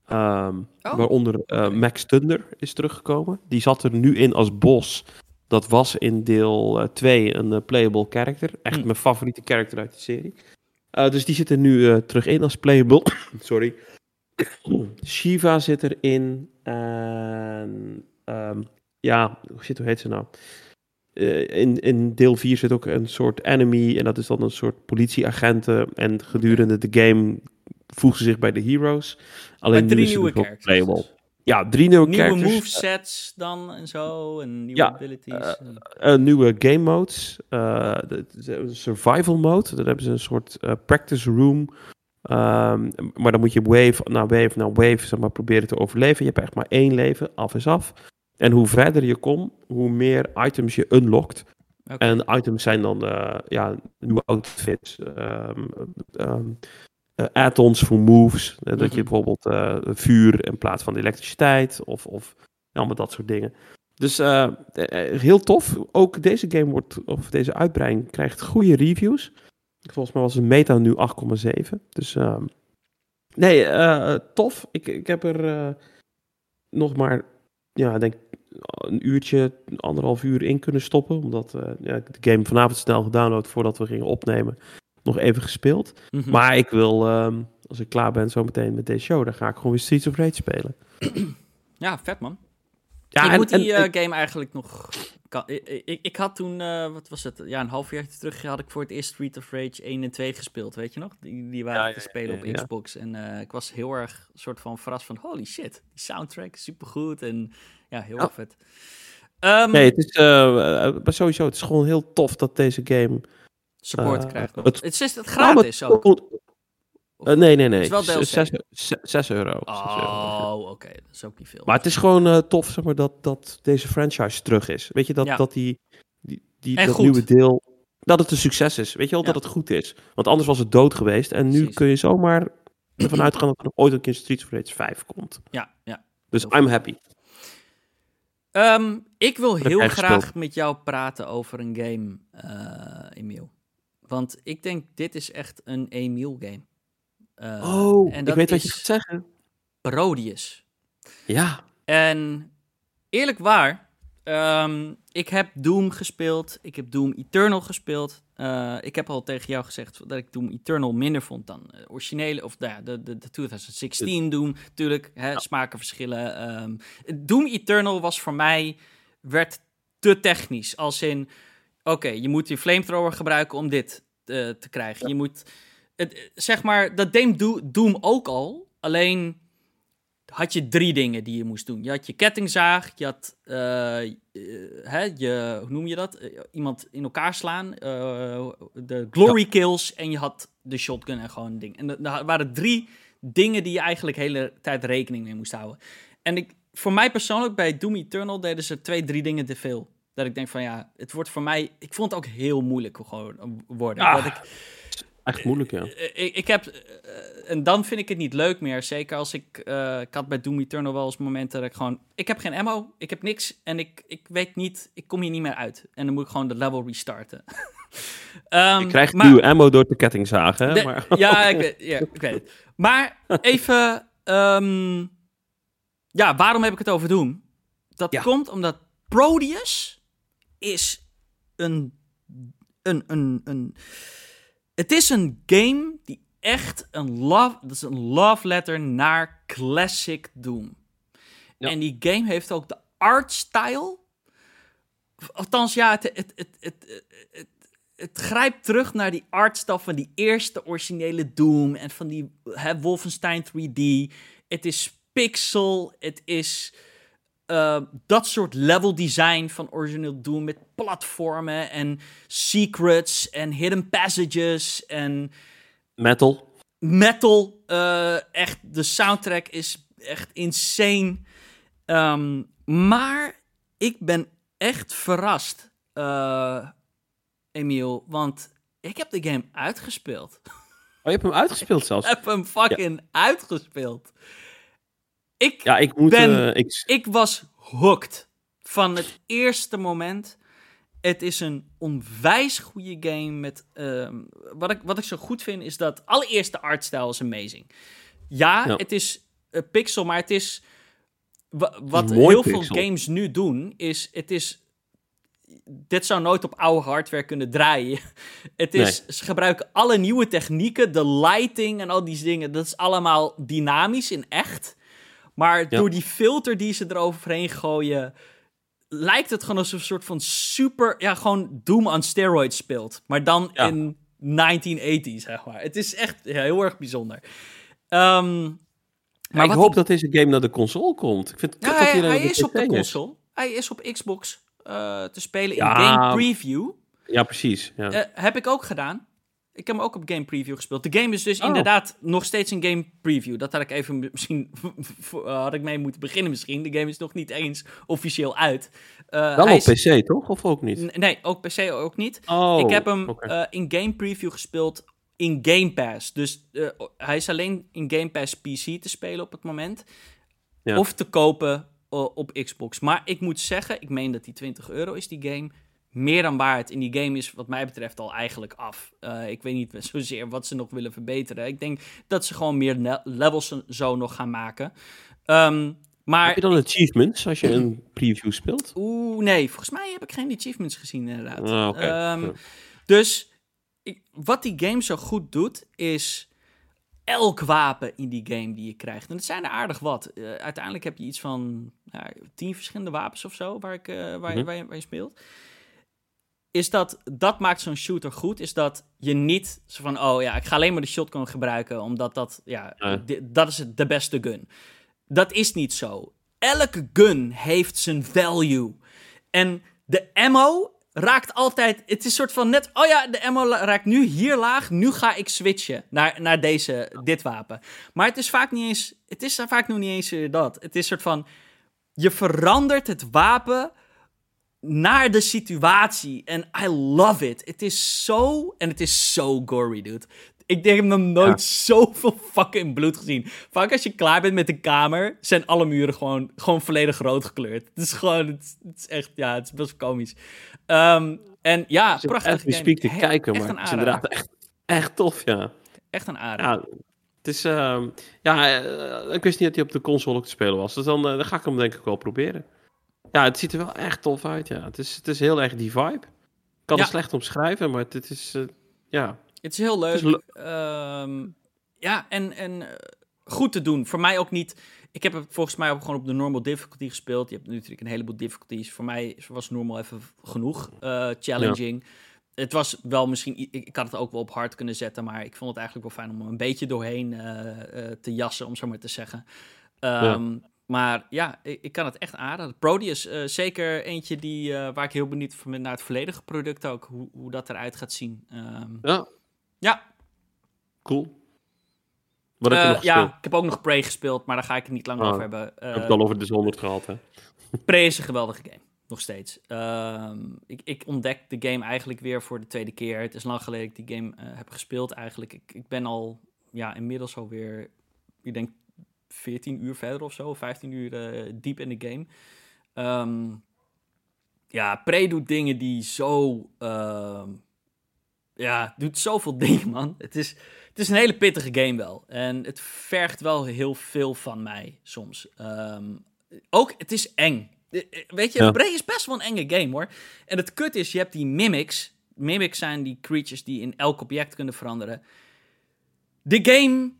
Ehm, Oh, waaronder eh, Max Thunder is teruggekomen. Die zat er nu in als bos. Dat was in deel 2 een playable character. Echt Hm. mijn favoriete character uit de serie. Dus die zit er nu terug in als playable. Sorry. Shiva zit erin. En ehm, ja, shit, hoe heet ze nou? Eh, in, in deel 4 zit ook een soort enemy. En dat is dan een soort politieagenten. En gedurende de game voegen ze zich bij de heroes. Alleen nu drie nieuwe characters. Ja, drie nieuwe, Nieuwe characters. movesets dan en zo. En nieuwe Ja, abilities. eh, en- eh, nieuwe game modes. de, de- de survival mode. Daar hebben ze een soort practice room. Ehm, maar dan moet je wave na wave na wave zeg maar, proberen te overleven. Je hebt echt maar één leven, af is af. En hoe verder je komt, hoe meer items je unlockt. En items zijn dan eh, ja, nieuwe outfits, ehm, ehm, eh, add-ons voor moves. eh, dat je Mhm. bijvoorbeeld vuur in plaats van elektriciteit of, of allemaal dat soort dingen. Dus heel tof. Ook deze game wordt, of deze uitbreiding krijgt goede reviews. Volgens mij was de meta nu 8,7. Dus ehm, nee, eh, tof. Ik, ik heb er eh, nog maar, ja, ik denk een uurtje, anderhalf uur in kunnen stoppen. Omdat eh, ja, ik de game vanavond snel gedownload voordat we gingen opnemen. Nog even gespeeld. Mhm. Maar ik wil, ehm, als ik klaar ben zometeen met deze show, dan ga ik gewoon weer Streets of Rage spelen. Ja, vet man. Ja, ik en- moet die en- game eigenlijk nog... kan- ik, ik, ik had toen, eh, wat was het? Ja, een half jaar terug had ik voor het eerst Street of Rage 1 en 2 gespeeld, weet je nog? Die, die waren Ja, ja, te spelen ja, op. Xbox. En eh, ik was heel erg soort van verrast van, holy shit, die soundtrack is supergoed. En ja, heel erg vet. Ehm, Nee, het is maar sowieso, het is gewoon heel tof dat deze game... support krijgt nog. het- Het, is het Nou, gratis maar- ook. Eh, nee, nee, nee. Het is wel DLC. 6 euro. 6 euro. Oh, oké. Dat is ook niet veel. Maar het is gewoon eh, tof, zeg maar, dat, dat deze franchise terug is. Weet je, dat, Ja. dat die, die, die En dat goed. nieuwe deel, dat het een succes is. Weet je wel, Ja. dat het goed is. Want anders was het dood geweest. En nu Precies. kun je zomaar ervan uitgaan dat er nog ooit een keer of Rage 5 komt. ja, ja. Dus I'm happy. Ehm, ik wil heel graag gespeeld? met jou praten over een game, eh Emiel. Want ik denk, dit is echt een Emiel game. Eh, oh, en ik weet wat je gaat zeggen. Parodius. Ja. En eerlijk waar, ehm, ik heb Doom gespeeld. Ik heb Doom Eternal gespeeld. Eh, ik heb al tegen jou gezegd dat ik Doom Eternal minder vond dan eh, originele, of nou ja, de, de, de 2016 Doom. Tuurlijk, hè, smaken verschillen. Ehm, Doom Eternal was voor mij, werd te technisch. Als in, oké, je moet je flamethrower gebruiken om dit te krijgen. Je moet, het, zeg maar, dat deed Do- Doom ook al. Alleen had je drie dingen die je moest doen. Je had je kettingzaag, je had eh, eh, hè, je, hoe noem je dat? Eh, iemand in elkaar slaan, de glory kills en je had de shotgun en gewoon een ding. En er waren drie dingen die je eigenlijk de hele tijd rekening mee moest houden. En ik, voor mij persoonlijk, bij Doom Eternal deden ze twee, drie dingen te veel. Dat ik denk van ja, het wordt voor mij... Ik vond het ook heel moeilijk gewoon worden. Ah, Dat ik, Echt moeilijk, ja. eh, ik, ik heb, eh, en dan vind ik het niet leuk meer. Zeker als ik, eh, ik had bij Doom Eternal wel eens momenten dat ik gewoon, ik heb geen ammo, ik heb niks en ik, ik weet niet, ik kom hier niet meer uit. En dan moet ik gewoon de level restarten. Ehm, Je krijgt maar- nieuwe ammo door hè? de- maar, ja, ik weet, ja, ik weet het. Maar even, ehm, ja, waarom heb ik het over Doom? Dat Ja. komt omdat Proteus is een, een, een, een, het is een game die echt een love, dat is een love letter naar classic Doom. Ja. En die game heeft ook de art style. Althans, ja, het, het, het, het, het, het grijpt terug naar die artstyle van die eerste originele Doom en van die hè, Wolfenstein 3D. Het is pixel, het is eh, dat soort level design van origineel Doom met platformen en secrets en hidden passages en metal. metal. eh, echt, de soundtrack is echt insane. Ehm, maar ik ben echt verrast, eh, Emiel, want ik heb de game uitgespeeld. Oh, je hebt hem uitgespeeld zelfs. Ik heb hem fucking uitgespeeld. Ik, Ja, ik moet... Ben- eh, ik, ik was hooked van het eerste moment. Het is een onwijs goede game met... ehm, wat, ik, wat ik zo goed vind is dat... Allereerst de artstyle is amazing. Ja, Ja. het is eh, pixel, maar het is... wa- wat heel pixel. veel games nu doen, is... Het is dit zou nooit op oude hardware kunnen draaien. Het is, Ze gebruiken alle nieuwe technieken, de lighting en al die dingen. Dat is allemaal dynamisch in echt. Maar door die filter die ze eroverheen gooien, lijkt het gewoon alsof een soort van super, ja, gewoon Doom on steroids speelt. Maar dan Ja. in 1980, zeg maar. Het is echt ja, heel erg bijzonder. Ehm, maar ik hoop dat deze game naar de console komt. Ik vind het ja, kut dat hij, hij, hij is op de console. Hij is op Xbox eh, te spelen in. Game Preview. Ja, precies. Ja. Eh, heb ik ook gedaan. Ik heb hem ook op game preview gespeeld. De game is dus Oh. inderdaad nog steeds een game preview. Dat had ik even misschien eh, had ik mee moeten beginnen misschien. De game is nog niet eens officieel uit. Eh, Wel op is- PC, toch? Of ook niet? N- Nee, ook PC ook niet. Oh, ik heb hem eh, in game preview gespeeld in Game Pass. Dus eh, hij is alleen in Game Pass PC te spelen op het moment. Ja. Of te kopen op Xbox. Maar ik moet zeggen, ik meen dat die 20 euro is die game. Meer dan waard. En die game is wat mij betreft al eigenlijk af. Eh, ik weet niet zozeer wat ze nog willen verbeteren. Ik denk dat ze gewoon meer levels zo nog gaan maken. Ehm, maar Heb je dan achievements als je een preview speelt? Oeh, nee, volgens mij heb ik geen achievements gezien inderdaad. Ah. Ehm, Ja. Dus ik, wat die game zo goed doet, is elk wapen in die game die je krijgt. En het zijn er aardig wat. Eh, uiteindelijk heb je iets van ja, tien verschillende wapens of zo waar, ik, eh, waar, je- Mhm. waar, je, waar je speelt. Is dat, dat maakt zo'n shooter goed, is dat je niet zo van, oh ja, ik ga alleen maar de shotgun gebruiken, omdat dat, ja, dat is het- de beste gun. Dat is niet zo. Elke gun heeft zijn value. En de ammo raakt altijd. Het is een soort van net. Oh ja, de ammo raakt nu hier laag. Nu ga ik switchen naar, naar deze, dit wapen. Maar het is vaak niet eens. Het is vaak nog niet eens eh, dat. Het is een soort van. Je verandert het wapen naar de situatie. En I love it. Het is zo. En het is zo gory, dude. Ik denk, ik heb nog nooit zoveel fucking bloed gezien. Vaak als je klaar bent met de kamer, zijn alle muren gewoon, gewoon volledig rood gekleurd. Het is gewoon, het, is- het is echt, ja, het is best wel komisch. Ehm, en ja, prachtig. echt speak te kijken, maar een het is inderdaad echt, echt tof, ja. Echt een. Ja, het is... ehm, ja, eh, ik wist niet dat hij op de console ook te spelen was. Dus dan, eh, dan ga ik hem denk ik wel proberen. Ja, het ziet er wel echt tof uit, ja. Het is, het is heel erg die vibe. Ik kan Ja. het slecht omschrijven, maar het is... eh, ja, Het is heel leuk. Is Ehm, ja, en, en eh, goed te doen. Voor mij ook niet. Ik heb het volgens mij ook gewoon op de normal difficulty gespeeld. Je hebt natuurlijk een heleboel difficulties. Voor mij was normal even genoeg. eh, challenging. Het was wel misschien. Ik, had het ook wel op hard kunnen zetten. Maar ik vond het eigenlijk wel fijn om er een beetje doorheen te jassen, om zo maar te zeggen. Ehm, Maar ja, ik, ik kan het echt aanraden. Proteus, eh, zeker eentje die, eh, waar ik heel benieuwd van ben naar het volledige product ook. Hoe, hoe dat eruit gaat zien. Ehm, ja ja, cool. Wat heb je Eh, nog ja, gespeeld? ik heb ook nog Prey gespeeld, maar daar ga ik het niet lang Oh, over hebben. Ik heb het al over de 100 gehad, hè. Prey is een geweldige game, nog steeds. Ehm, ik, ik ontdek de game eigenlijk weer voor de tweede keer. Het is lang geleden dat ik die game heb gespeeld eigenlijk. Ik, ik ben al ja, inmiddels alweer, ik denk 14 uur verder of zo, 15 uur eh, diep in de game. Ehm, ja, Prey doet dingen die zo... ehm, ja, doet zoveel dingen, man. Het is, het is een hele pittige game wel. En het vergt wel heel veel van mij soms. Ehm, ook, het is eng. Eh, eh, Weet je, Ja. Prey is best wel een enge game, hoor. En het kut is, je hebt die mimics. Mimics zijn die creatures die in elk object kunnen veranderen. De game,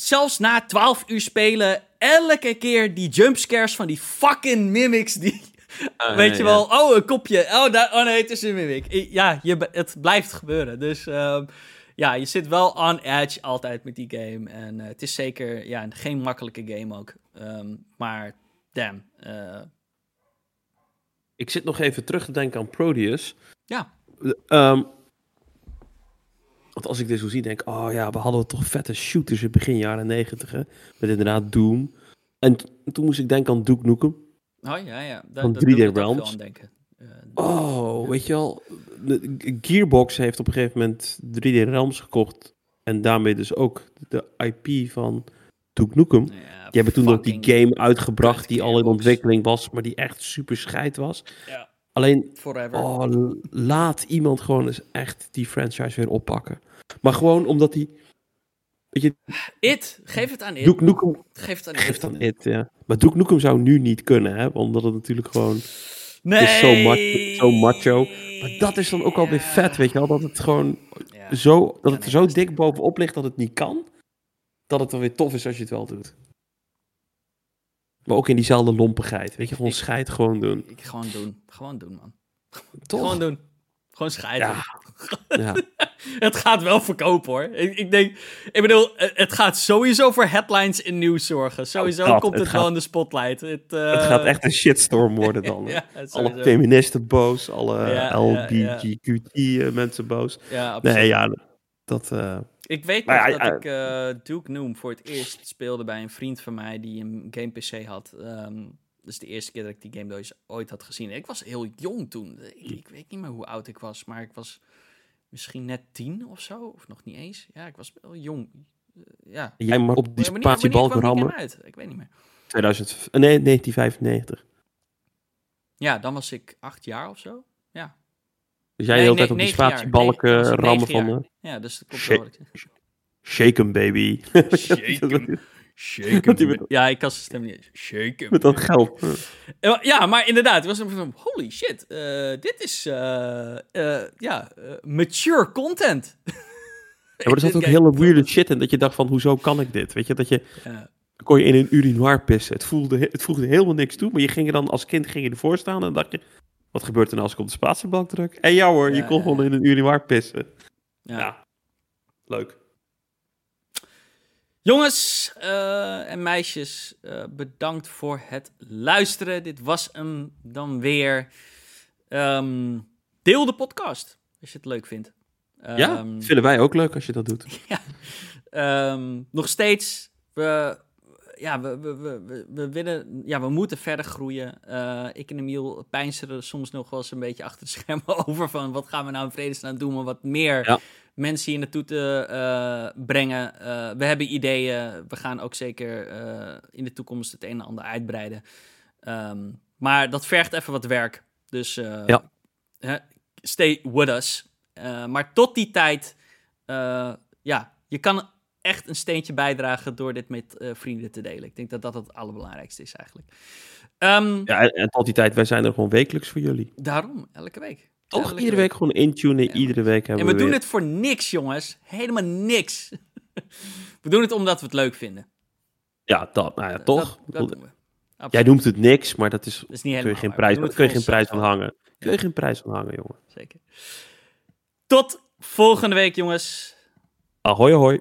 zelfs na 12 uur spelen, elke keer die jumpscares van die fucking mimics die... Ah, Weet je wel, oh, een kopje. Oh, daar, oh nee, het is een mimic. Ja, je, het blijft gebeuren. Dus ehm, ja, je zit wel on edge altijd met die game. En eh, het is zeker ja, geen makkelijke game ook. Ehm, maar damn. eh, Ik zit nog even terug te denken aan Proteus. ja, Ehm, want als ik dit zo zie, denk ik... Oh ja, we hadden toch vette shooters in begin jaren negentig, hè. Met inderdaad Doom. En toen moest ik denken aan Duke Nukem. oh ja, ja. Daar, Van daar 3D doe ik ook Realms. denken. Eh, Oh, weet je wel. de- Gearbox heeft op een gegeven moment 3D Realms gekocht. En daarmee dus ook de IP van Duke Nukem. ja, Die hebben toen ook die game uitgebracht die al in ontwikkeling was, maar die echt super scheid was. Ja, Alleen, oh, laat iemand gewoon eens echt die franchise weer oppakken. Maar gewoon omdat die, weet je, It, geef het aan It. Duke Nukem Geef het aan geeft It. dan it, ja. Maar Duke Nukem zou nu niet kunnen, hè, omdat het natuurlijk gewoon, Nee. is zo macho- zo macho. maar dat is dan ook alweer Ja. vet, weet je wel, dat het gewoon Ja. zo, dat het er zo dik bovenop ligt dat het niet kan, dat het dan weer tof is als je het wel doet. Maar ook in diezelfde lompigheid, weet je, gewoon Ik- scheid gewoon doen. Ik, gewoon doen. Gewoon doen, man. Toch? Gewoon doen. Gewoon scheiden. Ja. Ja. Het gaat wel verkopen hoor. Ik, ik denk, ik bedoel, eh, het gaat sowieso voor headlines in nieuws zorgen. Sowieso Oh, dat, komt het het, gaat- wel in de spotlight. Het, eh, Het gaat echt een shitstorm worden dan. ja, alle feministen boos, alle Ja, ja, eh, mensen boos. Ja, absoluut. Nee, ja, Dat, uh... Ik weet nog dat ik eh, Duke Noom voor het eerst speelde bij een vriend van mij die een game PC had. Ehm dus de eerste keer dat ik die game ooit- ooit had gezien. Ik was heel jong toen. Ik, ik weet niet meer hoe oud ik was, maar ik was misschien net tien of zo. Of nog niet eens. Ja, ik was wel jong. Eh, ja. Jij maar op die spatiebalk rammen. uit? Ik weet niet meer. 2000, nee, 1995. Ja, dan was ik acht jaar of zo. Ja. Dus jij Nee, de hele tijd op die negen jaar. spatiebalk Nee, eh, was ik rammen van... eh, Ja, dus dat klopt wel. wat ik zeg. shake 'em, baby. Shake 'em. Shake met- Ja, ik kan zijn stem niet. Shake hem. Met dat geld. Ja, Ja, maar inderdaad, het was een van holy shit, eh, dit is eh, eh, ja, eh, mature content. Ja, maar er zat ook hele weirde shit in dat je dacht van, hoezo kan ik dit? Weet je, dat je... Ja, kon je in een urinoir pissen. Het voelde, het voegde helemaal niks toe, maar je ging er dan als kind ging je ervoor staan en dacht je... Wat gebeurt er nou als ik op de spatiebalk druk? En ja hoor, je kon gewoon in een urinoir pissen. Ja. Leuk. Jongens eh, en meisjes, eh, bedankt voor het luisteren. Dit was hem dan weer. Ehm, deel de podcast als je het leuk vindt. ja, Ehm, dat vinden wij ook leuk als je dat doet. Ehm, nog steeds, we, ja, we, we, we, we, willen, ja, we moeten verder groeien. Eh, ik en Emiel pijnsen er soms nog wel eens een beetje achter de schermen over van wat gaan we nou in vredesnaam doen, om wat meer Ja. Mensen hier naartoe te eh, brengen. Eh, we hebben ideeën, we gaan ook zeker eh, in de toekomst het een en ander uitbreiden. Ehm, maar dat vergt even wat werk, dus Ja. hè, stay with us. Maar tot die tijd, ja, je kan echt een steentje bijdragen door dit met vrienden te delen. Ik denk dat dat het allerbelangrijkste is eigenlijk. Ehm, Ja, en, en tot die tijd, wij zijn er gewoon wekelijks voor jullie. Daarom, elke week. Elke Iedere week gewoon intunen, Ja. iedere week hebben En we we doen weer- het voor niks, jongens. Helemaal niks. we doen het omdat we het leuk vinden. Ja, dat, nou ja, toch? Dat, dat doen we. Absoluut. Jij noemt het niks, maar dat is, Dat is niet kun je helemaal geen prijs, kun je geen prijs van hangen. Kun je geen prijs van hangen, jongen. Zeker. Tot volgende week, jongens. Ahoy, ahoy.